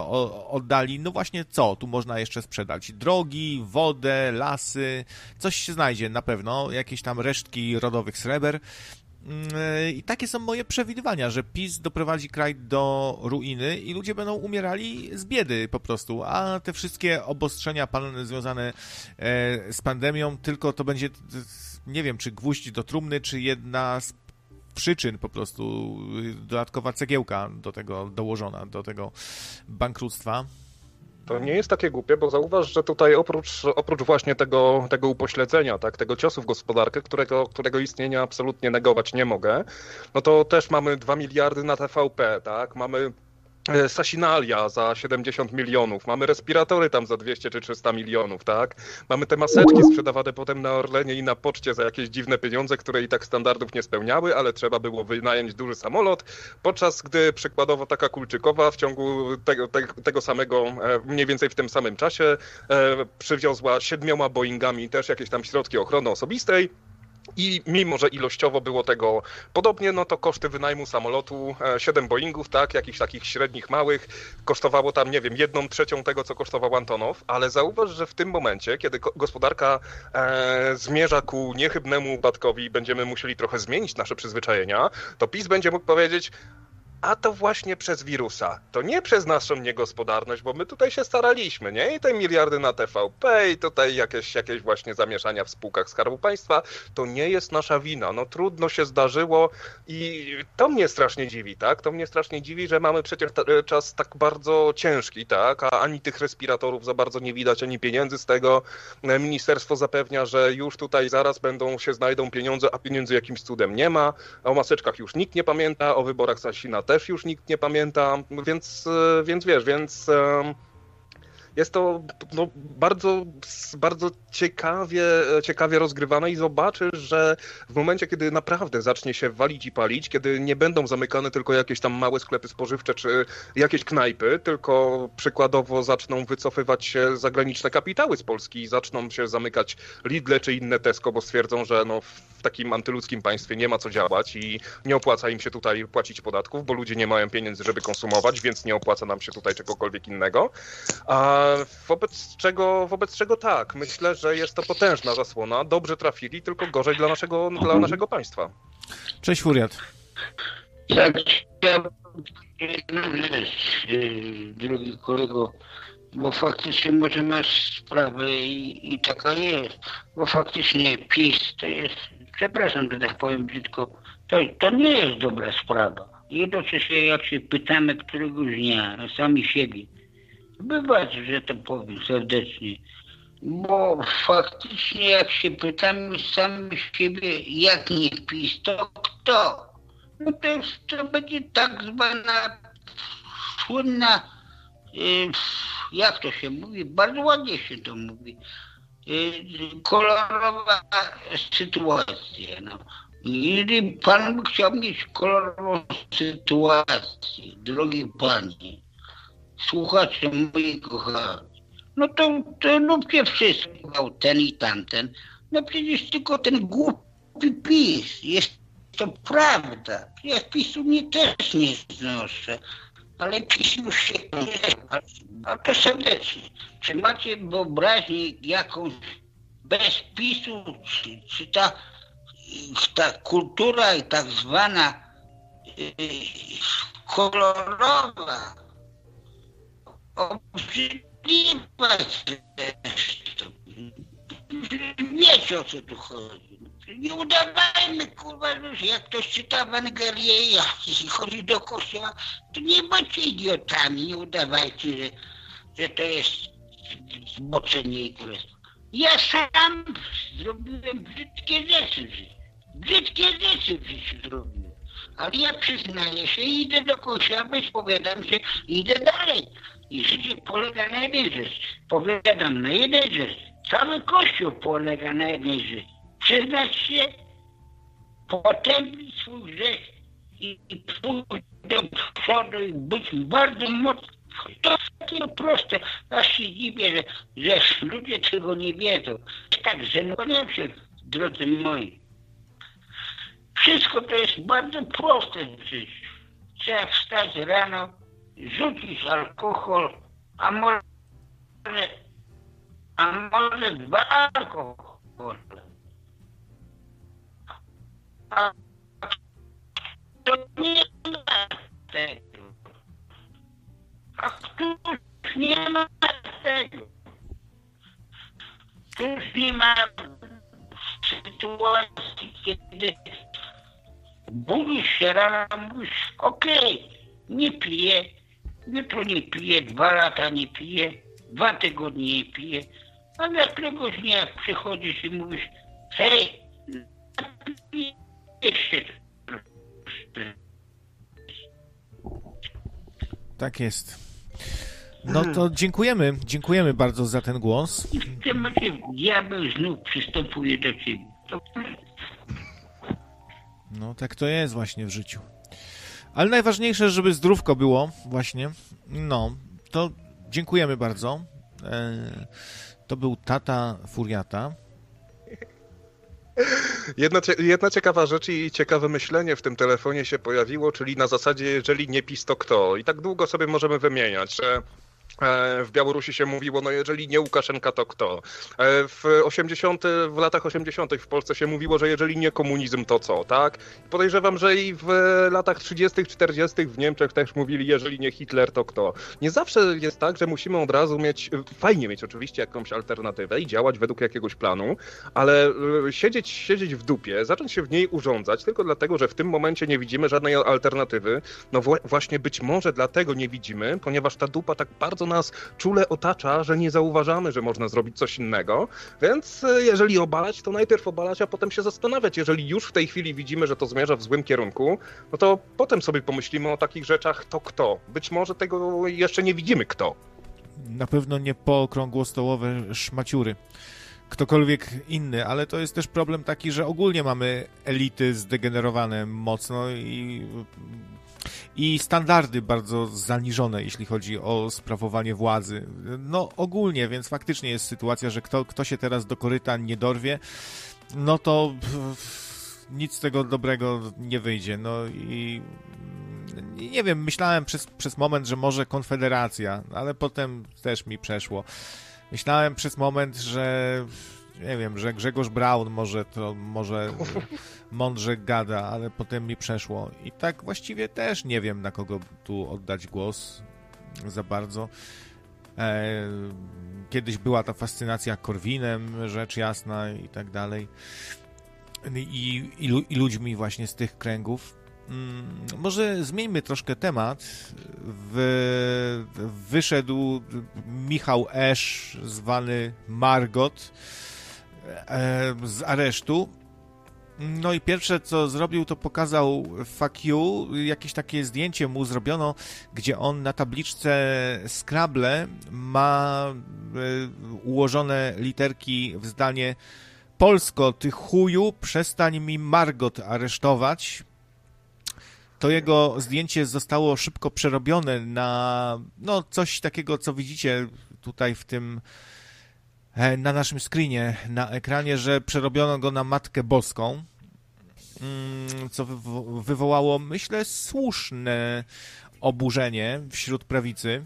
oddali, no właśnie co, tu można jeszcze sprzedać? Drogi, wodę, lasy, coś się znajdzie na pewno, jakieś tam resztki rodowych sreber, i takie są moje przewidywania, że PiS doprowadzi kraj do ruiny i ludzie będą umierali z biedy po prostu, a te wszystkie obostrzenia związane e, z pandemią, tylko to będzie, nie wiem, czy gwóźdź do trumny, czy jedna z przyczyn po prostu, dodatkowa cegiełka do tego dołożona, do tego bankructwa. To nie jest takie głupie, bo zauważ, że tutaj oprócz, oprócz właśnie tego, tego upośledzenia, tak, tego ciosu w gospodarkę, którego, którego istnienia absolutnie negować nie mogę, no to też mamy 2 miliardy na TVP, tak, mamy Sasinalia za 70 milionów, mamy respiratory tam za 200 czy 300 milionów, tak? Mamy te maseczki sprzedawane potem na Orlenie i na poczcie za jakieś dziwne pieniądze, które i tak standardów nie spełniały, ale trzeba było wynająć duży samolot, podczas gdy przykładowo taka Kulczykowa w ciągu tego, tego, tego samego, e, mniej więcej w tym samym czasie e, przywiozła siedmioma Boeingami też jakieś tam środki ochrony osobistej, i mimo, że ilościowo było tego podobnie, no to koszty wynajmu samolotu, 7 e, Boeingów, tak, jakichś takich średnich, małych, kosztowało tam, nie wiem, jedną trzecią tego, co kosztował Antonow, ale zauważ, że w tym momencie, kiedy gospodarka e, zmierza ku niechybnemu upadkowi i będziemy musieli trochę zmienić nasze przyzwyczajenia, to PiS będzie mógł powiedzieć, a to właśnie przez wirusa. To nie przez naszą niegospodarność, bo my tutaj się staraliśmy, nie? I te miliardy na TVP i tutaj jakieś, jakieś właśnie zamieszania w spółkach Skarbu Państwa, to nie jest nasza wina. No trudno się zdarzyło i to mnie strasznie dziwi, tak? To mnie strasznie dziwi, że mamy przecież ta, czas tak bardzo ciężki, tak? A ani tych respiratorów za bardzo nie widać, ani pieniędzy z tego. Ministerstwo zapewnia, że już tutaj zaraz będą się znajdą pieniądze, a pieniędzy jakimś cudem nie ma. O maseczkach już nikt nie pamięta, o wyborach Sasina też już nikt nie pamięta, więc, e, więc wiesz, więc jest to no, bardzo, bardzo ciekawie, ciekawie rozgrywane i zobaczysz, że w momencie, kiedy naprawdę zacznie się walić i palić, kiedy nie będą zamykane tylko jakieś tam małe sklepy spożywcze czy jakieś knajpy, tylko przykładowo zaczną wycofywać się zagraniczne kapitały z Polski i zaczną się zamykać Lidle czy inne Tesco, bo stwierdzą, że no, takim antyludzkim państwie nie ma co działać i nie opłaca im się tutaj płacić podatków, bo ludzie nie mają pieniędzy, żeby konsumować, więc nie opłaca nam się tutaj czegokolwiek innego. A wobec czego, wobec czego tak, myślę, że jest to potężna zasłona, dobrze trafili, tylko gorzej dla naszego, dla naszego państwa. Cześć Furiat. Ja chciałbym jedną rzecz, drogi kolego, bo faktycznie może masz sprawę i, i taka jest, bo faktycznie PiS to jest, przepraszam, że tak powiem brzydko, to, to nie jest dobra sprawa. Jednocześnie jak się pytamy któregoś dnia sami siebie, Bywać, że to powiem serdecznie. Bo faktycznie jak się pytamy sami siebie, jak nie PiS, to kto? No to, jest, to będzie tak zwana słynna, y, jak to się mówi, bardzo ładnie się to mówi, kolorowa sytuacja. No. Jeżeli pan chciał mieć kolorową sytuację, drogi panie, słuchacze moi kochani, no to, to róbcie wszystko, ten i tamten. No przecież tylko ten głupi PiS, jest to prawda. Ja PiSu nie też nie znoszę, ale PiS już się nie No to serdecznie. Czy macie wyobraźnię jakąś bez PiSu, czy, czy ta, ta kultura tak zwana yy, kolorowa, obrzydliwa zresztą. Wiecie o co tu chodzi. Nie udawajmy, kurwa, że jak ktoś czyta Ewangelię i chodzi do kościoła, to nie bądźcie idiotami, nie udawajcie, że, że to jest zboczenie i królestwo. Ja sam zrobiłem brzydkie rzeczy w życiu. Brzydkie rzeczy w życiu zrobiłem. Ale ja przyznaję się, idę do kościoła, spowiadam się, idę dalej. I życie polega na jednej rzeczy. Powiadam na jednej rzeczy. Cały Kościół polega na jednej rzeczy. Przyznać się, potępić swój grzech i, i pójść do przodu i być bardzo mocny. To takie proste. Aż się dziwię, że, że ludzie tego nie wiedzą. Tak żenuję się, drodzy moi. Wszystko to jest bardzo proste w życiu. Trzeba wstać rano, rzucić alkohol, a może, a może dwa alkohole. To nie ma tego. A któż nie ma tego? Któż nie ma sytuacji, kiedy budzisz się rano, mówisz, okej, okay, nie piję, Jutro nie piję, dwa lata nie piję, dwa tygodnie nie piję, ale któregoś dnia przychodzisz i mówisz, hej, jeszcze Tak jest. No to dziękujemy, dziękujemy bardzo za ten głos. I w tym momencie diabeł znów przystępuje do ciebie. No tak to jest właśnie w życiu. Ale najważniejsze, żeby zdrówko było, właśnie. No, to dziękujemy bardzo. E, to był tata Furiata. Jedna, jedna, ciekawa rzecz i ciekawe myślenie w tym telefonie się pojawiło, czyli na zasadzie, jeżeli nie PiS, to kto? I tak długo sobie możemy wymieniać, że w Białorusi się mówiło, no jeżeli nie Łukaszenka, to kto? E, w 80, w latach 80. w Polsce się mówiło, że jeżeli nie komunizm, to co, tak? Podejrzewam, że i w latach 30., 40. w Niemczech też mówili, jeżeli nie Hitler, to kto? Nie zawsze jest tak, że musimy od razu mieć, fajnie mieć oczywiście jakąś alternatywę i działać według jakiegoś planu, ale e, siedzieć, siedzieć w dupie, zacząć się w niej urządzać tylko dlatego, że w tym momencie nie widzimy żadnej alternatywy, no właśnie być może dlatego nie widzimy, ponieważ ta dupa tak bardzo nas czule otacza, że nie zauważamy, że można zrobić coś innego. Więc e, jeżeli obalać, to najpierw obalać, a potem się zastanawiać. Jeżeli już w tej chwili widzimy, że to zmierza w złym kierunku, no to potem sobie pomyślimy o takich rzeczach, to kto. Być może tego jeszcze nie widzimy kto. Na pewno nie pookrągłostołowe szmaciury ktokolwiek inny, ale to jest też problem taki, że ogólnie mamy elity zdegenerowane mocno i i standardy bardzo zaniżone, jeśli chodzi o sprawowanie władzy. No ogólnie, więc faktycznie jest sytuacja, że kto, kto się teraz do koryta nie dorwie, no to nic z tego dobrego nie wyjdzie. No i nie wiem, myślałem przez, przez moment, że może Konfederacja, ale potem też mi przeszło. Myślałem przez moment, że nie wiem, że Grzegorz Braun może to może mądrze gada, ale potem mi przeszło. I tak właściwie też nie wiem, na kogo tu oddać głos za bardzo. E, kiedyś była ta fascynacja Korwinem, rzecz jasna i tak dalej. I, i, i ludźmi właśnie z tych kręgów. Mm, może zmieńmy troszkę temat. W, wyszedł Michał Esz, zwany Margot z aresztu. No i pierwsze co zrobił, to pokazał fuck you, jakieś takie zdjęcie mu zrobiono, gdzie on na tabliczce Scrabble ma e, ułożone literki w zdanie Polsko, ty chuju, przestań mi Margot aresztować. To jego zdjęcie zostało szybko przerobione na no coś takiego, co widzicie tutaj w tym E, na naszym screenie, na ekranie, że przerobiono go na Matkę Boską, mm, co wywołało, myślę, słuszne oburzenie wśród prawicy.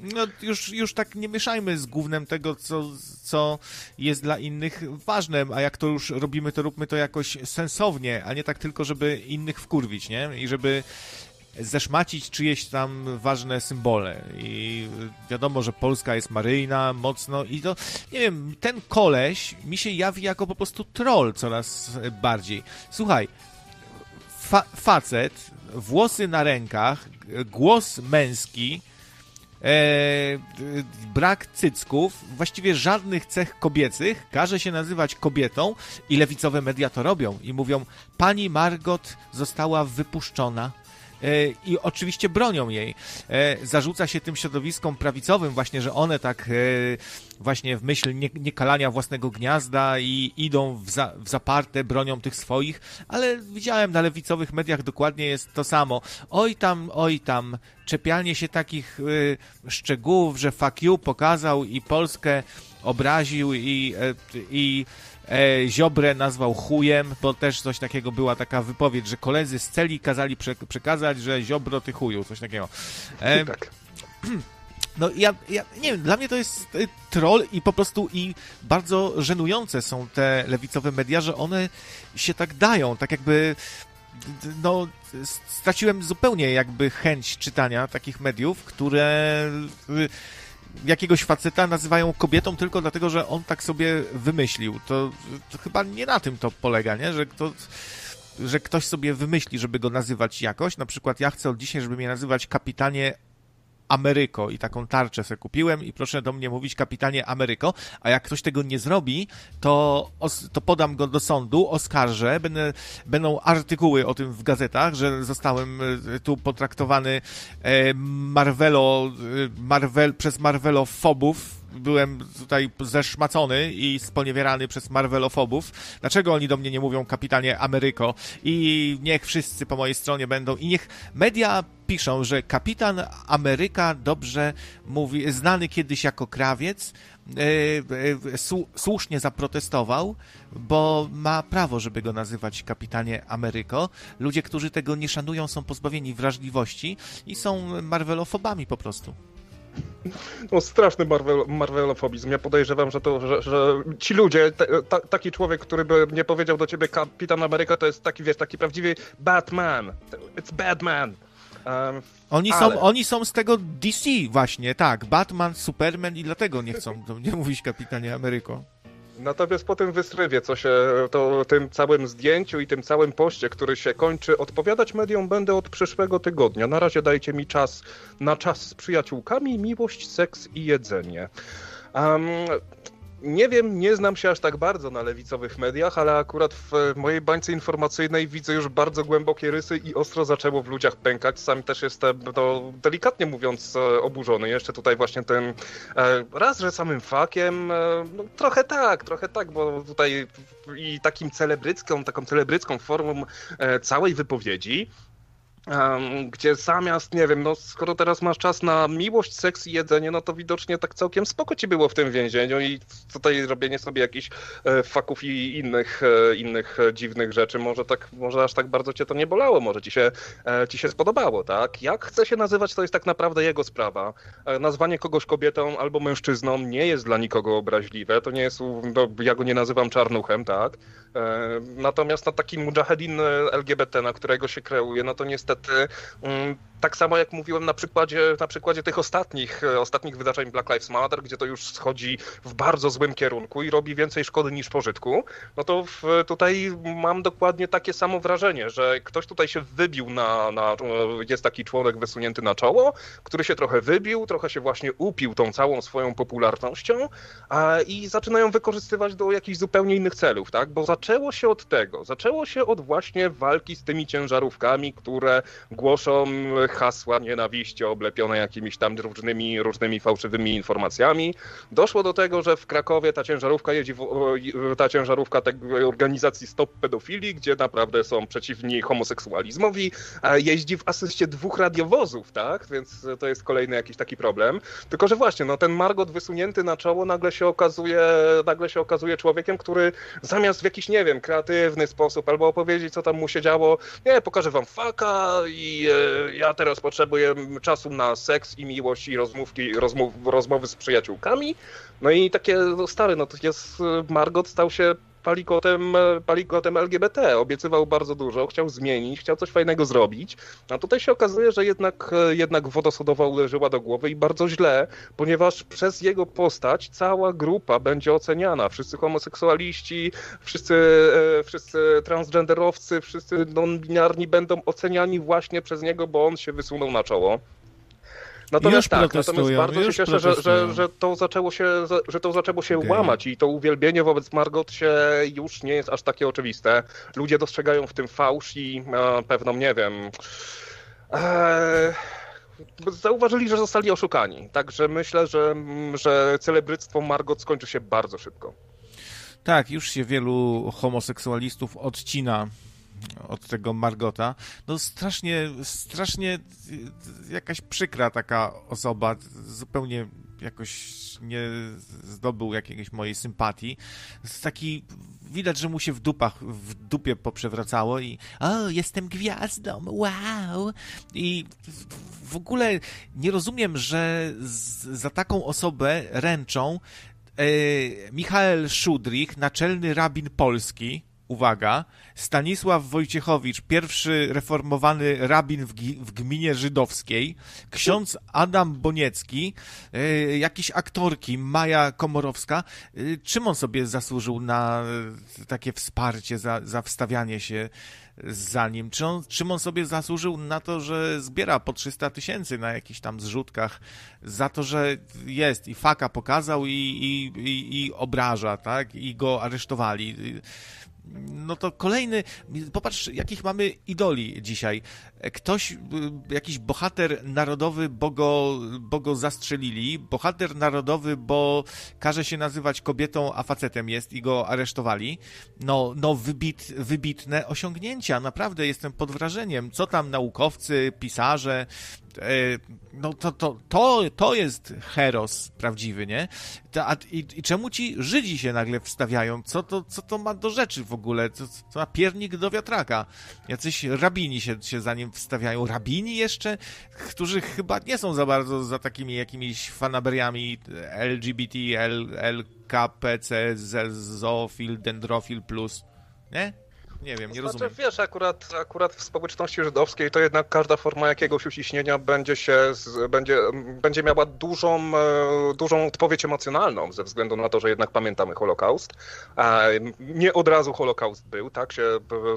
No, już, już tak nie mieszajmy z głównym tego, co, co jest dla innych ważne, a jak to już robimy, to róbmy to jakoś sensownie, a nie tak tylko, żeby innych wkurwić, nie? I żeby zeszmacić czyjeś tam ważne symbole. I wiadomo, że Polska jest maryjna mocno i to, nie wiem, ten koleś mi się jawi jako po prostu troll coraz bardziej. Słuchaj, fa facet, włosy na rękach, głos męski, e, brak cycków, właściwie żadnych cech kobiecych, każe się nazywać kobietą i lewicowe media to robią i mówią, pani Margot została wypuszczona i oczywiście bronią jej. E, zarzuca się tym środowiskom prawicowym właśnie, że one tak e, właśnie w myśl niekalania własnego gniazda i idą w, za, w zaparte, bronią tych swoich, ale widziałem na lewicowych mediach dokładnie jest to samo. Oj tam, oj tam, czepianie się takich szczegółów, że fuck you pokazał i Polskę obraził i, i e, Ziobrę nazwał chujem, bo też coś takiego była taka wypowiedź, że koledzy z celi kazali prze, przekazać, że Ziobro ty chuju, coś takiego. E, tak. No ja, ja nie wiem, dla mnie to jest e, troll i po prostu i bardzo żenujące są te lewicowe media, że one się tak dają, tak jakby no straciłem zupełnie jakby chęć czytania takich mediów, które jakiegoś faceta nazywają kobietą tylko dlatego, że on tak sobie wymyślił. To, to chyba nie na tym to polega, nie? Że to że ktoś sobie wymyśli, żeby go nazywać jakoś. Na przykład ja chcę od dzisiaj, żeby mnie nazywać kapitanie Ameryko i taką tarczę sobie kupiłem i proszę do mnie mówić kapitanie Ameryko, a jak ktoś tego nie zrobi, to, to podam go do sądu, oskarżę, będę, będą artykuły o tym w gazetach, że zostałem e, tu potraktowany e, Marvelo, e, Marvel, przez Marvelofobów, byłem tutaj zeszmacony i sponiewierany przez Marvelofobów. Dlaczego oni do mnie nie mówią kapitanie Ameryko? I niech wszyscy po mojej stronie będą. I niech media piszą, że kapitan Ameryka dobrze mówi, znany kiedyś jako krawiec, e, e, słusznie zaprotestował, bo ma prawo, żeby go nazywać kapitanie Ameryko. Ludzie, którzy tego nie szanują, są pozbawieni wrażliwości i są Marvelofobami po prostu. No straszny Marvel, marvelofobizm. Ja podejrzewam, że to, że, że ci ludzie, te, ta, taki człowiek, który by nie powiedział do ciebie Kapitan Ameryka, to jest taki, wiesz, taki prawdziwy Batman. It's Batman. Um, oni, ale... są, oni są z tego DC właśnie, tak. Batman, Superman i dlatego nie chcą nie mówić Kapitanie Ameryko. Natomiast po tym wystrywie, co się, to tym całym zdjęciu i tym całym poście, który się kończy, odpowiadać mediom będę od przyszłego tygodnia. Na razie dajcie mi czas na czas z przyjaciółkami, miłość, seks i jedzenie. Um, nie wiem, nie znam się aż tak bardzo na lewicowych mediach, ale akurat w mojej bańce informacyjnej widzę już bardzo głębokie rysy i ostro zaczęło w ludziach pękać. Sam też jestem, no, delikatnie mówiąc, e, oburzony. Jeszcze tutaj właśnie tym, e, raz, że samym fakiem, e, no, trochę tak, trochę tak, bo tutaj i takim celebrycką, taką celebrycką formą całej wypowiedzi gdzie zamiast, nie wiem, no skoro teraz masz czas na miłość, seks i jedzenie, no to widocznie tak całkiem spoko ci było w tym więzieniu i tutaj robienie sobie jakichś e, faków i innych, e, innych dziwnych rzeczy, może tak, może aż tak bardzo cię to nie bolało, może ci się, e, ci się spodobało, tak? Jak chce się nazywać, to jest tak naprawdę jego sprawa. Nazwanie kogoś kobietą albo mężczyzną nie jest dla nikogo obraźliwe, to nie jest, no, ja go nie nazywam czarnuchem, tak? Natomiast na taki mujahedin LGBT, na którego się kreuje, no to niestety mm, tak samo jak mówiłem na przykładzie, na przykładzie tych ostatnich, ostatnich wydarzeń Black Lives Matter, gdzie to już schodzi w bardzo złym kierunku i robi więcej szkody niż pożytku, no to w, tutaj mam dokładnie takie samo wrażenie, że ktoś tutaj się wybił na, na, jest taki członek wysunięty na czoło, który się trochę wybił, trochę się właśnie upił tą całą swoją popularnością a, i zaczynają wykorzystywać do jakichś zupełnie innych celów, tak? Bo zaczęło się od tego, zaczęło się od właśnie walki z tymi ciężarówkami, które głoszą hasła nienawiści oblepione jakimiś tam różnymi, różnymi fałszywymi informacjami. Doszło do tego, że w Krakowie ta ciężarówka jeździ, ta ciężarówka tej organizacji Stop Pedofilii, gdzie naprawdę są przeciwni homoseksualizmowi, jeździ w asyście dwóch radiowozów, tak? Więc to jest kolejny jakiś taki problem. Tylko, że właśnie, no ten Margot wysunięty na czoło nagle się okazuje, nagle się okazuje człowiekiem, który zamiast w jakiś, nie wiem, kreatywny sposób albo opowiedzieć, co tam mu się działo, nie, pokażę wam faka i e, ja teraz potrzebuję czasu na seks i miłość i rozmówki, rozmów, rozmowy z przyjaciółkami. No i takie, no stary, no to jest, Margot stał się palikotem, palikotem LGBT. Obiecywał bardzo dużo, chciał zmienić, chciał coś fajnego zrobić. A tutaj się okazuje, że jednak, jednak woda sodowa uderzyła do głowy i bardzo źle, ponieważ przez jego postać cała grupa będzie oceniana. Wszyscy homoseksualiści, wszyscy, e, wszyscy transgenderowcy, wszyscy non-binarni będą oceniani właśnie przez niego, bo on się wysunął na czoło. Natomiast tak, natomiast bardzo się cieszę, że, że, że, to zaczęło się, że to zaczęło się okay. łamać i to uwielbienie wobec Margot się już nie jest aż takie oczywiste. Ludzie dostrzegają w tym fałsz i e, pewną, nie wiem... E, zauważyli, że zostali oszukani. Także myślę, że, że celebryctwo Margot skończy się bardzo szybko. Tak, już się wielu homoseksualistów odcina od tego Margota. No strasznie, strasznie jakaś przykra taka osoba, zupełnie jakoś nie zdobył jakiejś mojej sympatii. Taki widać, że mu się w dupach, w dupie poprzewracało i o, jestem gwiazdą, wow! I w ogóle nie rozumiem, że z, za taką osobę ręczą e, Michael naczelny rabin polski, uwaga, Stanisław Wojciechowicz, pierwszy reformowany rabin w, w gminie żydowskiej, ksiądz Adam Boniecki, y, jakieś aktorki, Maja Komorowska. Y, czym on sobie zasłużył na takie wsparcie, za, za wstawianie się za nim? Czy on, czym on sobie zasłużył na to, że zbiera po 300 tysięcy na jakichś tam zrzutkach, za to, że jest i faka pokazał i, i, i, i obraża, tak? I go aresztowali no to kolejny, popatrz, jakich mamy idoli dzisiaj. Ktoś, y, jakiś bohater narodowy, bo go, bo go zastrzelili, bohater narodowy, bo każe się nazywać kobietą, a facetem jest i go aresztowali. No, no wybit, wybitne osiągnięcia, naprawdę jestem pod wrażeniem. Co tam naukowcy, pisarze, e, no to, to, to, to jest heros prawdziwy, nie? i, I czemu ci Żydzi się nagle wstawiają? Co to, co to ma do rzeczy w ogóle? Co, co ma piernik do wiatraka? Jacyś rabini się, się za nim wstawiają. Rabini jeszcze? Którzy chyba nie są za bardzo za takimi jakimiś fanaberiami LGBT, L, LKPC, zoofil, dendrofil plus, nie? Nie wiem, nie znaczy, rozumiem. Wiesz, akurat, akurat w społeczności żydowskiej to jednak każda forma jakiegoś uciśnienia będzie się, będzie, będzie miała dużą, e, dużą odpowiedź emocjonalną ze względu na to, że jednak pamiętamy Holokaust. Nie od razu Holokaust był, tak się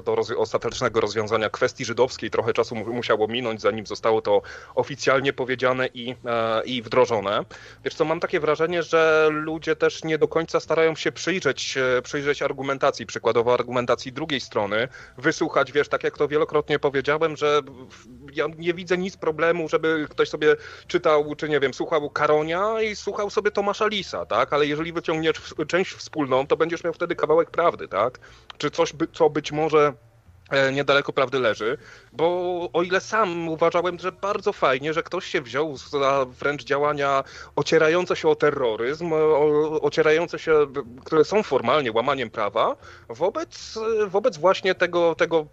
do roz ostatecznego rozwiązania kwestii żydowskiej trochę czasu musiało minąć, zanim zostało to oficjalnie powiedziane i, e, i wdrożone. Wiesz co, mam takie wrażenie, że ludzie też nie do końca starają się przyjrzeć, przyjrzeć argumentacji, przykładowo argumentacji drugiej strony, strony, wysłuchać, wiesz, tak jak to wielokrotnie powiedziałem, że ja nie widzę nic problemu, żeby ktoś sobie czytał, czy nie wiem, słuchał Karonia i słuchał sobie Tomasza Lisa, tak? Ale jeżeli wyciągniesz część wspólną, to będziesz miał wtedy kawałek prawdy, tak? Czy coś, co być może niedaleko prawdy leży, bo o ile sam uważałem, że bardzo fajnie, że ktoś się wziął za wręcz działania ocierające się o terroryzm, o, ocierające się, które są formalnie łamaniem prawa, wobec, wobec właśnie tego, tego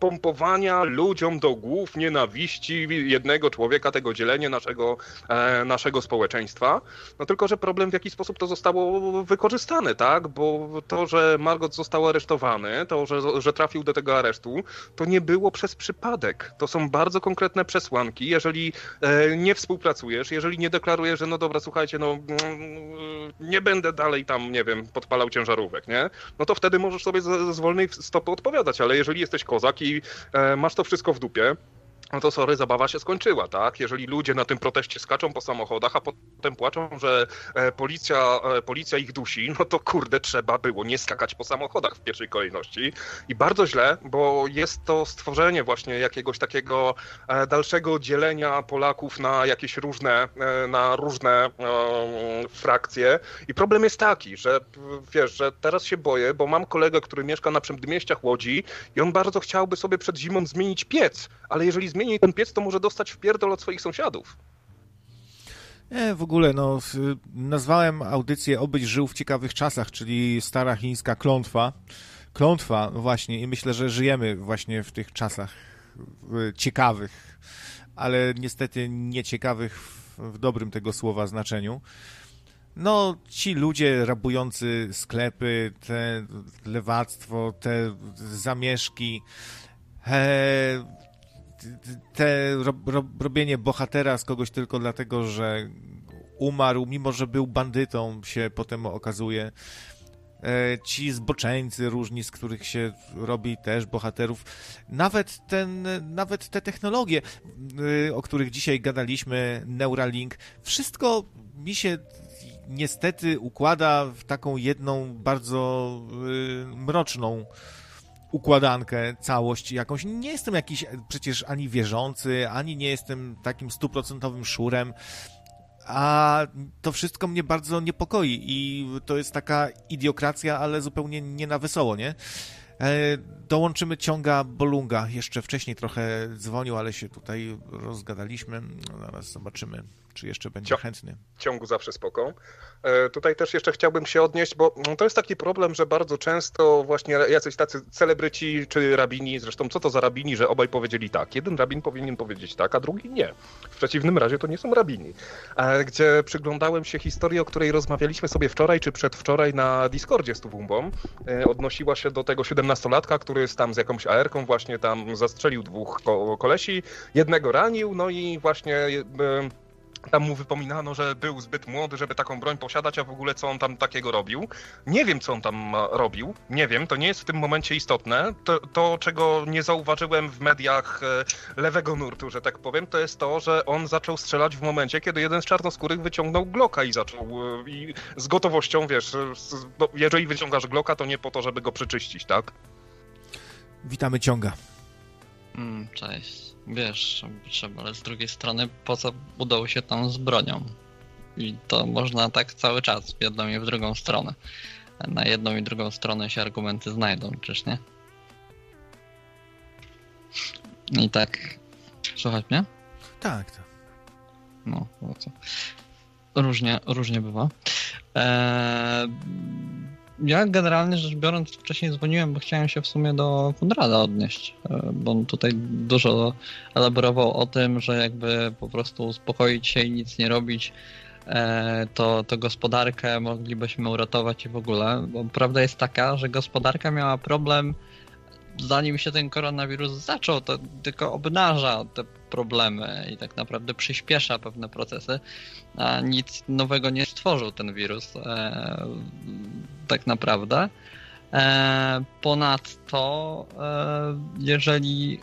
pompowania ludziom do głów nienawiści jednego człowieka, tego dzielenia naszego, e, naszego społeczeństwa. No tylko, że problem w jaki sposób to zostało wykorzystane, tak? Bo to, że Margot został aresztowany, to, że, że trafił do tego aresztu, to nie było przez przypadek. To są bardzo konkretne przesłanki. Jeżeli e, nie współpracujesz, jeżeli nie deklarujesz, że no dobra, słuchajcie, no mm, nie będę dalej tam, nie wiem, podpalał ciężarówek, nie? No to wtedy możesz sobie z, z wolnej stopy odpowiadać, ale jeżeli jesteś kozak i i e, masz to wszystko w dupie, no to sorry, zabawa się skończyła, tak? Jeżeli ludzie na tym proteście skaczą po samochodach, a potem płaczą, że e, policja, e, policja ich dusi, no to kurde, trzeba było nie skakać po samochodach w pierwszej kolejności. I bardzo źle, bo jest to stworzenie właśnie jakiegoś takiego e, dalszego dzielenia Polaków na jakieś różne, na różne frakcje. I problem jest taki, że wiesz, że teraz się boję, bo mam kolegę, który mieszka na przedmieściach Łodzi i on bardzo chciałby sobie przed zimą zmienić piec, ale jeżeli zmieni ten piec, to może dostać wpierdol od swoich sąsiadów. Nie, w ogóle, no, nazwałem audycję Obyć żył w ciekawych czasach, czyli stara chińska klątwa. Klątwa, właśnie, i myślę, że żyjemy właśnie w tych czasach ciekawych, ale niestety nieciekawych w, w dobrym tego słowa znaczeniu. No, ci ludzie rabujący sklepy, te lewactwo, te zamieszki, e, te robienie bohatera z kogoś tylko dlatego, że umarł, mimo że był bandytą, się potem okazuje. E, ci zboczeńcy różni, z których się robi też bohaterów. Nawet, ten, nawet te technologie, e, o których dzisiaj gadaliśmy, Neuralink, wszystko mi się niestety układa w taką jedną bardzo e, mroczną układankę, całość jakąś. Nie jestem jakiś przecież ani wierzący, ani nie jestem takim stuprocentowym szurem, a to wszystko mnie bardzo niepokoi i to jest taka idiokracja, ale zupełnie nie na wesoło, nie? E, dołączymy ciąga Bolunga. Jeszcze wcześniej trochę dzwonił, ale się tutaj rozgadaliśmy. No, zaraz zobaczymy, czy jeszcze będzie Cio chętny. Ciągu zawsze spoko. E, tutaj też jeszcze chciałbym się odnieść, bo to jest taki problem, że bardzo często właśnie jacyś tacy celebryci czy rabini, zresztą co to za rabini, że obaj powiedzieli tak. Jeden rabin powinien powiedzieć tak, a drugi nie. W przeciwnym razie to nie są rabini. E, gdzie przyglądałem się historii, o której rozmawialiśmy sobie wczoraj czy przedwczoraj na Discordzie z Tuwumbą. Odnosiła się do tego 17-latka, który jest tam z jakąś AR-ką właśnie tam zastrzelił dwóch kolesi, jednego ranił, no i właśnie e, tam mu wypominano, że był zbyt młody, żeby taką broń posiadać, a w ogóle co on tam takiego robił. Nie wiem, co on tam robił, nie wiem, to nie jest w tym momencie istotne. To, to czego nie zauważyłem w mediach e, lewego nurtu, że tak powiem, to jest to, że on zaczął strzelać w momencie, kiedy jeden z czarnoskórych wyciągnął Glocka i zaczął e, i z gotowością, wiesz, no, jeżeli wyciągasz Glocka, to nie po to, żeby go przeczyścić, tak? Witamy ciąga. Mm, cześć. Wiesz, trzeba, ale z drugiej strony po co udał się tam z bronią? I to można tak cały czas, w jedną i w drugą stronę. Na jedną i drugą stronę się argumenty znajdą, czyż nie? I tak, słuchaj mnie? Tak, tak. No, no co. Różnie, różnie bywa. Eee, ja generalnie rzecz biorąc wcześniej dzwoniłem, bo chciałem się w sumie do Konrada odnieść, e, bo on tutaj dużo elaborował o tym, że jakby po prostu uspokoić się i nic nie robić, e, to, to gospodarkę moglibyśmy uratować i w ogóle, bo prawda jest taka, że gospodarka miała problem zanim się ten koronawirus zaczął, to tylko obnaża te problemy i tak naprawdę przyspiesza pewne procesy, a nic nowego nie stworzył ten wirus e, tak naprawdę. E, ponadto, e, jeżeli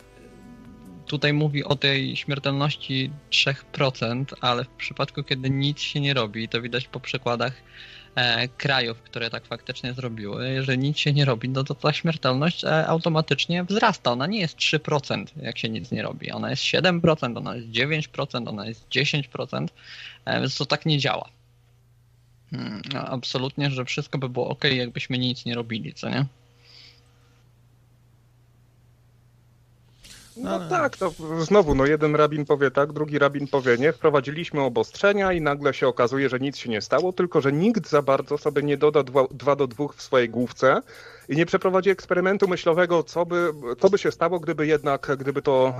tutaj mówi o tej śmiertelności 3%, ale w przypadku, kiedy nic się nie robi, to widać po przykładach krajów, które tak faktycznie zrobiły, jeżeli nic się nie robi, no to ta śmiertelność e, automatycznie wzrasta. Ona nie jest 3%, jak się nic nie robi. Ona jest 7%, ona jest 9%, ona jest 10%, e, więc to tak nie działa. Hmm, absolutnie, że wszystko by było ok, jakbyśmy nic nie robili, co nie? No, no tak, to znowu, no jeden rabin powie tak, drugi rabin powie nie, wprowadziliśmy obostrzenia i nagle się okazuje, że nic się nie stało, tylko że nikt za bardzo sobie nie doda dwa, dwa do dwóch w swojej główce i nie przeprowadzi eksperymentu myślowego, co by, co by się stało, gdyby jednak, gdyby to,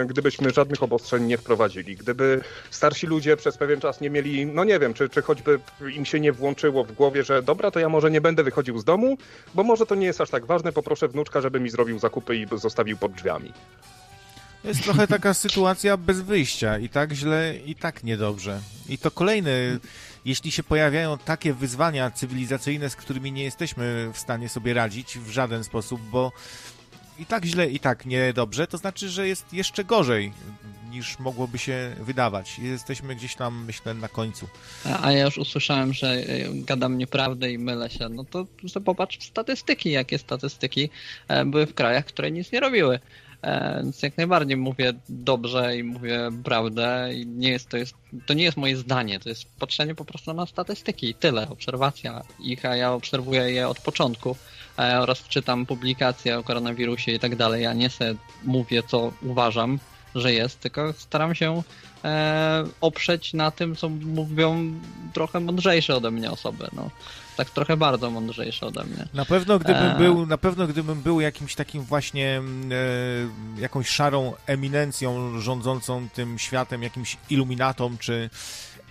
e, gdybyśmy żadnych obostrzeń nie wprowadzili, gdyby starsi ludzie przez pewien czas nie mieli, no nie wiem, czy, czy choćby im się nie włączyło w głowie, że dobra, to ja może nie będę wychodził z domu, bo może to nie jest aż tak ważne, poproszę wnuczka, żeby mi zrobił zakupy i zostawił pod drzwiami. Jest trochę taka sytuacja bez wyjścia i tak źle, i tak niedobrze. I to kolejny, jeśli się pojawiają takie wyzwania cywilizacyjne, z którymi nie jesteśmy w stanie sobie radzić w żaden sposób, bo i tak źle, i tak niedobrze, to znaczy, że jest jeszcze gorzej niż mogłoby się wydawać. Jesteśmy gdzieś tam, myślę, na końcu. A, a ja już usłyszałem, że e, gadam nieprawdę i mylę się. No to, popatrz w statystyki, jakie statystyki e, były w krajach, które nic nie robiły. E, więc jak najbardziej mówię dobrze i mówię prawdę i nie jest, to, jest, to nie jest moje zdanie, to jest patrzenie po prostu na statystyki. Tyle, obserwacja ich, a ja obserwuję je od początku e, oraz czytam publikacje o koronawirusie i tak dalej, ja nie mówię co uważam, że jest, tylko staram się e, oprzeć na tym, co mówią trochę mądrzejsze ode mnie osoby. No tak trochę bardzo mądrzejszy ode mnie. Na pewno gdybym e... był, na pewno gdybym był jakimś takim właśnie e, jakąś szarą eminencją rządzącą tym światem, jakimś iluminatą czy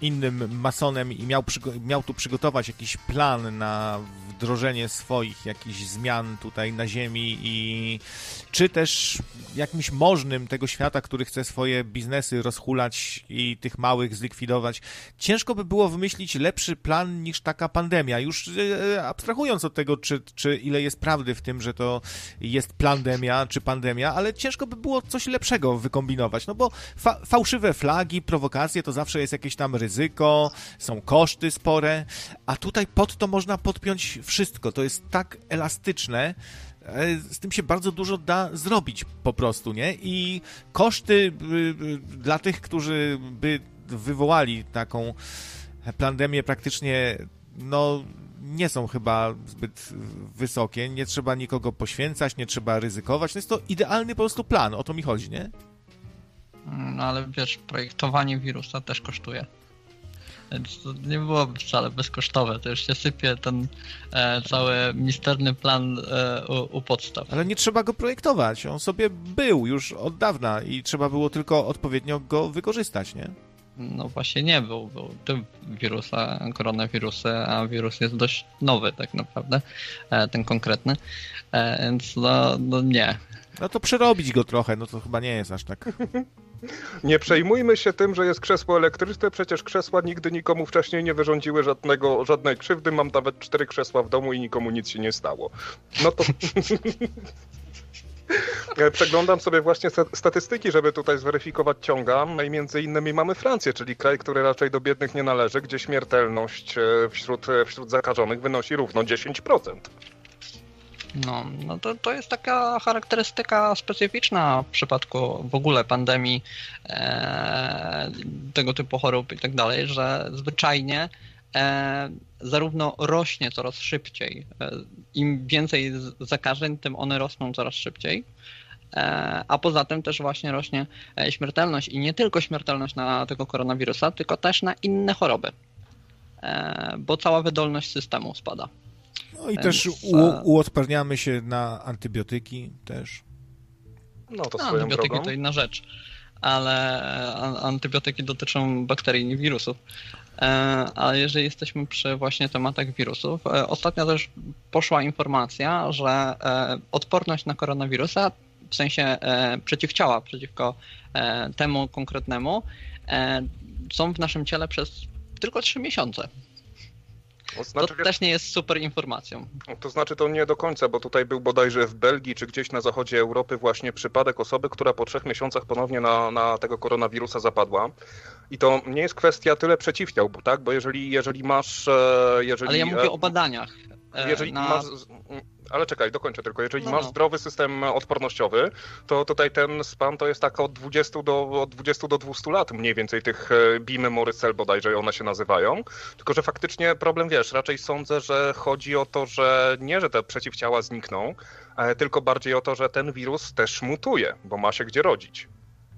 innym masonem i miał, miał tu przygotować jakiś plan na wdrożenie swoich jakichś zmian tutaj na Ziemi i czy też jakimś możnym tego świata, który chce swoje biznesy rozhulać i tych małych zlikwidować. Ciężko by było wymyślić lepszy plan niż taka pandemia. Już e, abstrahując od tego, czy, czy ile jest prawdy w tym, że to jest pandemia, czy pandemia, ale ciężko by było coś lepszego wykombinować, no bo fa fałszywe flagi, prowokacje to zawsze jest jakieś tam ryzyko, są koszty spore, a tutaj pod to można podpiąć wszystko. To jest tak elastyczne, e, z tym się bardzo dużo da zrobić po prostu, nie? I koszty y, y, dla tych, którzy by wywołali taką pandemię praktycznie, no nie są chyba zbyt wysokie, nie trzeba nikogo poświęcać, nie trzeba ryzykować. To jest to idealny po prostu plan, o to mi chodzi, nie? No ale wiesz, projektowanie wirusa też kosztuje. Więc to nie byłoby wcale bezkosztowe. To już się sypie ten e, cały misterny plan e, u, u, podstaw. Ale nie trzeba go projektować. On sobie był już od dawna i trzeba było tylko odpowiednio go wykorzystać, nie? No właśnie nie był. Był typ wirusa, koronawirusy, a wirus jest dość nowy tak naprawdę, e, ten konkretny. E, więc no, no nie. No to przerobić go trochę, no to chyba nie jest aż tak. Nie przejmujmy się tym, że jest krzesło elektryczne, przecież krzesła nigdy nikomu wcześniej nie wyrządziły żadnego, żadnej krzywdy. Mam nawet cztery krzesła w domu i nikomu nic się nie stało. No to... Przeglądam sobie właśnie statystyki, żeby tutaj zweryfikować ciąga. No i między innymi mamy Francję, czyli kraj, który raczej do biednych nie należy, gdzie śmiertelność e, wśród, e, wśród zakażonych wynosi równo 10%. No, no to, to jest taka charakterystyka specyficzna w przypadku w ogóle pandemii, e, tego typu chorób i tak dalej, że zwyczajnie e, zarówno rośnie coraz szybciej. E, Im więcej zakażeń, tym one rosną coraz szybciej. E, a poza tym też właśnie rośnie e, śmiertelność i nie tylko śmiertelność na tego koronawirusa, tylko też na inne choroby, bo cała wydolność systemu spada. No i Więc, też u, uodparniamy się na antybiotyki też. No to no, antybiotyki drogą. to inna rzecz, ale antybiotyki dotyczą bakterii, nie wirusów. A jeżeli jesteśmy przy właśnie tematach wirusów, ostatnio też poszła informacja, że odporność na koronawirusa w sensie e, przeciwciała przeciwko e, temu konkretnemu, e, są w naszym ciele przez tylko 3 miesiące. To, znaczy, to też nie jest super informacją. To znaczy to nie do końca, bo tutaj był bodajże w Belgii czy gdzieś na zachodzie Europy właśnie przypadek osoby, która po trzech miesiącach ponownie na, na tego koronawirusa zapadła. I to nie jest kwestia tyle przeciwciał, tak? Bo jeżeli, jeżeli masz... Jeżeli, Ale ja mówię o badaniach. Jeżeli na... masz ale czekaj, dokończę tylko. Jeżeli no. masz no. zdrowy system odpornościowy, to tutaj ten span to jest tak od 20 do, od 20 do 200 lat mniej więcej tych e, B-memory cell bodajże one się nazywają. Tylko, że faktycznie problem, wiesz, raczej sądzę, że chodzi o to, że nie, że te przeciwciała znikną, e, tylko bardziej o to, że ten wirus też mutuje, bo ma się gdzie rodzić.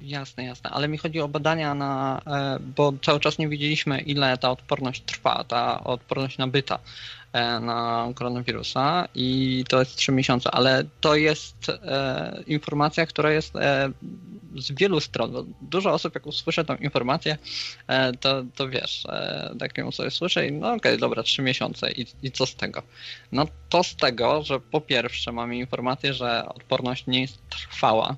Jasne, jasne, ale mi chodzi o badania na, e, bo cały czas nie widzieliśmy ile ta odporność trwa, ta odporność nabyta. E, na koronawirusa i to jest 3 miesiące, ale to jest e, informacja, która jest z wielu stron. Dużo osób, jak usłyszę tą informację, to, to wiesz, tak ją sobie słyszę i no okej, okay, dobra, 3 miesiące i, i co z tego? No to z tego, że po pierwsze mamy informację, że odporność nie jest trwała,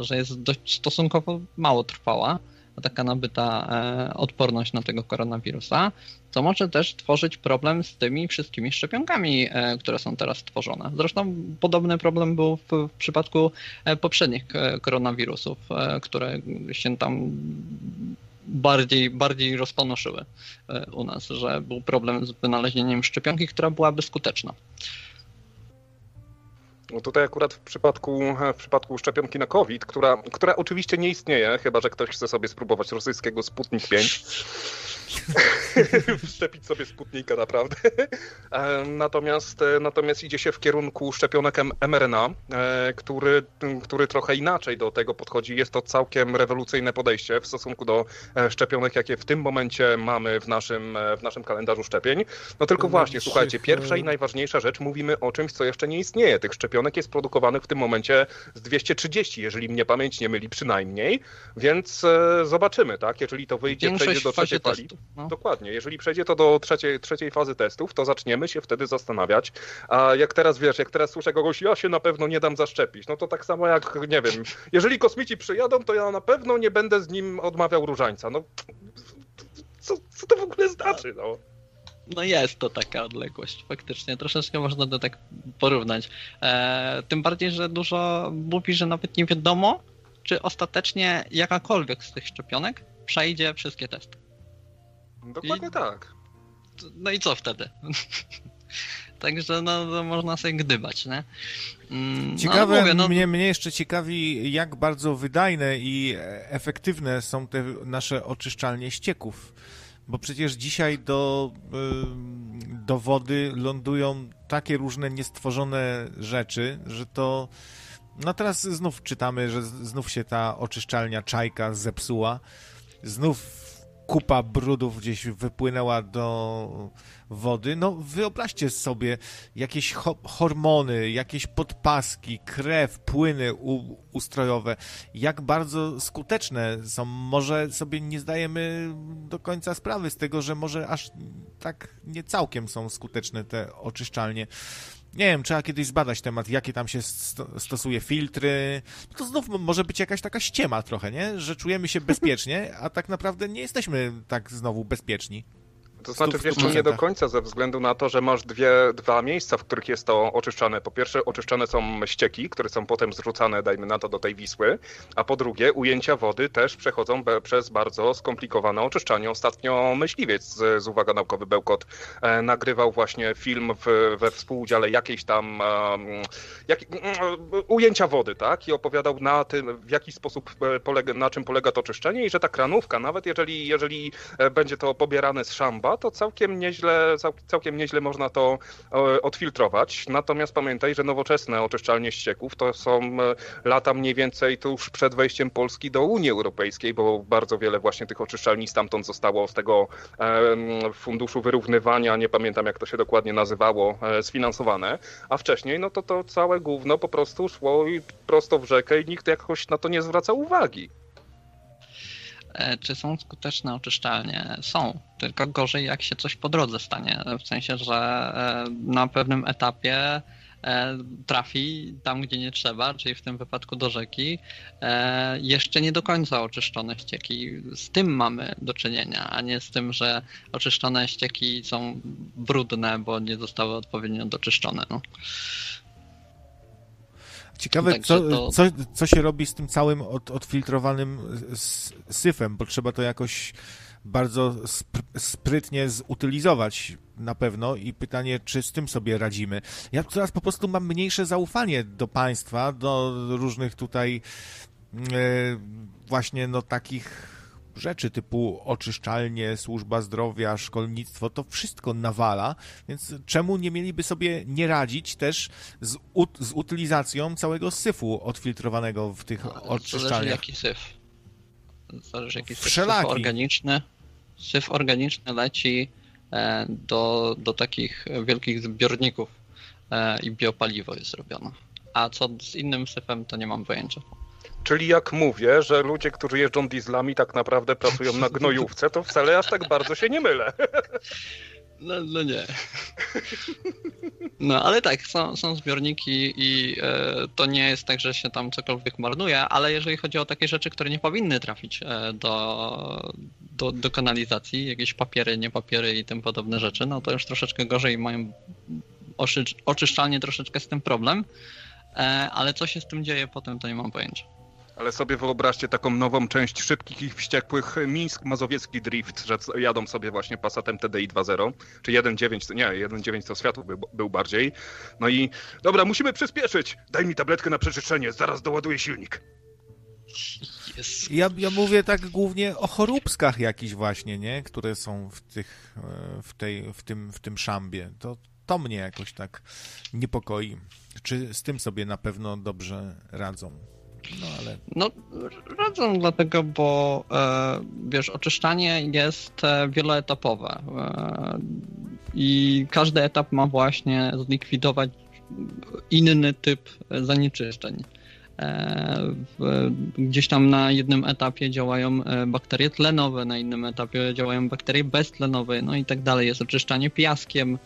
że jest dość stosunkowo mało trwała, taka nabyta odporność na tego koronawirusa co może też tworzyć problem z tymi wszystkimi szczepionkami, e, które są teraz tworzone. Zresztą podobny problem był w, przypadku e, poprzednich e, koronawirusów, które się tam bardziej, bardziej rozponoszyły u nas, że był problem z wynalezieniem szczepionki, która byłaby skuteczna. No tutaj akurat w przypadku, w przypadku szczepionki na COVID, która, która oczywiście nie istnieje, chyba że ktoś chce sobie spróbować rosyjskiego Sputnik 5, wszczepić sobie Sputnika naprawdę. E, natomiast, e, natomiast idzie się w kierunku szczepionek mRNA, e, który, który trochę inaczej do tego podchodzi. Jest to całkiem rewolucyjne podejście w stosunku do szczepionek, jakie w tym momencie mamy w naszym, w naszym kalendarzu szczepień. No tylko właśnie, słuchajcie, pierwsza i najważniejsza rzecz, mówimy o czymś, co jeszcze nie istnieje. Tych szczepionek jest produkowanych w tym momencie z 230, jeżeli mnie pamięć nie myli przynajmniej, więc zobaczymy, tak? Jeżeli to wyjdzie, przejdzie do trzeciej fali. No. Dokładnie. Jeżeli przejdzie to do trzeciej, trzeciej fazy testów, to zaczniemy się wtedy zastanawiać. A jak teraz wiesz, jak teraz słyszę kogoś, ja się na pewno nie dam zaszczepić, no to tak samo jak, nie wiem, jeżeli kosmici przyjadą, to ja na pewno nie będę z nim odmawiał różańca. No, co, co to w ogóle znaczy, no? No jest to taka odległość, faktycznie. Troszeczkę można to tak porównać. E, tym bardziej, że dużo mówi, że nawet nie wiadomo, czy ostatecznie jakakolwiek z tych szczepionek przejdzie wszystkie testy. Dokładnie I... tak. No i co wtedy? Także no, no, można sobie gdybać, nie? Mm, no, Ciekawe, no, mówię, no... mnie, mnie jeszcze ciekawi, jak bardzo wydajne i efektywne są te nasze oczyszczalnie ścieków. Bo przecież dzisiaj do, do wody lądują takie różne niestworzone rzeczy, że to. No teraz znów czytamy, że znów się ta oczyszczalnia czajka zepsuła. Znów kupa brudów gdzieś wypłynęła do wody. No wyobraźcie sobie jakieś ho hormony, jakieś podpaski, krew, płyny ustrojowe, jak bardzo skuteczne są. Może sobie nie zdajemy do końca sprawy z tego, że może aż tak nie całkiem są skuteczne te oczyszczalnie. Nie wiem, trzeba kiedyś zbadać temat, jakie tam się sto stosuje filtry. No to znów może być jakaś taka ściema trochę, nie? Że czujemy się bezpiecznie, a tak naprawdę nie jesteśmy tak znowu bezpieczni. To znaczy, wiesz, nie do końca ze względu na to, że masz dwie, dwa miejsca, w których jest to oczyszczane. Po pierwsze, oczyszczane są ścieki, które są potem zrzucane, dajmy na to, do tej Wisły, a po drugie, ujęcia wody też przechodzą przez bardzo skomplikowane oczyszczanie. Ostatnio myśliwiec z, z Uwaga Naukowy Bełkot e, nagrywał właśnie film w, we współudziale jakiejś tam e, jak, e, ujęcia wody, tak? I opowiadał na tym, w jaki sposób e, polega, na czym polega to oczyszczenie i że ta kranówka, nawet jeżeli, jeżeli e, będzie to pobierane z szamba, to całkiem nieźle, całkiem nieźle można to e, odfiltrować. Natomiast pamiętaj, że nowoczesne oczyszczalnie ścieków to są e, lata mniej więcej tuż przed wejściem Polski do Unii Europejskiej, bo bardzo wiele właśnie tych oczyszczalni stamtąd zostało z tego funduszu wyrównywania, nie pamiętam jak to się dokładnie nazywało, sfinansowane. A wcześniej, no to to całe gówno po prostu szło prosto w rzekę i nikt jakoś na to nie zwracał uwagi. E, czy są skuteczne oczyszczalnie? Są, tylko gorzej jak się coś po drodze stanie. W sensie, że e, na pewnym etapie e, trafi tam, gdzie nie trzeba, czyli w tym wypadku do rzeki, jeszcze nie do końca oczyszczone ścieki. Z tym mamy do czynienia, a nie z tym, że oczyszczone ścieki są brudne, bo nie zostały odpowiednio doczyszczone. No. Ciekawe, co, to... co, co się robi z tym całym od, odfiltrowanym syfem, bo trzeba to jakoś bardzo sprytnie zutylizować na pewno i pytanie, czy z tym sobie radzimy. Ja teraz po prostu mam mniejsze zaufanie do państwa, do różnych tutaj e, właśnie no takich rzeczy typu oczyszczalnie, służba zdrowia, szkolnictwo, to wszystko nawala, więc czemu nie mieliby sobie nie radzić też z, ut z utylizacją całego syfu odfiltrowanego w tych no, oczyszczalniach? Zależy jaki syf. Zależy jaki syf. Wszelaki. Syf organiczny, syf organiczny leci e, do, do takich wielkich zbiorników e, i biopaliwo jest zrobione. A co z innym syfem, to nie mam pojęcia. Czyli jak mówię, że ludzie, którzy jeżdżą dieslami tak naprawdę pracują na gnojówce, to wcale aż tak bardzo się nie mylę. No, no nie. No ale tak, są, są zbiorniki i e, to nie jest tak, że się tam cokolwiek marnuje, ale jeżeli chodzi o takie rzeczy, które nie powinny trafić e, do, do, do kanalizacji, jakieś papiery, nie papiery i tym podobne rzeczy, no to już troszeczkę gorzej mają oczy, oczyszczalnie troszeczkę z tym problem, e, ale co się z tym dzieje potem, to nie mam pojęcia. Ale sobie wyobraźcie taką nową część szybkich i wściekłych Mińsk Mazowiecki Drift, że jadą sobie właśnie Passatem TDI 2.0, czy 1.9, nie, 1.9 to światło był, był bardziej. No i dobra, musimy przyspieszyć. Daj mi tabletkę na przeczyszczenie, zaraz doładuję silnik. Yes. Ja, ja mówię tak głównie o choróbskach jakichś właśnie, nie? Które są w tych, e, w tej, w tym, w tym szambie. To, to mnie jakoś tak niepokoi. Czy z tym sobie na pewno dobrze radzą? No, ale... no radzą dlatego, bo e, wiesz, oczyszczanie jest e, wieloetapowe e, i każdy etap ma właśnie zlikwidować inny typ zanieczyszczeń. Gdzieś tam na jednym etapie działają bakterie tlenowe, na innym etapie działają bakterie beztlenowe, no i tak dalej. Jest oczyszczanie piaskiem,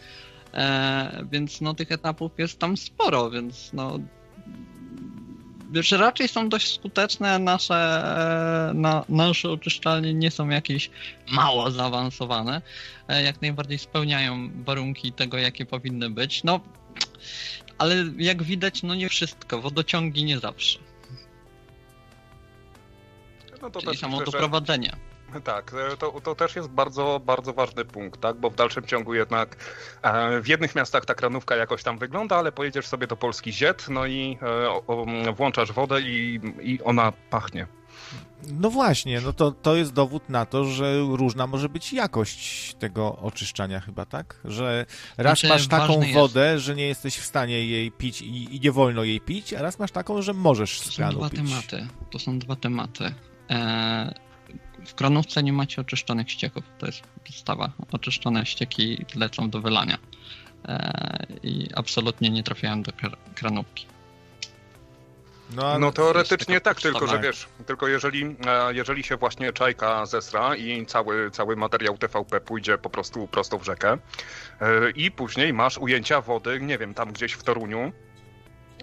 więc no tych etapów jest tam sporo, więc no wiesz, raczej są dość skuteczne nasze, e, na, nasze oczyszczalnie nie są jakieś mało zaawansowane. E, jak najbardziej spełniają warunki tego, jakie powinny być. No, ale jak widać, no nie wszystko. Wodociągi nie zawsze. No to Czyli samo doprowadzenie. Tak, e, to, to też jest bardzo, bardzo ważny punkt, tak? bo w dalszym ciągu jednak e, w jednych miastach ta kranówka jakoś tam wygląda, ale pojedziesz sobie do Polski Ziet, no i e, o, włączasz wodę i, i ona pachnie. No właśnie, no to, to jest dowód na to, że różna może być jakość tego oczyszczania chyba, tak? Że raz znaczy, masz taką wodę, jest... że nie jesteś w stanie jej pić i, i, nie wolno jej pić, a raz masz taką, że możesz z kranu pić. To są dwa tematy. To są dwa tematy. E, w kranówce nie macie oczyszczonych ścieków. To jest podstawa. Oczyszczone ścieki lecą do wylania. E, I absolutnie nie trafiają do kranówki. No, no teoretycznie tak, tylko że wiesz, tylko jeżeli, e, jeżeli się właśnie czajka zesra i cały, cały materiał TVP pójdzie po prostu prosto w rzekę e, i później masz ujęcia wody, nie wiem, tam gdzieś w Toruniu,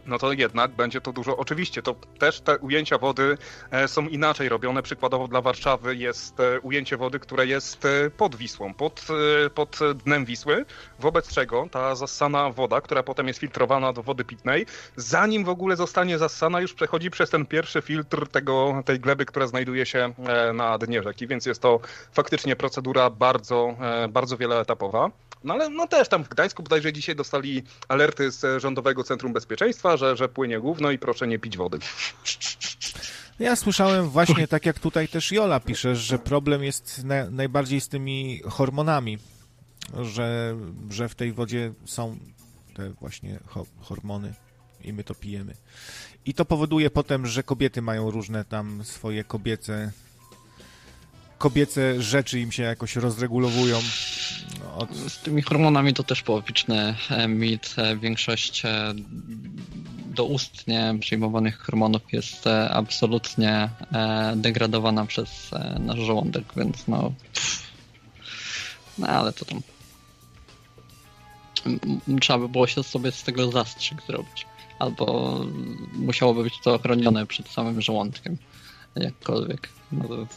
no to jednak będzie to dużo. Oczywiście, to też te ujęcia wody e, są inaczej robione. Przykładowo dla Warszawy jest e, ujęcie wody, które jest e, pod Wisłą, pod, pod dnem Wisły, wobec czego ta zassana woda, która potem jest filtrowana do wody pitnej, zanim w ogóle zostanie zassana, już przechodzi przez ten pierwszy filtr tego, tej gleby, która znajduje się na dnie rzeki, więc jest to faktycznie procedura bardzo, bardzo wieloetapowa. No ale no też tam w Gdańsku bodajże dzisiaj dostali alerty z Rządowego Centrum Bezpieczeństwa, że, że płynie gówno i proszę nie pić wody. Ja słyszałem właśnie, tak jak tutaj też Jola pisze, że problem jest na, najbardziej z tymi hormonami że, że w tej wodzie są te właśnie ho hormony i my to pijemy. I to powoduje potem, że kobiety mają różne tam swoje kobiece kobiece rzeczy im się jakoś rozregulowują. Od... Z tymi hormonami to też połowiczny e, mit. E, większość e, doustnie przyjmowanych hormonów jest absolutnie degradowana przez nasz żołądek, więc no... No ale to tam... Trzeba by było się sobie z tego zastrzyk zrobić. Albo musiałoby być to chronione przed samym żołądkiem. Jakkolwiek. No to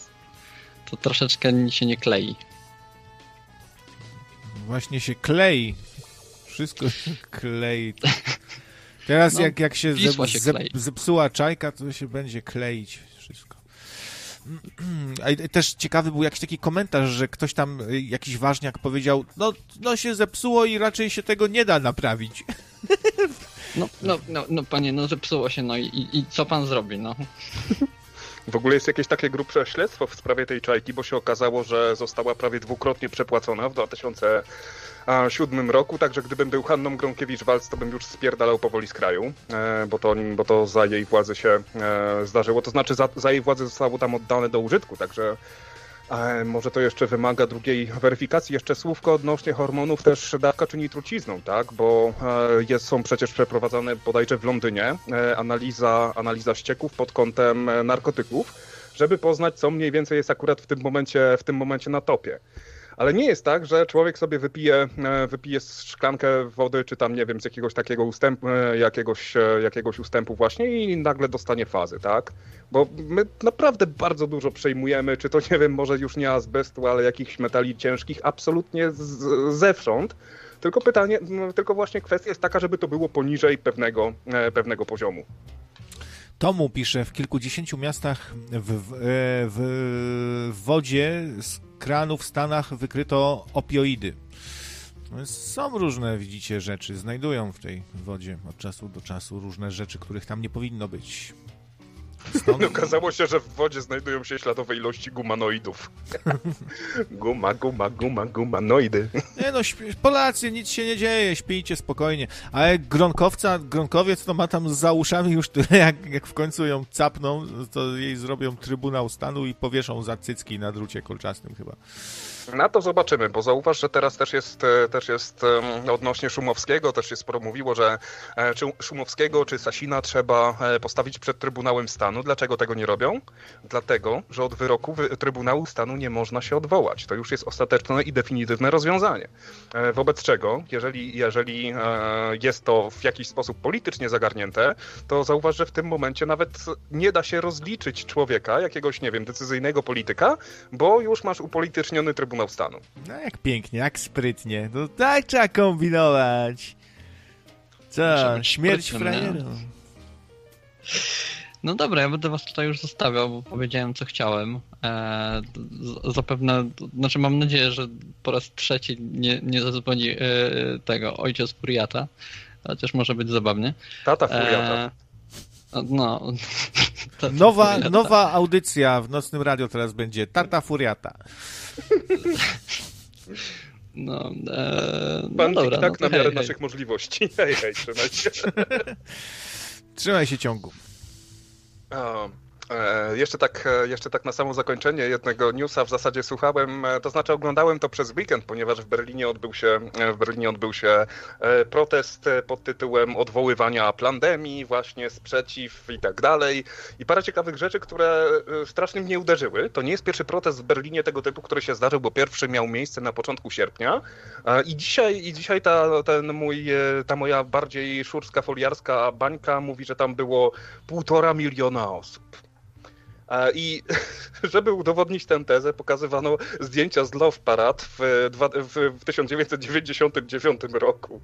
to troszeczkę się nie klei. Właśnie się klei. Wszystko się klei. Teraz no, jak, jak się, się zepsuła czajka, to się będzie kleić wszystko. A też ciekawy był jakiś taki komentarz, że ktoś tam, y, jakiś ważniak powiedział, no, no się zepsuło i raczej się tego nie da naprawić. No, no, no, no panie, no zepsuło się, no i, i co pan zrobi, no? W ogóle jest jakieś takie grubsze śledztwo w sprawie tej czajki, bo się okazało, że została prawie dwukrotnie przepłacona w 2007 roku, także gdybym był Hanną Gronkiewicz-Walc, to bym już spierdalał powoli z kraju, e, bo to, bo to za jej władzy się e, zdarzyło. To znaczy za, za jej władzy zostało tam oddane do użytku, także może to jeszcze wymaga drugiej weryfikacji. Jeszcze słówko odnośnie hormonów, też dawka czyni trucizną, tak? Bo e, jest, są przecież przeprowadzane bodajże w Londynie e, analiza, analiza ścieków pod kątem e, narkotyków, żeby poznać, co mniej więcej jest akurat w tym momencie, w tym momencie na topie. Ale nie jest tak, że człowiek sobie wypije, e, wypije szklankę wody, czy tam, nie wiem, z jakiegoś takiego ustępu, e, jakiegoś, e, jakiegoś ustępu właśnie i nagle dostanie fazy, tak? Bo my naprawdę bardzo dużo przejmujemy, czy to, nie wiem, może już nie azbestu, ale jakichś metali ciężkich, absolutnie z, zewsząd. Tylko pytanie, tylko właśnie kwestia jest taka, żeby to było poniżej pewnego, pewnego poziomu. Tomu pisze, w kilkudziesięciu miastach w, w, w wodzie z kranów w Stanach wykryto opioidy. Są różne, widzicie, rzeczy. Znajdują w tej wodzie od czasu do czasu różne rzeczy, których tam nie powinno być. Stąd... Okazało się, że w wodzie znajdują się śladowe ilości gumanoidów. guma, guma, guma, gumanoidy. Nie no, Polacy, nic się nie dzieje, śpijcie spokojnie. Ale gronkowca, gronkowiec to ma tam za uszami już tyle, jak, jak w końcu ją capną, to jej zrobią Trybunał Stanu i powieszą za cycki na drucie kolczastym chyba. Na to zobaczymy, bo zauważ, że teraz też jest, e, też jest odnośnie Szumowskiego, też się sporo mówiło, że e, czy Szumowskiego czy Sasina trzeba e, postawić przed Trybunałem Stanu. Dlaczego tego nie robią? Dlatego, że od wyroku Trybunału Stanu nie można się odwołać. To już jest ostateczne i definitywne rozwiązanie. Wobec czego, jeżeli, jeżeli jest to w jakiś sposób politycznie zagarnięte, to zauważ, że w tym momencie nawet nie da się rozliczyć człowieka, jakiegoś, nie wiem, decyzyjnego polityka, bo już masz upolityczniony Trybunał Trybunał Stanu. No jak pięknie, jak sprytnie. No tak trzeba kombinować. Co? Śmierć frajerom. No dobra, ja będę was tutaj już zostawiał, bo powiedziałem co chciałem. Eee, zapewne, znaczy mam nadzieję, że po raz trzeci nie, nie zadzwoni e, tego ojciec Furiata, chociaż może być zabawnie. Tata Furiata. Eee, no. Nowa, furiata. nowa audycja w Nocnym Radio teraz będzie Tata Furiata. No, e, no Pan dobra, tak no na miarę hej, naszych hej. możliwości. Hej, hej, trzymaj się. trzymaj się ciągu. Um. E, jeszcze tak, e, jeszcze tak na samo zakończenie jednego newsa w zasadzie słuchałem, e, to znaczy oglądałem to przez weekend, ponieważ w Berlinie odbył się, w Berlinie odbył się protest pod tytułem odwoływania pandemii, właśnie sprzeciw i tak dalej. I parę ciekawych rzeczy, które strasznie mnie uderzyły. To nie jest pierwszy protest w Berlinie tego typu, który się zdarzył, bo pierwszy miał miejsce na początku sierpnia. I dzisiaj, i dzisiaj ta, ten mój, ta moja bardziej szurska, foliarska bańka mówi, że tam było półtora miliona osób. I żeby udowodnić tę tezę, pokazywano zdjęcia z Love Parade w, w, w 1999 roku.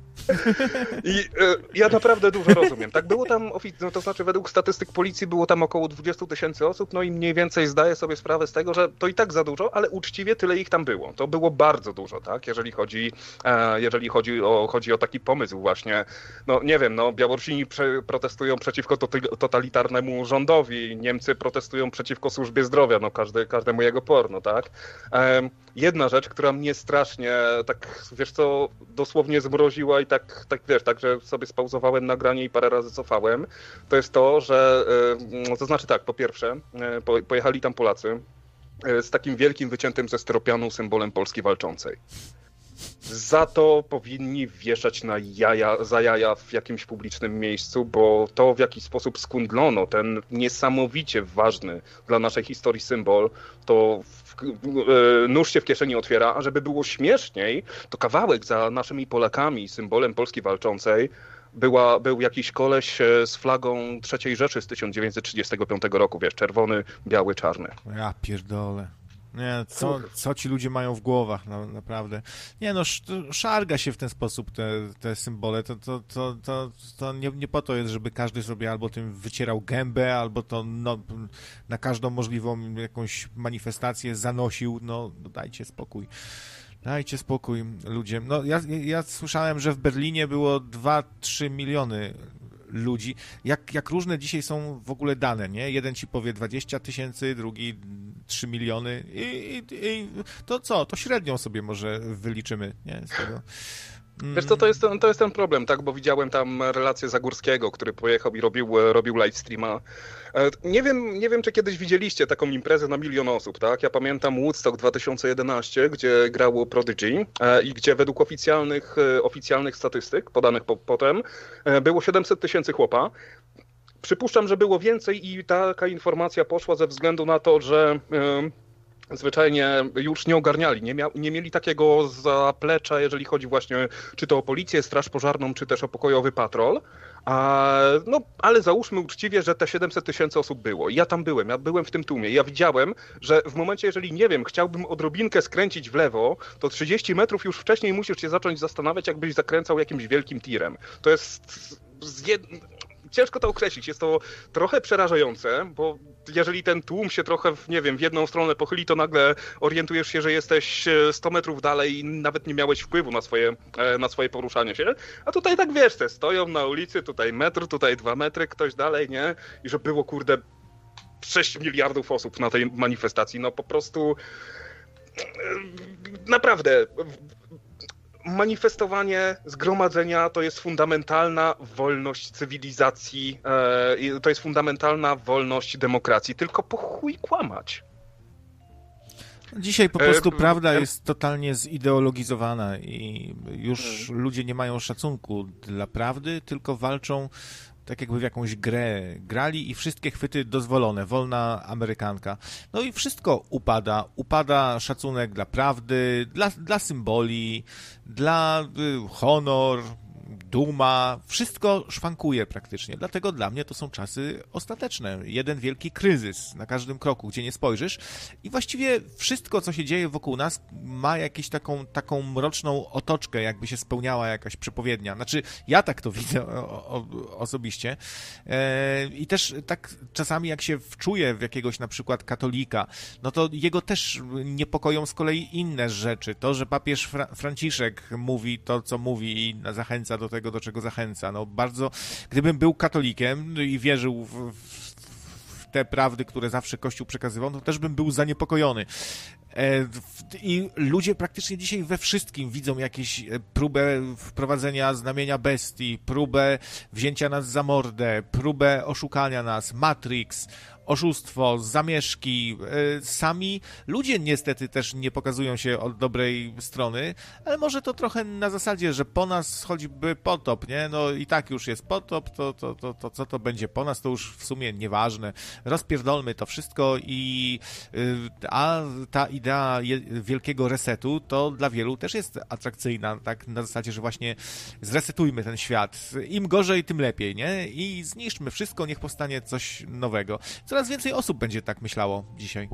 I e, ja naprawdę dużo rozumiem. Tak było tam, no, to znaczy według statystyk policji było tam około 20 tysięcy osób, no i mniej więcej zdaję sobie sprawę z tego, że to i tak za dużo, ale uczciwie tyle ich tam było. To było bardzo dużo, tak, jeżeli chodzi, e, jeżeli chodzi o, chodzi o taki pomysł właśnie, no nie wiem, no Białorusini protestują przeciwko totalitarnemu rządowi, Niemcy protestują przeciwko służbie zdrowia, no każdy, każdemu jego porno, tak? Jedna rzecz, która mnie strasznie, tak, wiesz co, dosłownie zmroziła i tak, tak wiesz, tak, że sobie spauzowałem nagranie i parę razy cofałem, to jest to, że, to znaczy tak, po pierwsze, pojechali tam Polacy, z takim wielkim wyciętym ze styropianu symbolem Polski walczącej. Za to powinni wieszać na jaja, za jaja w jakimś publicznym miejscu, bo to w jaki sposób skundlono ten niesamowicie ważny dla naszej historii symbol, to w, e, nóż się w kieszeni otwiera, a żeby było śmieszniej, to kawałek za naszymi Polakami, symbolem Polski walczącej, była, był jakiś koleś e, z flagą III Rzeszy z 1935 roku, wiesz, czerwony, biały, czarny. Ja pierdolę. Nie, co, co ci ludzie mają w głowach, no, naprawdę. Nie no, szarga się w ten sposób te, te symbole, to, to, to, to, to nie, nie po to jest, żeby każdy sobie albo tym wycierał gębę, albo to no, na każdą możliwą jakąś manifestację zanosił, no, no dajcie spokój. Dajcie spokój ludzie. No, ja, ja słyszałem, że w Berlinie było 2-3 miliony ludzi. Jak, jak różne dzisiaj są w ogóle dane, nie? Jeden ci powie 20 tysięcy, drugi 3 miliony i, i, i, to co? To średnią sobie może wyliczymy, nie? Z tego. Wiesz co, to jest, ten, to jest ten problem, tak, bo widziałem tam relację Zagórskiego, który pojechał i robił, robił live streama. E, nie wiem, nie wiem, czy kiedyś widzieliście taką imprezę na milion osób, tak? Ja pamiętam Woodstock 2011, gdzie grało Prodigy e, i gdzie według oficjalnych, e, oficjalnych statystyk, podanych po, potem, było 700 tysięcy chłopa. Przypuszczam, że było więcej i taka informacja poszła ze względu na to, że zwyczajnie już nie ogarniali, nie, mia, nie mieli takiego zaplecza, jeżeli chodzi właśnie czy to o policję, straż pożarną, czy też o pokojowy patrol. A, no, ale załóżmy uczciwie, że te 700 tysięcy osób było. Ja tam byłem, ja byłem w tym tłumie. Ja widziałem, że w momencie, jeżeli nie wiem, chciałbym odrobinkę skręcić w lewo, to 30 metrów już wcześniej musisz się zacząć zastanawiać, jakbyś zakręcał jakimś wielkim tirem. To jest jed ciężko to określić. Jest to trochę przerażające, bo jeżeli ten tłum się trochę, w, nie wiem, w jedną stronę pochyli, to nagle orientujesz się, że jesteś 100 e, metrów dalej i nawet nie miałeś wpływu na swoje, e, na swoje poruszanie się. A tutaj tak wiesz, te stoją na ulicy, tutaj metr, tutaj dwa metry, ktoś dalej, nie? I że było, kurde, 6 miliardów osób na tej manifestacji. No po prostu e, naprawdę manifestowanie, zgromadzenia to jest fundamentalna wolność cywilizacji, e, to jest fundamentalna wolność demokracji, tylko po chuj kłamać. Dzisiaj po prostu e, prawda e, jest totalnie zideologizowana i już hmm. ludzie nie mają szacunku dla prawdy, tylko walczą tak jakby w jakąś grę grali i wszystkie chwyty dozwolone, wolna amerykanka. No i wszystko upada. Upada szacunek dla prawdy, dla, dla symboli, dla y, honor, duma, wszystko szwankuje praktycznie. Dlatego dla mnie to są czasy ostateczne. Jeden wielki kryzys na każdym kroku, gdzie nie spojrzysz. I właściwie wszystko, co się dzieje wokół nas, ma jakąś taką, taką mroczną otoczkę, jakby się spełniała jakaś przepowiednia. Znaczy, ja tak to widzę o, o, osobiście. E, I też tak czasami, jak się wczuję w jakiegoś na przykład katolika, no to jego też niepokoją z kolei inne rzeczy. To, że papież Fra Franciszek mówi to, co mówi i zachęca do tego, do czego zachęca. No bardzo, gdybym był katolikiem i wierzył w, w te prawdy, które zawsze Kościół przekazywał, to też bym był zaniepokojony. E, I ludzie praktycznie dzisiaj we wszystkim widzą jakieś e, próbę wprowadzenia znamienia bestii, próbę wzięcia nas za mordę, próbę oszukania nas, Matrix, oszustwo, zamieszki. E, sami ludzie niestety też nie pokazują się od dobrej strony, ale może to trochę na zasadzie, że po nas choćby potop, nie? No i tak już jest potop, to, to, to, to co to będzie po nas, to już w sumie nieważne. Rozpierdolmy to wszystko i e, a ta idea wielkiego resetu to dla wielu też jest atrakcyjna, tak na zasadzie, że właśnie zresetujmy ten świat. Im gorzej, tym lepiej, nie? I zniszczmy wszystko, niech powstanie coś nowego. Co coraz więcej osób będzie tak myślało dzisiaj.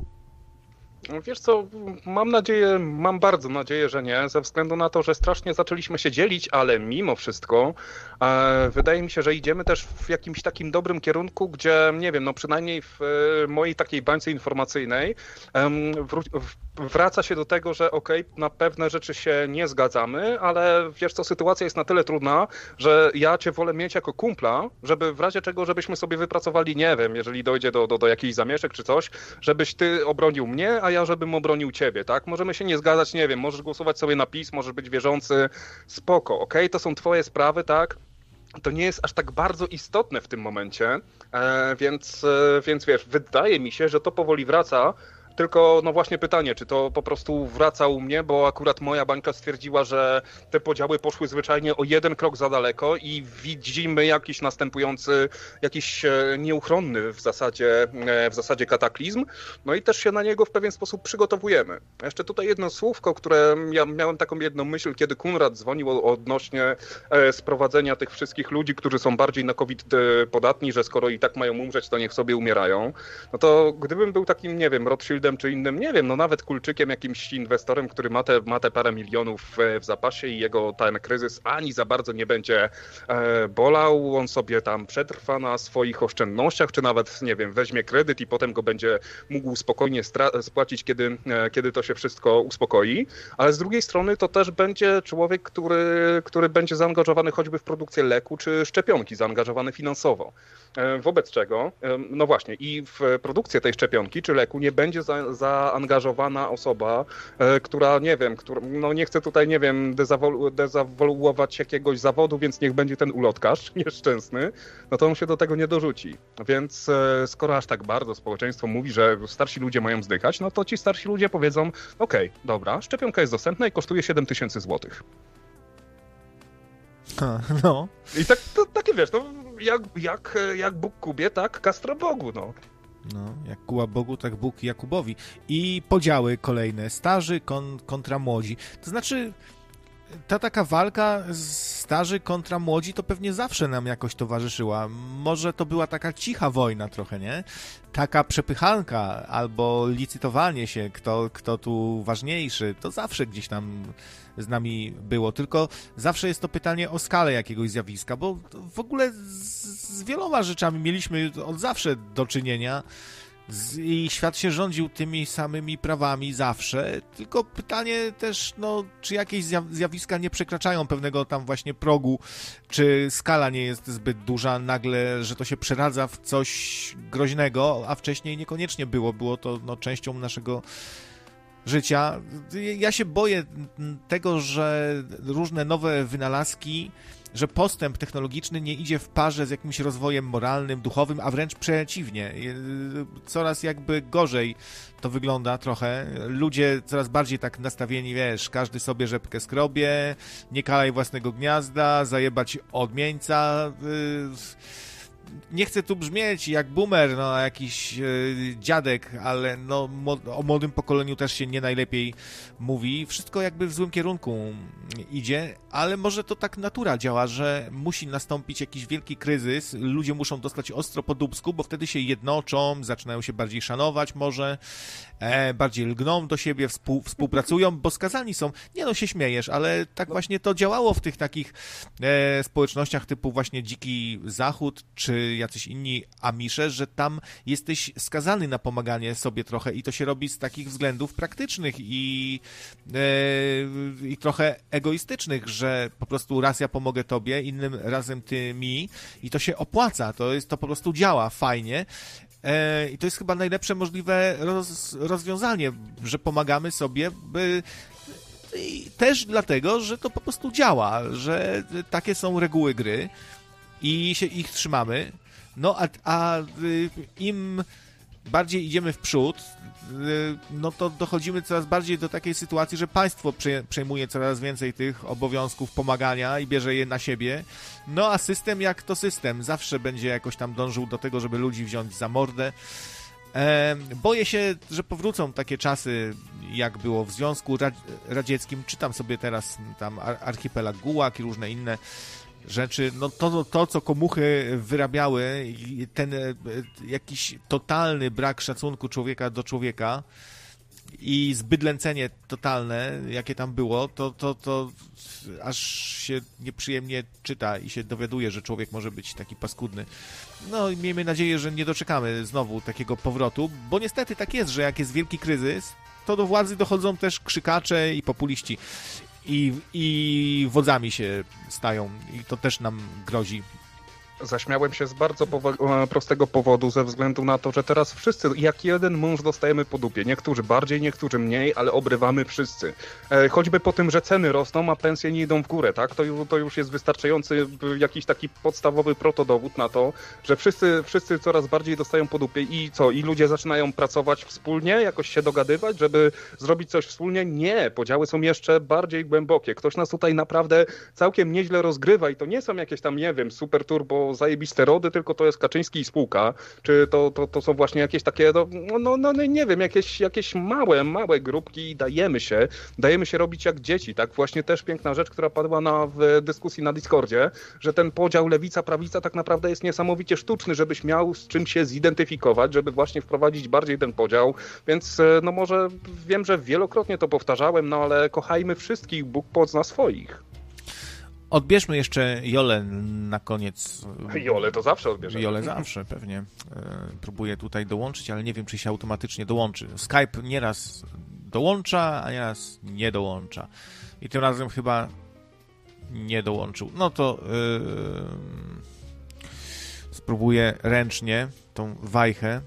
Wiesz co, mam nadzieję, mam bardzo nadzieję, że nie, ze względu na to, że strasznie zaczęliśmy się dzielić, ale mimo wszystko e, wydaje mi się, że idziemy też w jakimś takim dobrym kierunku, gdzie, nie wiem, no przynajmniej w e, mojej takiej bańce informacyjnej e, wraca się do tego, że okej, okay, na pewne rzeczy się nie zgadzamy, ale wiesz co, sytuacja jest na tyle trudna, że ja cię wolę mieć jako kumpla, żeby w razie czego, żebyśmy sobie wypracowali, nie wiem, jeżeli dojdzie do, do, do jakichś zamieszek czy coś, żebyś ty obronił mnie, a ja żebym obronił ciebie, tak? Możemy się nie zgadzać, nie wiem, możesz głosować sobie na PiS, możesz być wierzący, spoko, okej, okay? to są twoje sprawy, tak? to nie jest aż tak bardzo istotne w tym momencie, e, więc, e, więc wiesz, wydaje mi się, że to powoli wraca tylko no właśnie pytanie, czy to po prostu wraca u mnie, bo akurat moja bańka stwierdziła, że te podziały poszły zwyczajnie o jeden krok za daleko i widzimy jakiś następujący, jakiś e, nieuchronny w zasadzie, e, w zasadzie kataklizm, no i też się na niego w pewien sposób przygotowujemy. Jeszcze tutaj jedno słówko, które ja miałem taką jedną myśl, kiedy Kunrad dzwonił odnośnie e, sprowadzenia tych wszystkich ludzi, którzy są bardziej na COVID podatni, że skoro i tak mają umrzeć, to niech sobie umierają. No to gdybym był takim, nie wiem, Rothschild czy innym, nie wiem, no nawet Kulczykiem, jakimś inwestorem, który ma te, ma te parę milionów w, w zapasie i jego ten kryzys ani za bardzo nie będzie e, bolał, on sobie tam przetrwa na swoich oszczędnościach, czy nawet, nie wiem, weźmie kredyt i potem go będzie mógł spokojnie spłacić, kiedy, e, kiedy to się wszystko uspokoi, ale z drugiej strony to też będzie człowiek, który, który będzie zaangażowany choćby w produkcję leku, czy szczepionki, zaangażowany finansowo. E, wobec czego, e, no właśnie, i w produkcję tej szczepionki czy leku nie będzie za, zaangażowana osoba, e, która, nie wiem, która, no nie chce tutaj, nie wiem, dezawolu, dezawoluować jakiegoś zawodu, więc niech będzie ten ulotkarz nieszczęsny, no to on się do tego nie dorzuci. Więc skoro aż tak bardzo społeczeństwo mówi, że starsi ludzie mają zdychać, no to ci starsi ludzie powiedzą, okej, okay, dobra, szczepionka jest dostępna i kosztuje 7 tysięcy złotych. No. I tak, to, takie wiesz, no jak, jak, jak Bóg Kubie, tak Castro Bogu, no. No, jak Kuba Bogu, tak Bóg Jakubowi. I podziały kolejne, starzy kon, kontra młodzi. To znaczy, ta taka walka starzy kontra młodzi to pewnie zawsze nam jakoś towarzyszyła. Może to była taka cicha wojna trochę, nie? Taka przepychanka albo licytowanie się, kto, kto tu ważniejszy, to zawsze gdzieś tam z nami było. Tylko zawsze jest to pytanie o skalę jakiegoś zjawiska, bo w ogóle z, z wieloma rzeczami mieliśmy od zawsze do czynienia i świat się rządził tymi samymi prawami zawsze, tylko pytanie też, no, czy jakieś zjawiska nie przekraczają pewnego tam właśnie progu, czy skala nie jest zbyt duża nagle, że to się przeradza w coś groźnego, a wcześniej niekoniecznie było, było to no, częścią naszego życia. Ja się boję tego, że różne nowe wynalazki że postęp technologiczny nie idzie w parze z jakimś rozwojem moralnym, duchowym, a wręcz przeciwnie. Coraz jakby gorzej to wygląda trochę. Ludzie coraz bardziej tak nastawieni, wiesz, każdy sobie rzepkę skrobie, nie kalaj własnego gniazda, zajebać odmieńca. Yy nie chcę tu brzmieć jak boomer, no jakiś e, dziadek, ale no o młodym pokoleniu też się nie najlepiej mówi. Wszystko jakby w złym kierunku idzie, ale może to tak natura działa, że musi nastąpić jakiś wielki kryzys, ludzie muszą dostać ostro po dubsku, bo wtedy się jednoczą, zaczynają się bardziej szanować może, e, bardziej lgną do siebie, współ, współpracują, bo skazani są. Nie no, się śmiejesz, ale tak właśnie to działało w tych takich e, społecznościach typu właśnie Dziki Zachód, czy jacyś inni Amisze, że tam jesteś skazany na pomaganie sobie trochę i to się robi z takich względów praktycznych i, e, i trochę egoistycznych, że po prostu raz ja pomogę tobie, innym razem ty mi i to się opłaca, to jest, to po prostu działa fajnie I to jest chyba najlepsze możliwe roz, rozwiązanie, że pomagamy sobie, by i też dlatego, że to po prostu działa, że takie są reguły gry i się ich trzymamy. No a, a y, im bardziej idziemy w przód, no to dochodzimy coraz bardziej do takiej sytuacji, że państwo przejmuje coraz więcej tych obowiązków pomagania i bierze je na siebie. No a system jak to system, zawsze będzie jakoś tam dążył do tego, żeby ludzi wziąć za mordę. boję się, że powrócą takie czasy, jak było w Związku Radzieckim. Czytam sobie teraz tam archipelag Gułak i różne inne rzeczy, no to, to, co komuchy wyrabiały, ten e, jakiś totalny brak szacunku człowieka do człowieka i zbydlęcenie totalne, jakie tam było, to, to, to aż się nieprzyjemnie czyta i się dowiaduje, że człowiek może być taki paskudny. No i miejmy nadzieję, że nie doczekamy znowu takiego powrotu, bo niestety tak jest, że jak jest wielki kryzys, to do władzy dochodzą też krzykacze i populiści. I, I wodzami się stają. I to też nam grozi Zaśmiałem się z bardzo powo- e, prostego powodu, ze względu na to, że teraz wszyscy, jak jeden mąż, dostajemy po dupie. Niektórzy bardziej, niektórzy mniej, ale obrywamy wszyscy. E, choćby po tym, że ceny rosną, a pensje nie idą w górę, tak? To, to już jest wystarczający jakiś taki podstawowy protodowód na to, że wszyscy, wszyscy coraz bardziej dostają po dupie i co? I ludzie zaczynają pracować wspólnie, jakoś się dogadywać, żeby zrobić coś wspólnie? Nie, podziały są jeszcze bardziej głębokie. Ktoś nas tutaj naprawdę całkiem nieźle rozgrywa i to nie są jakieś tam, nie wiem, super turbo zajebiste rody, tylko to jest Kaczyński i spółka, czy to, to, to są właśnie jakieś takie, no, no, no, no nie wiem, jakieś, jakieś małe, małe grupki i dajemy się, dajemy się robić jak dzieci, tak? Właśnie też piękna rzecz, która padła na, w dyskusji na Discordzie, że ten podział lewica-prawica tak naprawdę jest niesamowicie sztuczny, żebyś miał z czym się zidentyfikować, żeby właśnie wprowadzić bardziej ten podział, więc e, no może wiem, że wielokrotnie to powtarzałem, no ale kochajmy wszystkich, Bóg pozna swoich. Odbierzmy jeszcze Jolę na koniec. Jolę to zawsze odbierzemy. Jolę zawsze pewnie. E, próbuję tutaj dołączyć, ale nie wiem, czy się automatycznie dołączy. Skype nieraz dołącza, a nieraz nie dołącza. I tym razem chyba nie dołączył. No to yy, spróbuję ręcznie tą wajchę.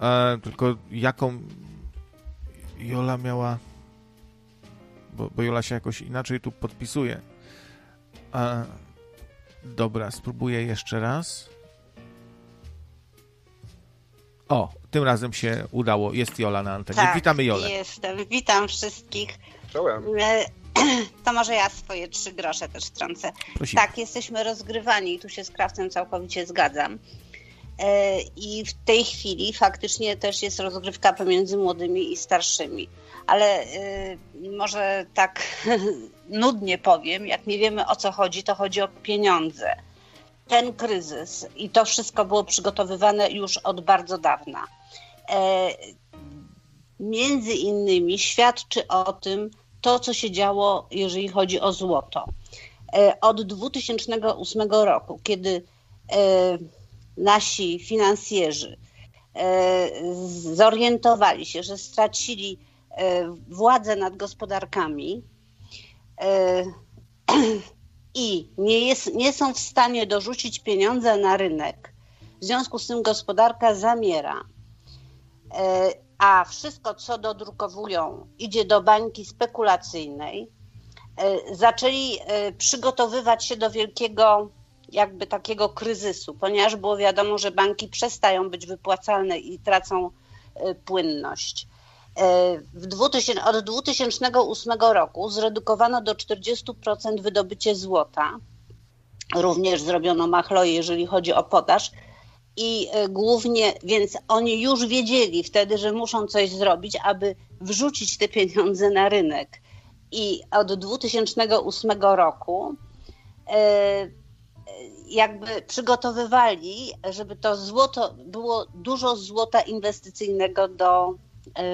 E, tylko jaką Jola miała bo, bo Jola się jakoś inaczej tu podpisuje. A, dobra, spróbuję jeszcze raz. O, tym razem się udało. Jest Jola na antenie. Tak, Witamy Jolę. jestem. Witam wszystkich. Czołem. E, To może ja swoje trzy grosze też trącę. Prosimy. Tak, jesteśmy rozgrywani i tu się z Krawcem całkowicie zgadzam. E, I w tej chwili faktycznie też jest rozgrywka pomiędzy młodymi i starszymi. Ale e, może tak nudnie powiem, jak nie wiemy o co chodzi, to chodzi o pieniądze. Ten kryzys i to wszystko było przygotowywane już od bardzo dawna. E, Między innymi świadczy o tym to, co się działo, jeżeli chodzi o złoto. Od 2008 roku, kiedy nasi finansjerzy e, zorientowali się, że stracili e, władzę nad gospodarkami e, i nie, jest, nie są w stanie dorzucić pieniądza na rynek, w związku z tym gospodarka zamiera. A wszystko, co dodrukowują, idzie do bańki spekulacyjnej. Zaczęli przygotowywać się do wielkiego, jakby takiego kryzysu, ponieważ było wiadomo, że banki przestają być wypłacalne i tracą e, płynność. E, W 2000, od 2008 roku zredukowano do 40% wydobycie złota. Również zrobiono machloje, jeżeli chodzi o podaż. I e, głównie, więc oni już wiedzieli wtedy, że muszą coś zrobić, aby wrzucić te pieniądze na rynek. I od 2008 roku jakby przygotowywali, żeby to złoto, było dużo złota inwestycyjnego do e,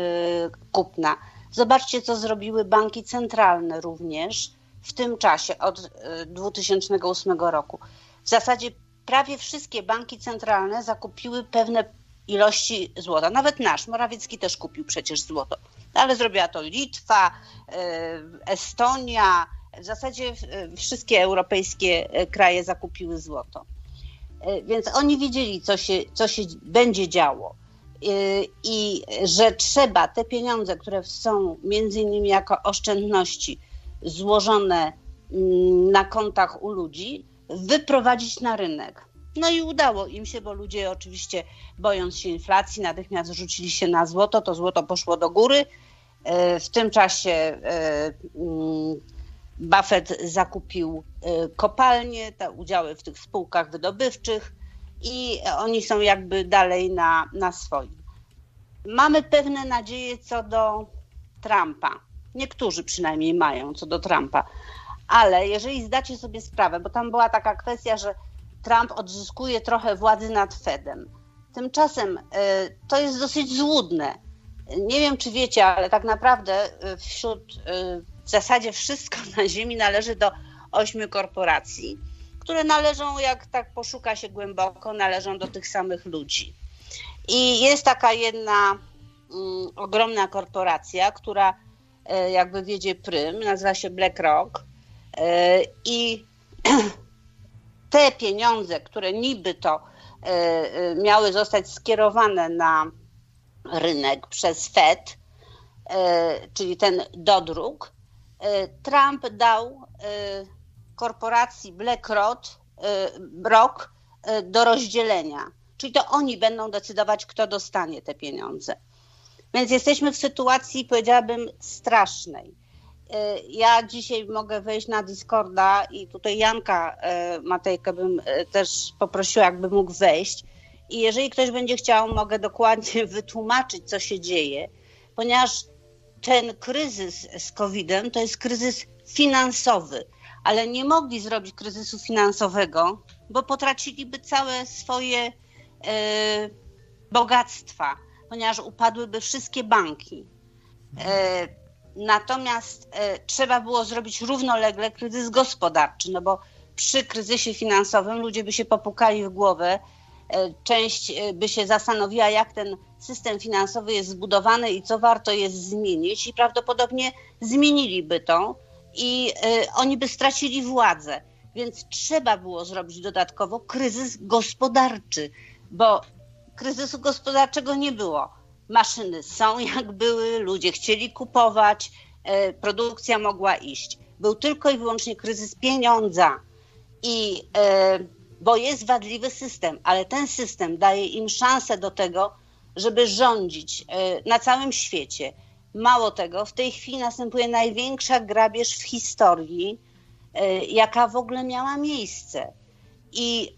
kupna. Zobaczcie, co zrobiły banki centralne również w tym czasie od e, 2008 roku. W zasadzie prawie wszystkie banki centralne zakupiły pewne ilości złota. Nawet nasz, Morawiecki też kupił przecież złoto. Ale zrobiła to Litwa, e, Estonia, w zasadzie wszystkie europejskie e, kraje zakupiły złoto. E, Więc oni wiedzieli, co się, co się będzie działo. E, I że trzeba te pieniądze, które są między innymi jako oszczędności złożone mm, na kontach u ludzi, wyprowadzić na rynek. No i udało im się, bo ludzie oczywiście bojąc się inflacji, natychmiast rzucili się na złoto, to złoto poszło do góry. W tym czasie mm, Buffett zakupił e, kopalnie, te udziały w tych spółkach wydobywczych i oni są jakby dalej na, na swoim. Mamy pewne nadzieje co do Trumpa. Niektórzy przynajmniej mają co do Trumpa. Ale jeżeli zdacie sobie sprawę, bo tam była taka kwestia, że Trump odzyskuje trochę władzy nad Fedem. Tymczasem y, to jest dosyć złudne. Nie wiem, czy wiecie, ale tak naprawdę y, wśród y, w zasadzie wszystko na Ziemi należy do ośmiu korporacji, które należą, jak tak poszuka się głęboko, należą do tych samych ludzi. I jest taka jedna mm, ogromna korporacja, która e, jakby wiedzie prym, nazywa się BlackRock e, i te pieniądze, które niby to e, miały zostać skierowane na rynek przez Fed, czyli ten dodruk, Trump dał korporacji BlackRock Rock do rozdzielenia. Czyli to oni będą decydować, kto dostanie te pieniądze. Więc jesteśmy w sytuacji, powiedziałabym, strasznej. E, ja dzisiaj mogę wejść na Discorda i tutaj Janka e, Matejkę bym e, też poprosiła, jakby mógł wejść. I jeżeli ktoś będzie chciał, mogę dokładnie wytłumaczyć, co się dzieje, ponieważ ten kryzys z COVID-em to jest kryzys finansowy, ale nie mogli zrobić kryzysu finansowego, bo potraciliby całe swoje E, bogactwa, ponieważ upadłyby wszystkie banki. E, natomiast e, trzeba było zrobić równolegle kryzys gospodarczy, no bo przy kryzysie finansowym ludzie by się popukali w głowę, część by się zastanowiła, jak ten system finansowy jest zbudowany i co warto jest zmienić, i prawdopodobnie zmieniliby to i oni by stracili władzę. Więc trzeba było zrobić dodatkowo kryzys gospodarczy, bo kryzysu gospodarczego nie było. Maszyny są jak były, ludzie chcieli kupować, e, produkcja mogła iść. Był tylko i wyłącznie kryzys pieniądza. I e, bo jest wadliwy system, ale ten system daje im szansę do tego, żeby rządzić e, na całym świecie. Mało tego, w tej chwili następuje największa grabież w historii, jaka w ogóle miała miejsce. I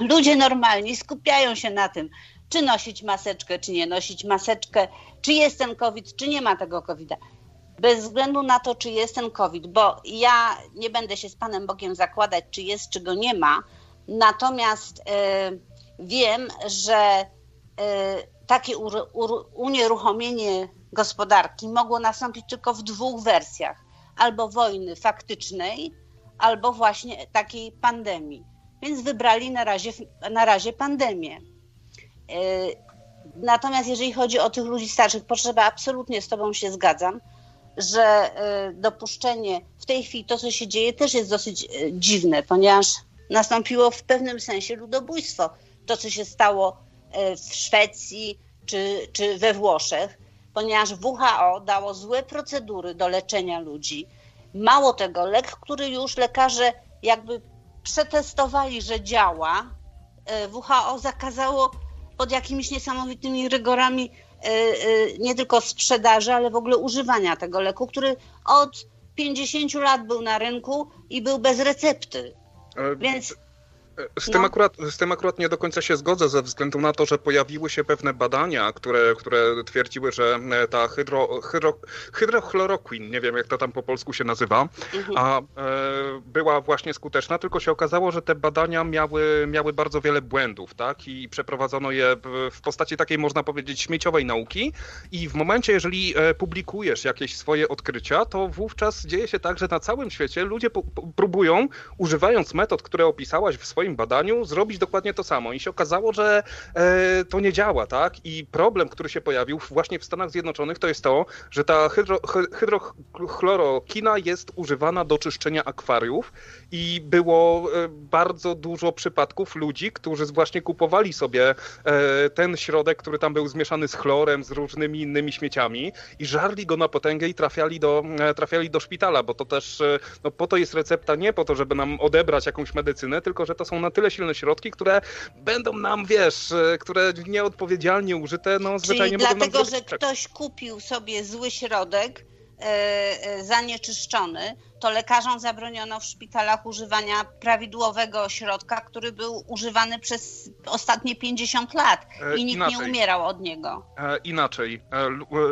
ludzie normalni skupiają się na tym, czy nosić maseczkę, czy nie nosić maseczkę, czy jest ten COVID, czy nie ma tego COVID-a. Bez względu na to, czy jest ten COVID, bo ja nie będę się z Panem Bogiem zakładać, czy jest, czy go nie ma. Natomiast y, wiem, że y, takie unieruchomienie gospodarki mogło nastąpić tylko w dwóch wersjach: albo wojny faktycznej, albo właśnie takiej pandemii więc wybrali na razie, na razie pandemię. E, natomiast jeżeli chodzi o tych ludzi starszych, potrzeba absolutnie z Tobą się zgadzam, że e, dopuszczenie w tej chwili to, co się dzieje, też jest dosyć e, dziwne, ponieważ nastąpiło w pewnym sensie ludobójstwo. To, co się stało w Szwecji czy, czy we Włoszech, ponieważ WHO dało złe procedury do leczenia ludzi. Mało tego, lek, który już lekarze jakby przetestowali, że działa, e, WHO zakazało pod jakimiś niesamowitymi rygorami e, e, nie tylko sprzedaży, ale w ogóle używania tego leku, który od 50 lat był na rynku i był bez recepty. Więc z tym, no. akurat, z tym akurat nie do końca się zgodzę, ze względu na to, że pojawiły się pewne badania, które, które twierdziły, że e, ta hydro, hydro, hydrochloroquin, nie wiem jak to tam po polsku się nazywa, mhm. a e, była właśnie skuteczna, tylko się okazało, że te badania miały, miały bardzo wiele błędów, tak? I przeprowadzono je w postaci takiej, można powiedzieć, śmieciowej nauki. I w momencie, jeżeli e, publikujesz jakieś swoje odkrycia, to wówczas dzieje się tak, że na całym świecie ludzie próbują, używając metod, które opisałaś w swoim swoim badaniu zrobić dokładnie to samo. I się okazało, że e, to nie działa, tak? I problem, który się pojawił właśnie w Stanach Zjednoczonych, to jest to, że ta hydro, hydrochlorokina jest używana do czyszczenia akwariów i było e, bardzo dużo przypadków ludzi, którzy właśnie kupowali sobie e, ten środek, który tam był zmieszany z chlorem, z różnymi innymi śmieciami i żarli go na potęgę i trafiali do, trafiali do szpitala, bo to też, no po to jest recepta, nie po to, żeby nam odebrać jakąś medycynę, tylko że to są na tyle silne środki, które będą nam, wiesz, które nieodpowiedzialnie użyte, no zwyczajnie Czyli dlatego, że ktoś kupił sobie zły środek, zanieczyszczony, to lekarzom zabroniono w szpitalach używania prawidłowego środka, który był używany przez ostatnie 50 lat e, i nikt inaczej. nie umierał od niego. E, inaczej. E,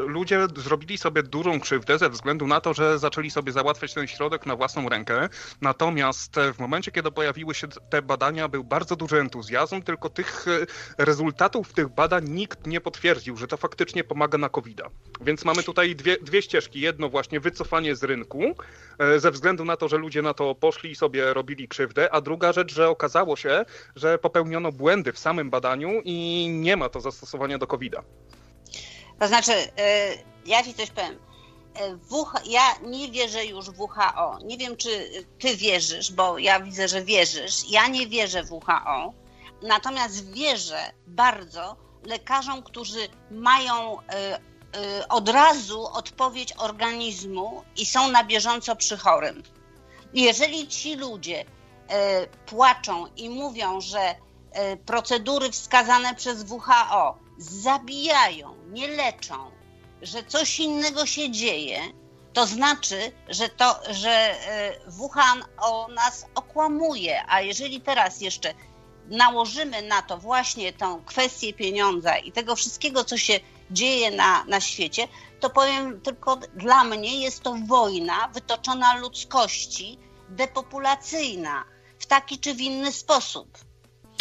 ludzie zrobili sobie dużą krzywdę ze względu na to, że zaczęli sobie załatwiać ten środek na własną rękę. Natomiast w momencie, kiedy pojawiły się te badania, był bardzo duży entuzjazm, tylko tych rezultatów tych badań nikt nie potwierdził, że to faktycznie pomaga na covid -a. Więc mamy tutaj dwie, dwie ścieżki. Jedno właśnie wycofanie z rynku, ze względu na to, że ludzie na to poszli i sobie robili krzywdę, a druga rzecz, że okazało się, że popełniono błędy w samym badaniu i nie ma to zastosowania do COVID-a. To znaczy, e, ja ci coś powiem. WH, ja nie wierzę już w WHO. Nie wiem, czy ty wierzysz, bo ja widzę, że wierzysz. Ja nie wierzę w WHO. Natomiast wierzę bardzo lekarzom, którzy mają od razu odpowiedź organizmu i są na bieżąco przy chorym. Jeżeli ci ludzie płaczą i mówią, że procedury wskazane przez WHO zabijają, nie leczą, że coś innego się dzieje, to znaczy, że, to, że Wuhan o nas okłamuje. A jeżeli teraz jeszcze nałożymy na to właśnie tą kwestię pieniądza i tego wszystkiego, co się dzieje na, na świecie, to powiem tylko dla mnie jest to wojna wytoczona ludzkości, depopulacyjna w taki czy w inny sposób.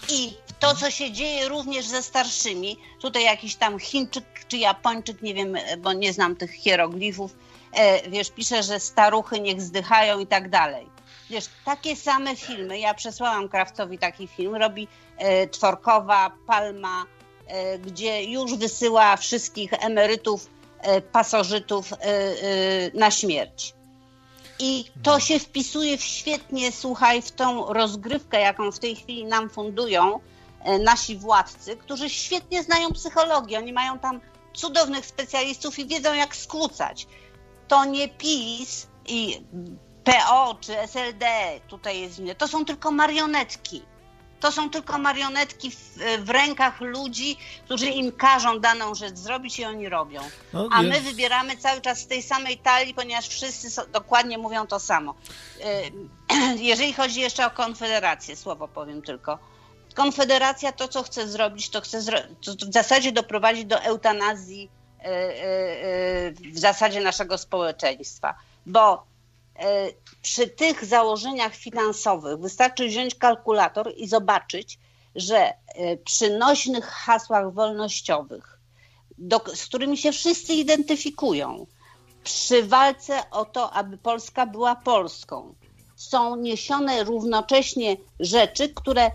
I to, co się dzieje również ze starszymi, tutaj jakiś tam Chińczyk czy Japończyk, nie wiem, bo nie znam tych hieroglifów, e, wiesz, pisze, że staruchy niech zdychają i tak dalej. Wiesz, takie same filmy, ja przesłałam Krawcowi taki film, robi Tworkowa, Palma, e, gdzie już wysyła wszystkich emerytów, pasożytów na śmierć. I to się wpisuje w świetnie, słuchaj, w tą rozgrywkę, jaką w tej chwili nam fundują e, nasi władcy, którzy świetnie znają psychologię. Oni mają tam cudownych specjalistów i wiedzą, jak skłócać. To nie PiS i PO czy SLD tutaj jest inne. To są tylko marionetki. To są tylko marionetki w, w, rękach ludzi, którzy im każą daną rzecz zrobić i oni robią. No, A my wybieramy cały czas z tej samej talii, ponieważ wszyscy so, dokładnie mówią to samo. Y, jeżeli chodzi jeszcze o Konfederację, słowo powiem tylko. Konfederacja to, co chce zrobić, to chce zro to w zasadzie doprowadzić do eutanazji y, y, w zasadzie naszego społeczeństwa. Bo E, przy tych założeniach finansowych wystarczy wziąć kalkulator i zobaczyć, że e, przy nośnych hasłach wolnościowych, do, z którymi się wszyscy identyfikują, przy walce o to, aby Polska była Polską, są niesione równocześnie rzeczy, które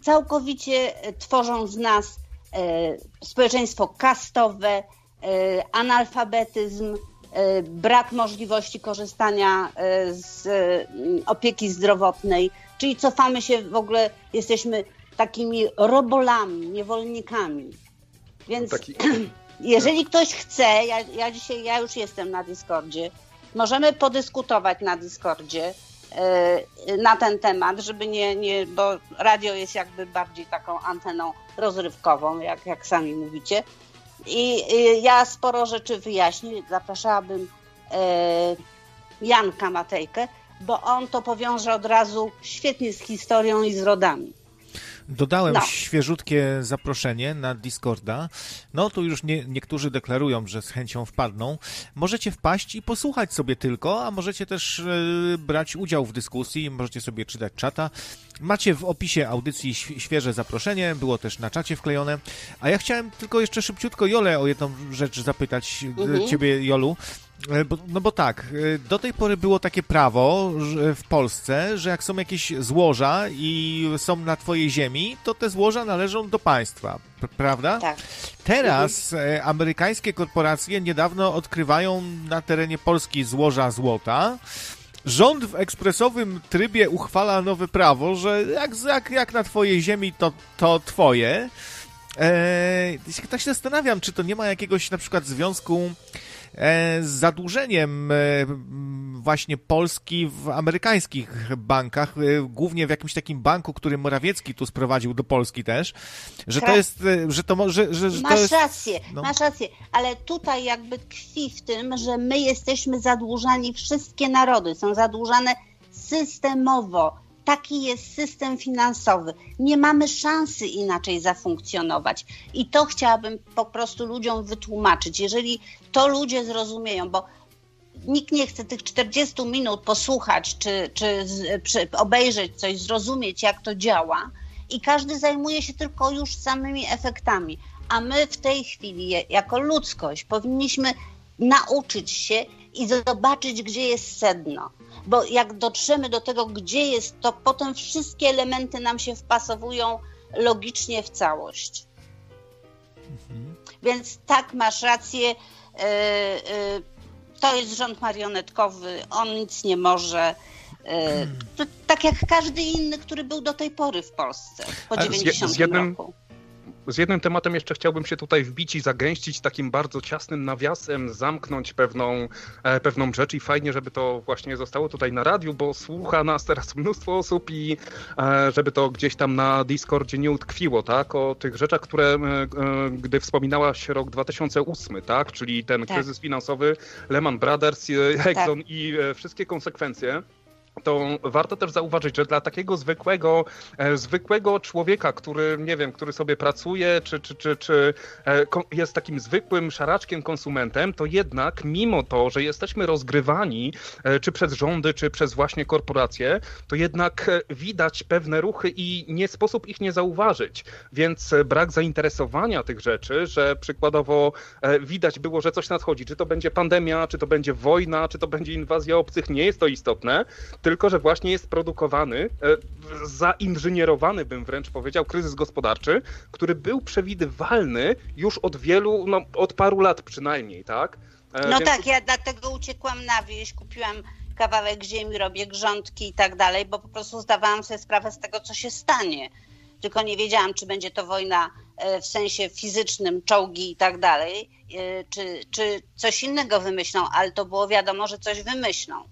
całkowicie e, tworzą z nas e, społeczeństwo kastowe, e, analfabetyzm, E, brak możliwości korzystania e, z mm, opieki zdrowotnej, czyli cofamy się w ogóle, jesteśmy takimi robolami, niewolnikami. Więc Taki... jeżeli ktoś chce, ja, ja dzisiaj, ja już jestem na Discordzie, możemy podyskutować na Discordzie e, na ten temat, żeby nie, nie, bo radio jest jakby bardziej taką anteną rozrywkową, jak, jak sami mówicie, i ja sporo rzeczy wyjaśnię. Zapraszałabym e, Janka Matejkę, bo on to powiąże od razu świetnie z historią i z rodami. Dodałem no. świeżutkie zaproszenie na Discorda. No tu już nie, niektórzy deklarują, że z chęcią wpadną. Możecie wpaść i posłuchać sobie tylko, a możecie też e, brać udział w dyskusji, możecie sobie czytać czata. Macie w opisie audycji świeże zaproszenie, było też na czacie wklejone. A ja chciałem tylko jeszcze szybciutko Jolę o jedną rzecz zapytać, e, mhm. ciebie Jolu. E, bo, no bo tak, e, do tej pory było takie prawo w Polsce, że jak są jakieś złoża i są na twojej ziemi, to te złoża należą do państwa, prawda? Tak. Teraz mhm. amerykańskie korporacje niedawno odkrywają na terenie Polski złoża złota. Rząd w ekspresowym trybie uchwala nowe prawo, że jak, jak, jak na twojej ziemi, to, to twoje. Eee, tak się zastanawiam, czy to nie ma jakiegoś na przykład związku E, z zadłużeniem e, właśnie Polski w amerykańskich bankach, e, głównie w jakimś takim banku, który Morawiecki tu sprowadził do Polski też, że to jest, że to może, że, że Masz jest, rację, no. masz rację, ale tutaj jakby tkwi w tym, że my jesteśmy zadłużani, wszystkie narody są zadłużane systemowo Taki jest system finansowy. Nie mamy szansy inaczej zafunkcjonować. I to chciałabym po prostu ludziom wytłumaczyć. Jeżeli to ludzie zrozumieją, bo nikt nie chce tych 40 minut posłuchać, czy, czy, czy obejrzeć coś, zrozumieć, jak to działa, i każdy zajmuje się tylko już samymi efektami. A my w tej chwili, jako ludzkość, powinniśmy nauczyć się i zobaczyć, gdzie jest sedno bo jak dotrzemy do tego, gdzie jest, to potem wszystkie elementy nam się wpasowują logicznie w całość. Więc tak, masz rację. E, e, to jest rząd marionetkowy, on nic nie może. E, to tak jak każdy inny, który był do tej pory w Polsce po 90 roku z jednym tematem jeszcze chciałbym się tutaj wbić i zagęścić takim bardzo ciasnym nawiasem, zamknąć pewną, e, pewną rzecz i fajnie, żeby to właśnie zostało tutaj na radiu, bo słucha nas teraz mnóstwo osób i e, żeby to gdzieś tam na Discordzie nie utkwiło, tak? O tych rzeczach, które, e, e gdy wspominałaś rok 2008, tak? Czyli ten tak. kryzys finansowy, Lehman Brothers, e, Exxon tak. i e, wszystkie konsekwencje to warto też zauważyć, że dla takiego zwykłego, e, zwykłego człowieka, który, nie wiem, który sobie pracuje, czy, czy, czy, czy e, jest takim zwykłym szaraczkiem konsumentem, to jednak mimo to, że jesteśmy rozgrywani, e, czy przez rządy, czy przez właśnie korporacje, to jednak widać pewne ruchy i nie sposób ich nie zauważyć. Więc brak zainteresowania tych rzeczy, że przykładowo widać było, że coś nadchodzi, czy to będzie pandemia, czy to będzie wojna, czy to będzie inwazja obcych, nie jest to istotne tylko że właśnie jest produkowany, e, zainżynierowany bym wręcz powiedział, kryzys gospodarczy, który był przewidywalny już od wielu, no od paru lat przynajmniej, tak? E, no Więc... tak, ja dlatego uciekłam na wieś, kupiłam kawałek ziemi, robię grządki i tak dalej, bo po prostu zdawałam sobie sprawę z tego, co się stanie. Tylko nie wiedziałam, czy będzie to wojna e, w sensie fizycznym, czołgi i tak dalej, czy, czy coś innego wymyślą, ale to było wiadomo, że coś wymyślą.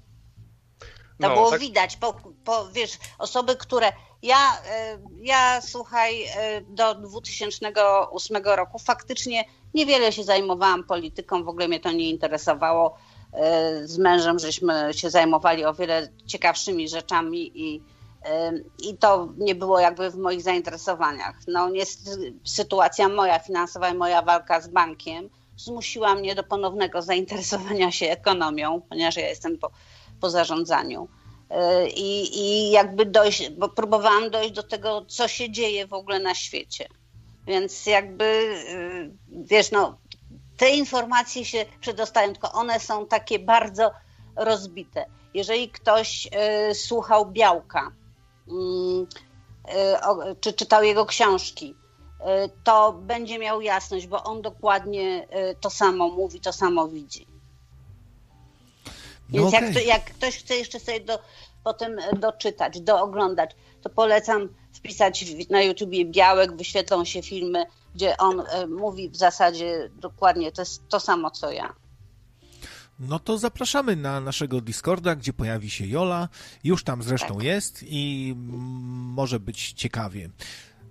To no, było tak... widać, po, po, wiesz, osoby, które. Ja, e, ja słuchaj, e, do 2008 roku faktycznie niewiele się zajmowałam polityką, w ogóle mnie to nie interesowało. E, z mężem żeśmy się zajmowali o wiele ciekawszymi rzeczami i, i to nie było jakby w moich zainteresowaniach. No niestety sytuacja moja finansowa i moja walka z bankiem zmusiła mnie do ponownego zainteresowania się ekonomią, ponieważ ja jestem po po zarządzaniu. E, I, I jakby dojść, bo próbowałam dojść do tego, co się dzieje w ogóle na świecie. Więc jakby, e, wiesz, no, te informacje się przedostają, tylko one są takie bardzo rozbite. Jeżeli ktoś y, słuchał Białka, y, o, czy czytał jego książki, y, to będzie miał jasność, bo on dokładnie to samo mówi, to samo widzi. No Więc okay. jak, jak ktoś chce jeszcze sobie do, potem doczytać, dooglądać, to polecam wpisać na YouTubie Białek, wyświetlą się filmy, gdzie on e, mówi w zasadzie dokładnie to jest to samo, co ja. No to zapraszamy na naszego Discorda, gdzie pojawi się Jola. Już tam zresztą tak. jest i może być ciekawie.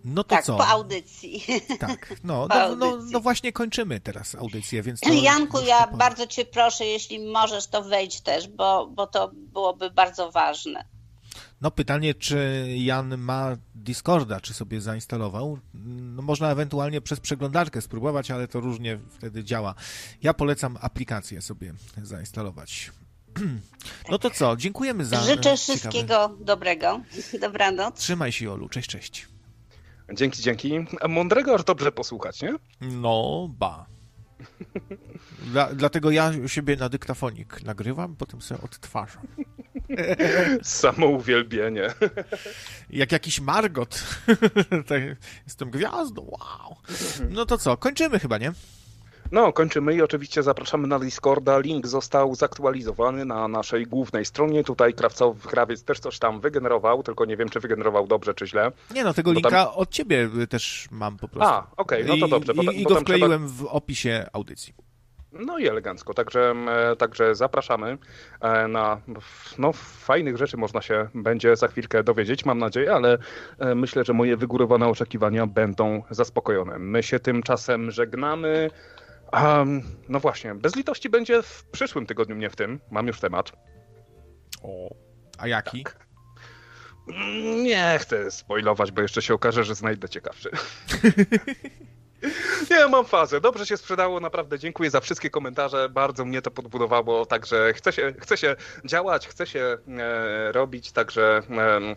No to tak, co? po audycji. Tak, no, no, no, no, właśnie kończymy teraz audycję, więc... To, Janku, ja bardzo cię proszę, jeśli możesz, to wejdź też, bo, bo to byłoby bardzo ważne. No pytanie, czy Jan ma Discorda, czy sobie zainstalował? No, można ewentualnie przez przeglądarkę spróbować, ale to różnie wtedy działa. Ja polecam aplikację sobie zainstalować. No to co, dziękujemy za... Życzę wszystkiego dobrego. Dobranoc. Trzymaj się, Olu. Cześć, cześć. Dzięki, dzięki. A mądrego aż dobrze posłuchać, nie? No, ba. Dla, dlatego ja siebie na dyktafonik nagrywam, potem sobie odtwarzam. Samouwielbienie. Jak jakiś Margot. Tak, jestem gwiazdą, wow. No to co, kończymy chyba, nie? No, kończymy i oczywiście zapraszamy na Discorda. Link został zaktualizowany na naszej głównej stronie. Tutaj Krawcow, Krawiec też coś tam wygenerował, tylko nie wiem, czy wygenerował dobrze, czy źle. Nie no, tego linka tam... od ciebie też mam po prostu. A, okej, okay, no to dobrze. I, i go wkleiłem trzeba... w opisie audycji. No i elegancko, także, e, także zapraszamy e, na no, fajnych rzeczy można się będzie za chwilkę dowiedzieć, mam nadzieję, ale e, myślę, że moje wygórowane oczekiwania będą zaspokojone. My się tymczasem żegnamy. Um, no właśnie, bez litości będzie w przyszłym tygodniu, nie w tym. Mam już temat. O, a jaki? Tak. Nie chcę spoilować, bo jeszcze się okaże, że znajdę ciekawszy. Nie, mam fazę. Dobrze się sprzedało, naprawdę dziękuję za wszystkie komentarze. Bardzo mnie to podbudowało, także chcę się, chcę się działać, chcę się e, robić, także e,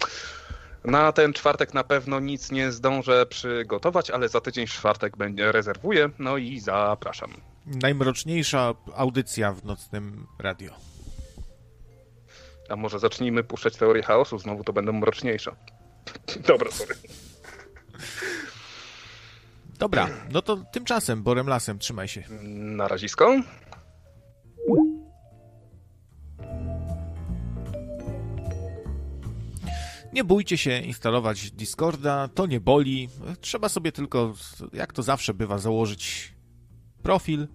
na ten czwartek na pewno nic nie zdążę przygotować, ale za tydzień czwartek będzie rezerwuję, no i zapraszam. Najmroczniejsza audycja w nocnym radio. A może zacznijmy puszczać teorię chaosu, znowu to będą mroczniejsze. Dobra, sorry. Dobra, no to tymczasem, Borem Lasem, trzymaj się. Na razisko. Nie bójcie się instalować Discorda, to nie boli. Trzeba sobie tylko, jak to zawsze bywa, założyć profil,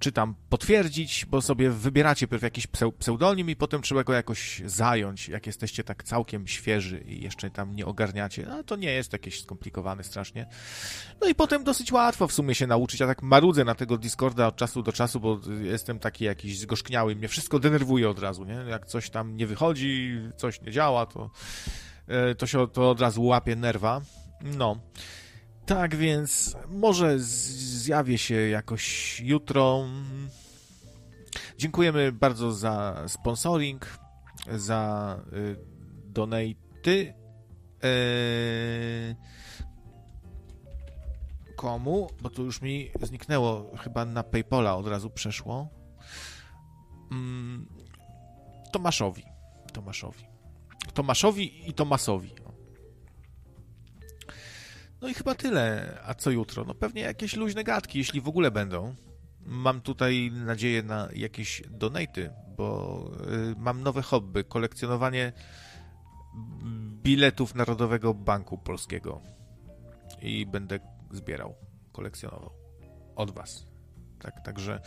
czy tam potwierdzić, bo sobie wybieracie pierw jakiś pseudonim i potem trzeba go jakoś zająć, jak jesteście tak całkiem świeży i jeszcze tam nie ogarniacie. No to nie jest jakieś skomplikowane strasznie. No i potem dosyć łatwo w sumie się nauczyć. Ja tak marudzę na tego Discorda od czasu do czasu, bo jestem taki jakiś zgorzkniały. Mnie wszystko denerwuje od razu, nie? Jak coś tam nie wychodzi, coś nie działa, to, e, to się to od razu łapie nerwa. No. Tak więc może zjawię się jakoś jutro. Dziękujemy bardzo za sponsoring, za y, donaty. Y, komu? Bo to już mi zniknęło, chyba na PayPola od razu przeszło. Mm, Tomaszowi. Tomaszowi. Tomaszowi i Tomasowi. No i chyba tyle. A co jutro? No pewnie jakieś luźne gadki, jeśli w ogóle będą. Mam tutaj nadzieję na jakieś donaty, bo y, mam nowe hobby. Kolekcjonowanie biletów Narodowego Banku Polskiego. I będę zbierał, kolekcjonował. Od was. Tak, także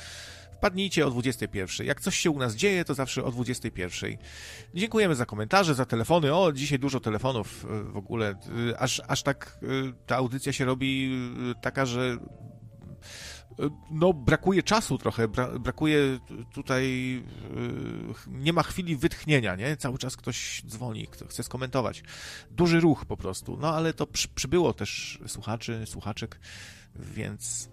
Wpadnijcie o 21. Jak coś się u nas dzieje, to zawsze o 21. Dziękujemy za komentarze, za telefony. O, dzisiaj dużo telefonów e, w ogóle. E, aż, aż tak e, ta audycja się robi taka, że no, brakuje czasu trochę, brakuje tutaj, nie ma chwili wytchnienia, nie? Cały czas ktoś dzwoni, kto chce skomentować. Duży ruch po prostu, no ale to przybyło też słuchaczy, słuchaczek, więc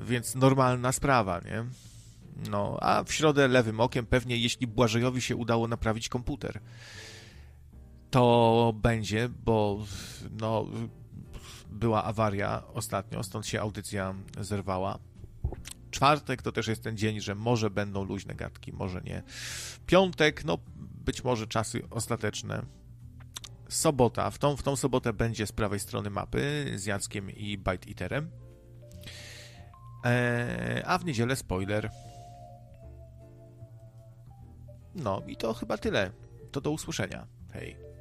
więc normalna sprawa, nie? No, a w środę lewym okiem pewnie, jeśli Błażejowi się udało naprawić komputer, to będzie, bo no, była awaria ostatnio, stąd się audycja zerwała. Czwartek to też jest ten dzień, że może będą luźne gadki, może nie. Piątek, no być może czasy ostateczne. Sobota, w tą, w tą sobotę będzie z prawej strony mapy z Jackiem i Bite Eaterem. Eee, a w niedzielę spoiler. No i to chyba tyle. To do usłyszenia. Hej.